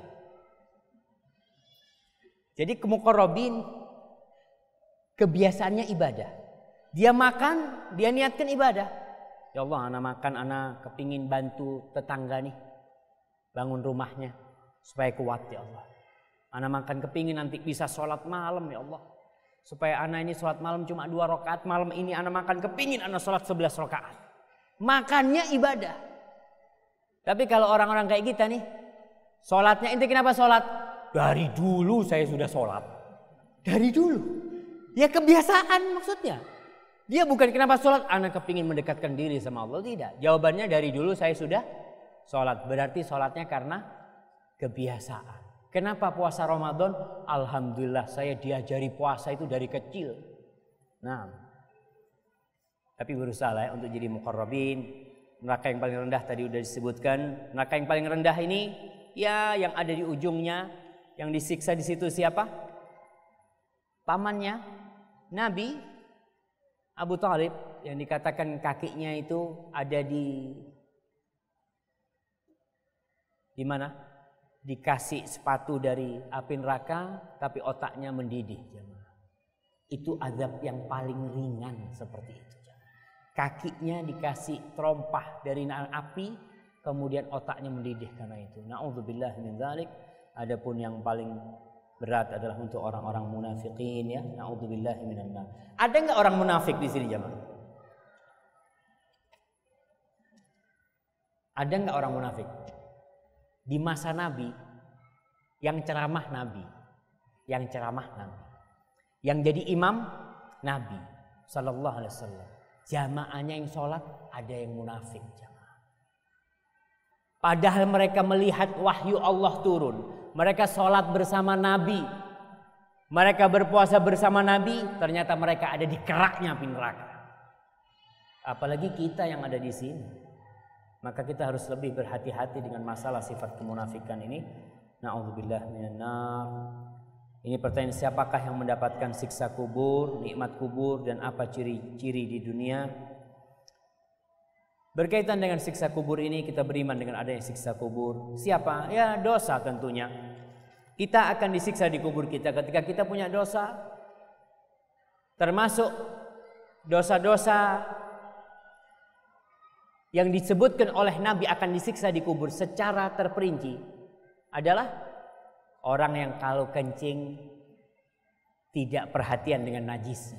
Jadi kemuqarrabin kebiasaannya ibadah. Dia makan, dia niatkan ibadah. Ya Allah, anak makan, anak kepingin bantu tetangga nih. Bangun rumahnya. Supaya kuat ya Allah. Anak makan kepingin nanti bisa sholat malam ya Allah. Supaya anak ini sholat malam cuma dua rakaat. Malam ini anak makan kepingin anak sholat sebelas rakaat. Makannya ibadah. Tapi kalau orang-orang kayak kita nih. Sholatnya inti kenapa sholat? Dari dulu saya sudah sholat. Dari dulu. Ya kebiasaan maksudnya. Dia bukan kenapa sholat, anak kepingin mendekatkan diri sama Allah. Tidak. Jawabannya dari dulu saya sudah sholat. Berarti sholatnya karena kebiasaan. Kenapa puasa Ramadan? Alhamdulillah saya diajari puasa itu dari kecil. Nah, tapi berusaha lah ya untuk jadi mukarrabin. Neraka yang paling rendah tadi udah disebutkan. Neraka yang paling rendah ini ya yang ada di ujungnya, yang disiksa di situ siapa? Pamannya, Nabi Abu Talib yang dikatakan kakinya itu ada di di mana? Dikasih sepatu dari api neraka tapi otaknya mendidih Itu azab yang paling ringan seperti itu. Kakinya dikasih terompah dari api kemudian otaknya mendidih karena itu. Nauzubillah min dzalik. Adapun yang paling berat adalah untuk orang-orang munafikin ya. Nauzubillahi minan. Ada nggak orang munafik di sini jemaah? Ada nggak orang munafik? Di masa Nabi yang ceramah Nabi, yang ceramah Nabi, yang jadi imam Nabi Sallallahu Alaihi Wasallam. Jamaahnya yang sholat ada yang munafik jamaah. Padahal mereka melihat wahyu Allah turun, mereka sholat bersama Nabi. Mereka berpuasa bersama Nabi. Ternyata mereka ada di keraknya api neraka. Apalagi kita yang ada di sini. Maka kita harus lebih berhati-hati dengan masalah sifat kemunafikan ini. Na'udzubillah minan Ini pertanyaan siapakah yang mendapatkan siksa kubur, nikmat kubur dan apa ciri-ciri di dunia? Berkaitan dengan siksa kubur ini kita beriman dengan adanya siksa kubur. Siapa? Ya dosa tentunya. Kita akan disiksa di kubur kita ketika kita punya dosa. Termasuk dosa-dosa yang disebutkan oleh Nabi akan disiksa di kubur secara terperinci adalah orang yang kalau kencing tidak perhatian dengan najis.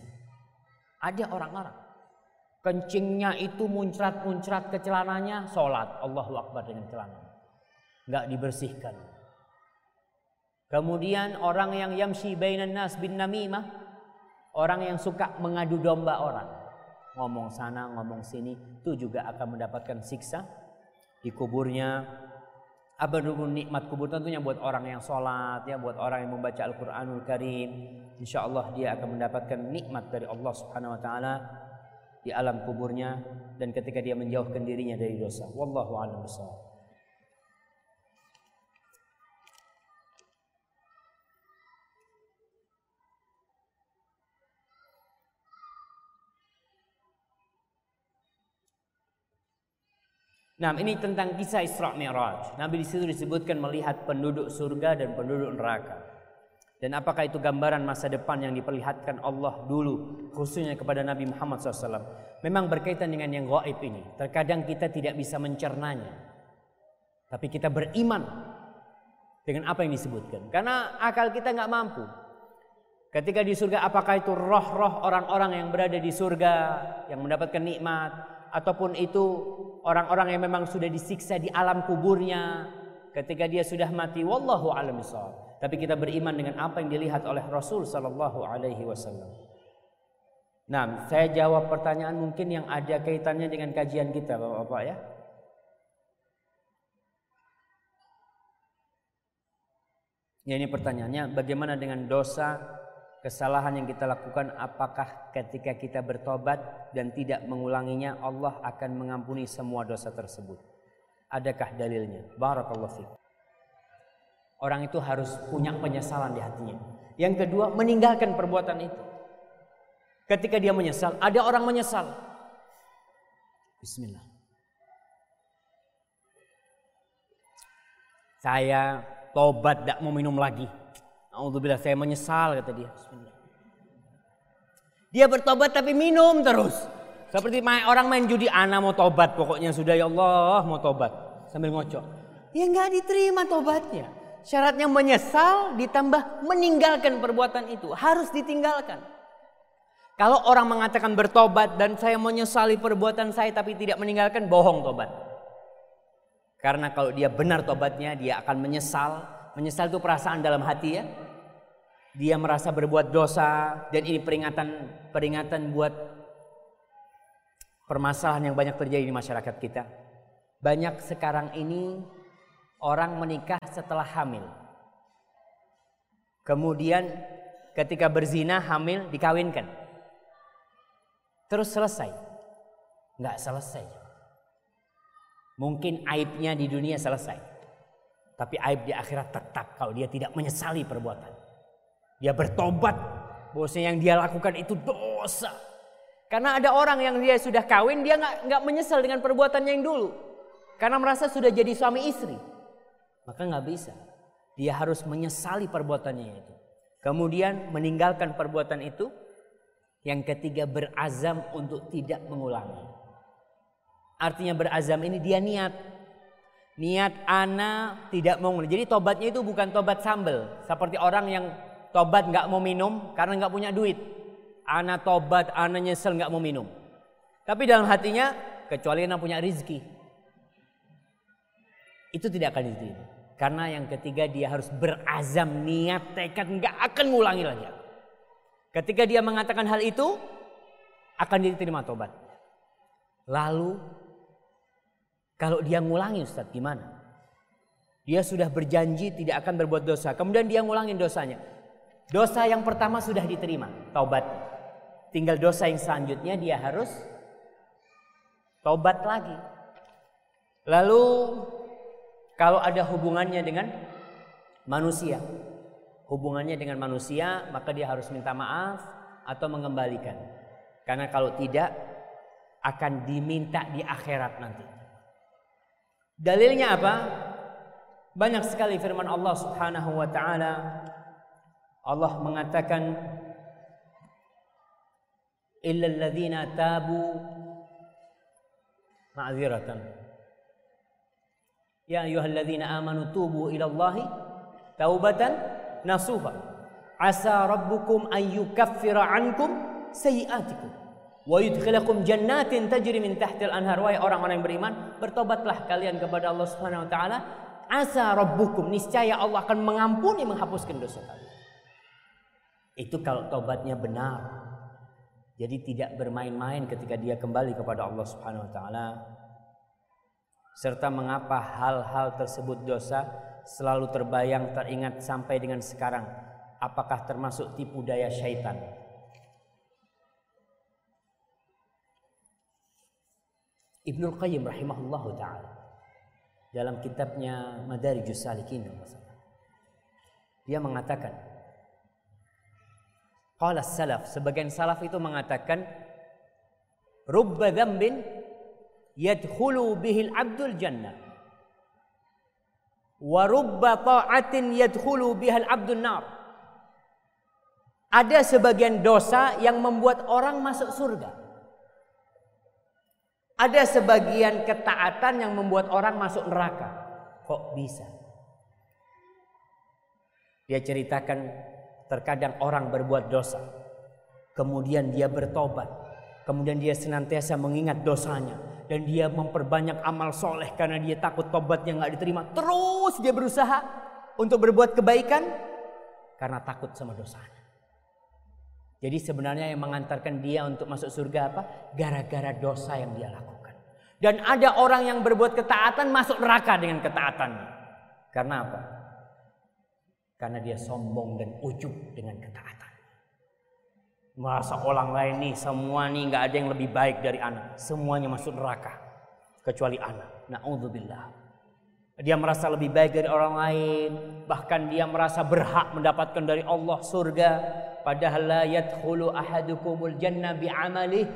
Ada orang-orang kencingnya itu muncrat-muncrat ke celananya, sholat Allahu Akbar dengan celana. Nggak dibersihkan. Kemudian orang yang yamshi bainan nas bin namimah, orang yang suka mengadu domba orang ngomong sana, ngomong sini, itu juga akan mendapatkan siksa di kuburnya. Apa dulu nikmat kubur tentunya buat orang yang sholat, ya buat orang yang membaca Al-Quranul Karim. Insya Allah dia akan mendapatkan nikmat dari Allah Subhanahu Wa Taala di alam kuburnya dan ketika dia menjauhkan dirinya dari dosa. Wallahu a'lam bishawab. Nah, ini tentang kisah Isra Mi'raj. Nabi di situ disebutkan melihat penduduk surga dan penduduk neraka. Dan apakah itu gambaran masa depan yang diperlihatkan Allah dulu khususnya kepada Nabi Muhammad SAW. Memang berkaitan dengan yang gaib ini. Terkadang kita tidak bisa mencernanya. Tapi kita beriman dengan apa yang disebutkan. Karena akal kita nggak mampu. Ketika di surga apakah itu roh-roh orang-orang yang berada di surga yang mendapatkan nikmat ataupun itu orang-orang yang memang sudah disiksa di alam kuburnya ketika dia sudah mati wallahu alam tapi kita beriman dengan apa yang dilihat oleh Rasul sallallahu alaihi wasallam Nah, saya jawab pertanyaan mungkin yang ada kaitannya dengan kajian kita Bapak-bapak ya. Ya ini pertanyaannya, bagaimana dengan dosa kesalahan yang kita lakukan apakah ketika kita bertobat dan tidak mengulanginya Allah akan mengampuni semua dosa tersebut? Adakah dalilnya? Barakallahu fiik. Orang itu harus punya penyesalan di hatinya. Yang kedua meninggalkan perbuatan itu. Ketika dia menyesal ada orang menyesal. Bismillah. Saya tobat tidak mau minum lagi Alhamdulillah saya menyesal kata dia. Dia bertobat tapi minum terus. Seperti orang main judi, ana mau tobat pokoknya sudah ya Allah mau tobat sambil ngocok. Ya nggak diterima tobatnya. Syaratnya menyesal ditambah meninggalkan perbuatan itu harus ditinggalkan. Kalau orang mengatakan bertobat dan saya menyesali perbuatan saya tapi tidak meninggalkan bohong tobat. Karena kalau dia benar tobatnya dia akan menyesal Menyesal itu perasaan dalam hati ya. Dia merasa berbuat dosa dan ini peringatan peringatan buat permasalahan yang banyak terjadi di masyarakat kita. Banyak sekarang ini orang menikah setelah hamil. Kemudian ketika berzina hamil dikawinkan. Terus selesai. Nggak selesai. Mungkin aibnya di dunia selesai. Tapi aib di akhirat tetap kalau dia tidak menyesali perbuatan. Dia bertobat bahwasanya yang dia lakukan itu dosa. Karena ada orang yang dia sudah kawin dia nggak nggak menyesal dengan perbuatannya yang dulu. Karena merasa sudah jadi suami istri. Maka nggak bisa. Dia harus menyesali perbuatannya itu. Kemudian meninggalkan perbuatan itu. Yang ketiga berazam untuk tidak mengulangi. Artinya berazam ini dia niat niat ana tidak mau jadi tobatnya itu bukan tobat sambel seperti orang yang tobat nggak mau minum karena nggak punya duit ana tobat ana nyesel nggak mau minum tapi dalam hatinya kecuali ana punya rizki itu tidak akan diterima karena yang ketiga dia harus berazam niat tekad nggak akan ngulangi lagi ketika dia mengatakan hal itu akan diterima tobat lalu kalau dia ngulangi Ustaz gimana? Dia sudah berjanji tidak akan berbuat dosa. Kemudian dia ngulangin dosanya. Dosa yang pertama sudah diterima. Taubat. Tinggal dosa yang selanjutnya dia harus taubat lagi. Lalu kalau ada hubungannya dengan manusia. Hubungannya dengan manusia maka dia harus minta maaf atau mengembalikan. Karena kalau tidak akan diminta di akhirat nanti. Dalilnya apa? Banyak sekali firman Allah Subhanahu wa taala. Allah mengatakan ladzina tabu ma'ziratan. Ya ayyuhalladzina amanu tubu ila Allahi taubatan nasuha. Asa rabbukum an yukaffira ankum sayiatikum wa yudkhilakum jannatin tajri min tahtil anhar. Wahai orang-orang yang beriman, bertobatlah kalian kepada Allah Subhanahu wa taala. Asa rabbukum niscaya Allah akan mengampuni menghapuskan dosa kalian. Itu kalau tobatnya benar. Jadi tidak bermain-main ketika dia kembali kepada Allah Subhanahu wa taala. Serta mengapa hal-hal tersebut dosa selalu terbayang teringat sampai dengan sekarang. Apakah termasuk tipu daya syaitan? Ibnu Qayyim rahimahullah taala dalam kitabnya Madarijus Salikin dia mengatakan Qala salaf, sebagian salaf itu mengatakan rubba dzambin yadkhulu bihil abdul jannah wa rubba ta'atin yadkhulu bihal abdul nar. Ada sebagian dosa yang membuat orang masuk surga. Ada sebagian ketaatan yang membuat orang masuk neraka. Kok bisa? Dia ceritakan Terkadang orang berbuat dosa. Kemudian dia bertobat. Kemudian dia senantiasa mengingat dosanya. Dan dia memperbanyak amal soleh karena dia takut tobatnya nggak diterima. Terus dia berusaha untuk berbuat kebaikan karena takut sama dosanya. Jadi sebenarnya yang mengantarkan dia untuk masuk surga apa? Gara-gara dosa yang dia lakukan. Dan ada orang yang berbuat ketaatan masuk neraka dengan ketaatannya. Karena apa? Karena dia sombong dan ujub dengan ketaatan. Merasa orang lain nih, semua nih nggak ada yang lebih baik dari anak. Semuanya masuk neraka. Kecuali anak. Na'udzubillah. Dia merasa lebih baik dari orang lain. Bahkan dia merasa berhak mendapatkan dari Allah surga. Padahal la yadkhulu ahadukumul jannah bi'amalih.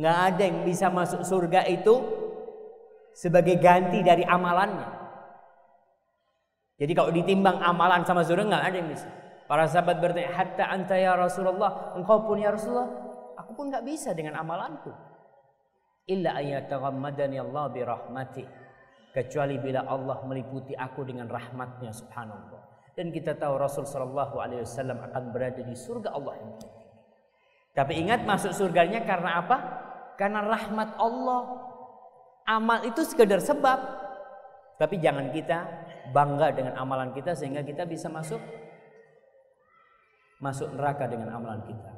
Nggak ada yang bisa masuk surga itu sebagai ganti dari amalannya. Jadi kalau ditimbang amalan sama surga nggak ada yang bisa. Para sahabat bertanya, hatta anta ya Rasulullah, engkau pun ya Rasulullah, aku pun nggak bisa dengan amalanku. Illa ayataghammadani Allah bi rahmati. Kecuali bila Allah meliputi aku dengan rahmatnya subhanallah. Dan kita tahu Rasul Shallallahu Alaihi Wasallam akan berada di surga Allah yang Tapi ingat masuk surganya karena apa? Karena rahmat Allah. Amal itu sekedar sebab. Tapi jangan kita bangga dengan amalan kita sehingga kita bisa masuk masuk neraka dengan amalan kita.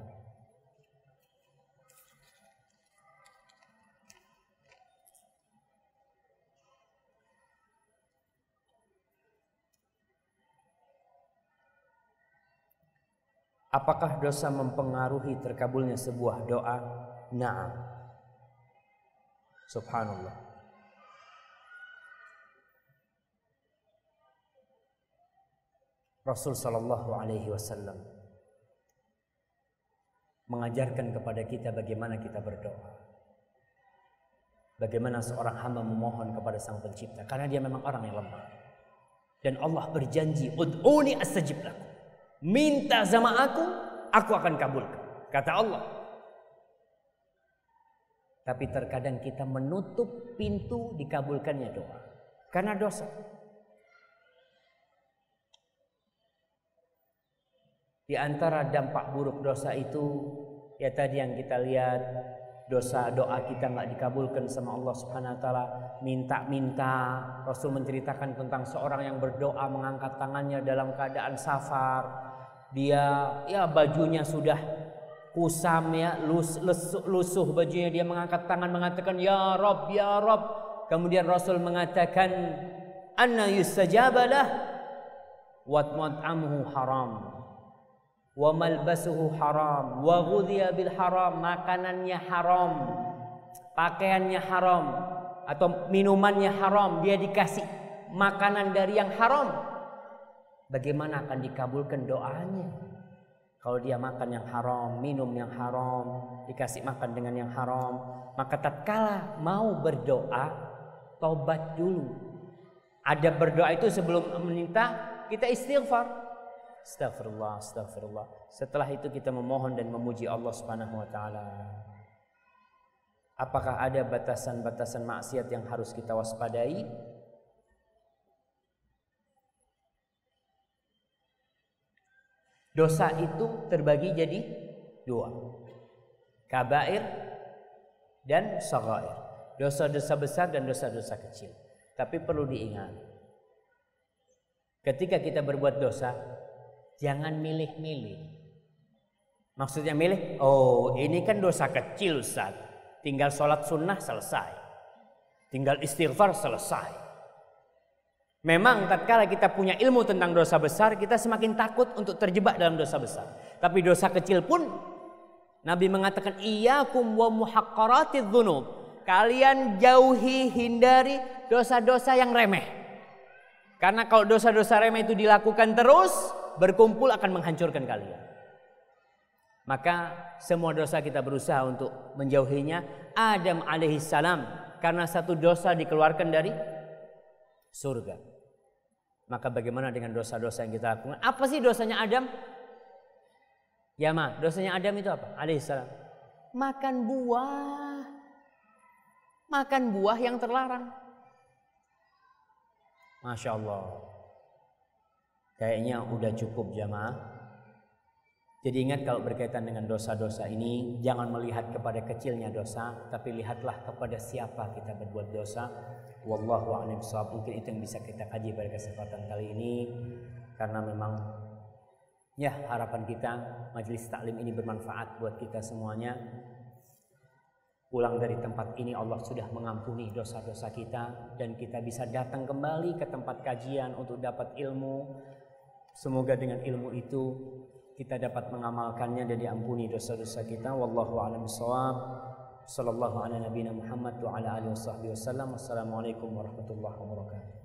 Apakah dosa mempengaruhi terkabulnya sebuah doa? Naam. Subhanallah. Rasul Shallallahu Alaihi Wasallam mengajarkan kepada kita bagaimana kita berdoa. Bagaimana seorang hamba memohon kepada Sang Pencipta karena dia memang orang yang lemah. Dan Allah berjanji, "Ud'uni astajib lakum." Minta sama aku, aku akan kabulkan. Kata Allah. Tapi terkadang kita menutup pintu dikabulkannya doa karena dosa. Di antara dampak buruk dosa itu ya tadi yang kita lihat dosa doa kita nggak dikabulkan sama Allah Subhanahu wa taala. Minta-minta Rasul menceritakan tentang seorang yang berdoa mengangkat tangannya dalam keadaan safar. Dia ya bajunya sudah kusam ya lus, lesu, lusuh bajunya. Dia mengangkat tangan mengatakan ya Rob ya Rob kemudian Rasul mengatakan anna yustajabalah wat mat'amuhu haram wa malbasuhu haram. Wa ghudhiya bil haram. Makanannya haram. Pakaiannya haram. Atau minumannya haram. Dia dikasih makanan dari yang haram. Bagaimana akan dikabulkan doanya? Kalau dia makan yang haram minum yang haram dikasih makan dengan yang haram maka tatkala mau berdoa tobat dulu. Ada berdoa itu sebelum meminta kita istighfar Astagfirullah, astagfirullah. Setelah itu kita memohon dan memuji Allah Subhanahu wa taala. Apakah ada batasan-batasan maksiat yang harus kita waspadai? Dosa itu terbagi jadi dua. Kabair dan sagair. Dosa-dosa besar dan dosa-dosa kecil. Tapi perlu diingat. Ketika kita berbuat dosa, jangan milih-milih. Maksudnya milih, oh ini kan dosa kecil Ustaz. Tinggal sholat sunnah selesai. Tinggal istighfar selesai. Memang tatkala kita punya ilmu tentang dosa besar, kita semakin takut untuk terjebak dalam dosa besar. Tapi dosa kecil pun Nabi mengatakan iyyakum wa muhaqqaratidz dzunub. Kalian jauhi, hindari dosa-dosa yang remeh. Karena kalau dosa-dosa remeh itu dilakukan terus, berkumpul akan menghancurkan kalian. Maka semua dosa kita berusaha untuk menjauhinya. Adam alaihissalam karena satu dosa dikeluarkan dari surga. Maka bagaimana dengan dosa-dosa yang kita lakukan? Apa sih dosanya Adam? Ya ma, dosanya Adam itu apa? Alaihissalam. Makan buah. Makan buah yang terlarang. Masya Allah. Kayaknya udah cukup jamaah. Jadi ingat kalau berkaitan dengan dosa-dosa ini, jangan melihat kepada kecilnya dosa, tapi lihatlah kepada siapa kita berbuat dosa. Wallahu a'lam Mungkin itu yang bisa kita kaji pada kesempatan kali ini karena memang ya harapan kita majelis taklim ini bermanfaat buat kita semuanya. Pulang dari tempat ini Allah sudah mengampuni dosa-dosa kita dan kita bisa datang kembali ke tempat kajian untuk dapat ilmu. Semoga dengan ilmu itu kita dapat mengamalkannya dan diampuni dosa-dosa kita. Wallahu a'lam bishawab sallallahu ala nabiyina Muhammad wa ala alihi wasallam wassalamualaikum warahmatullahi wabarakatuh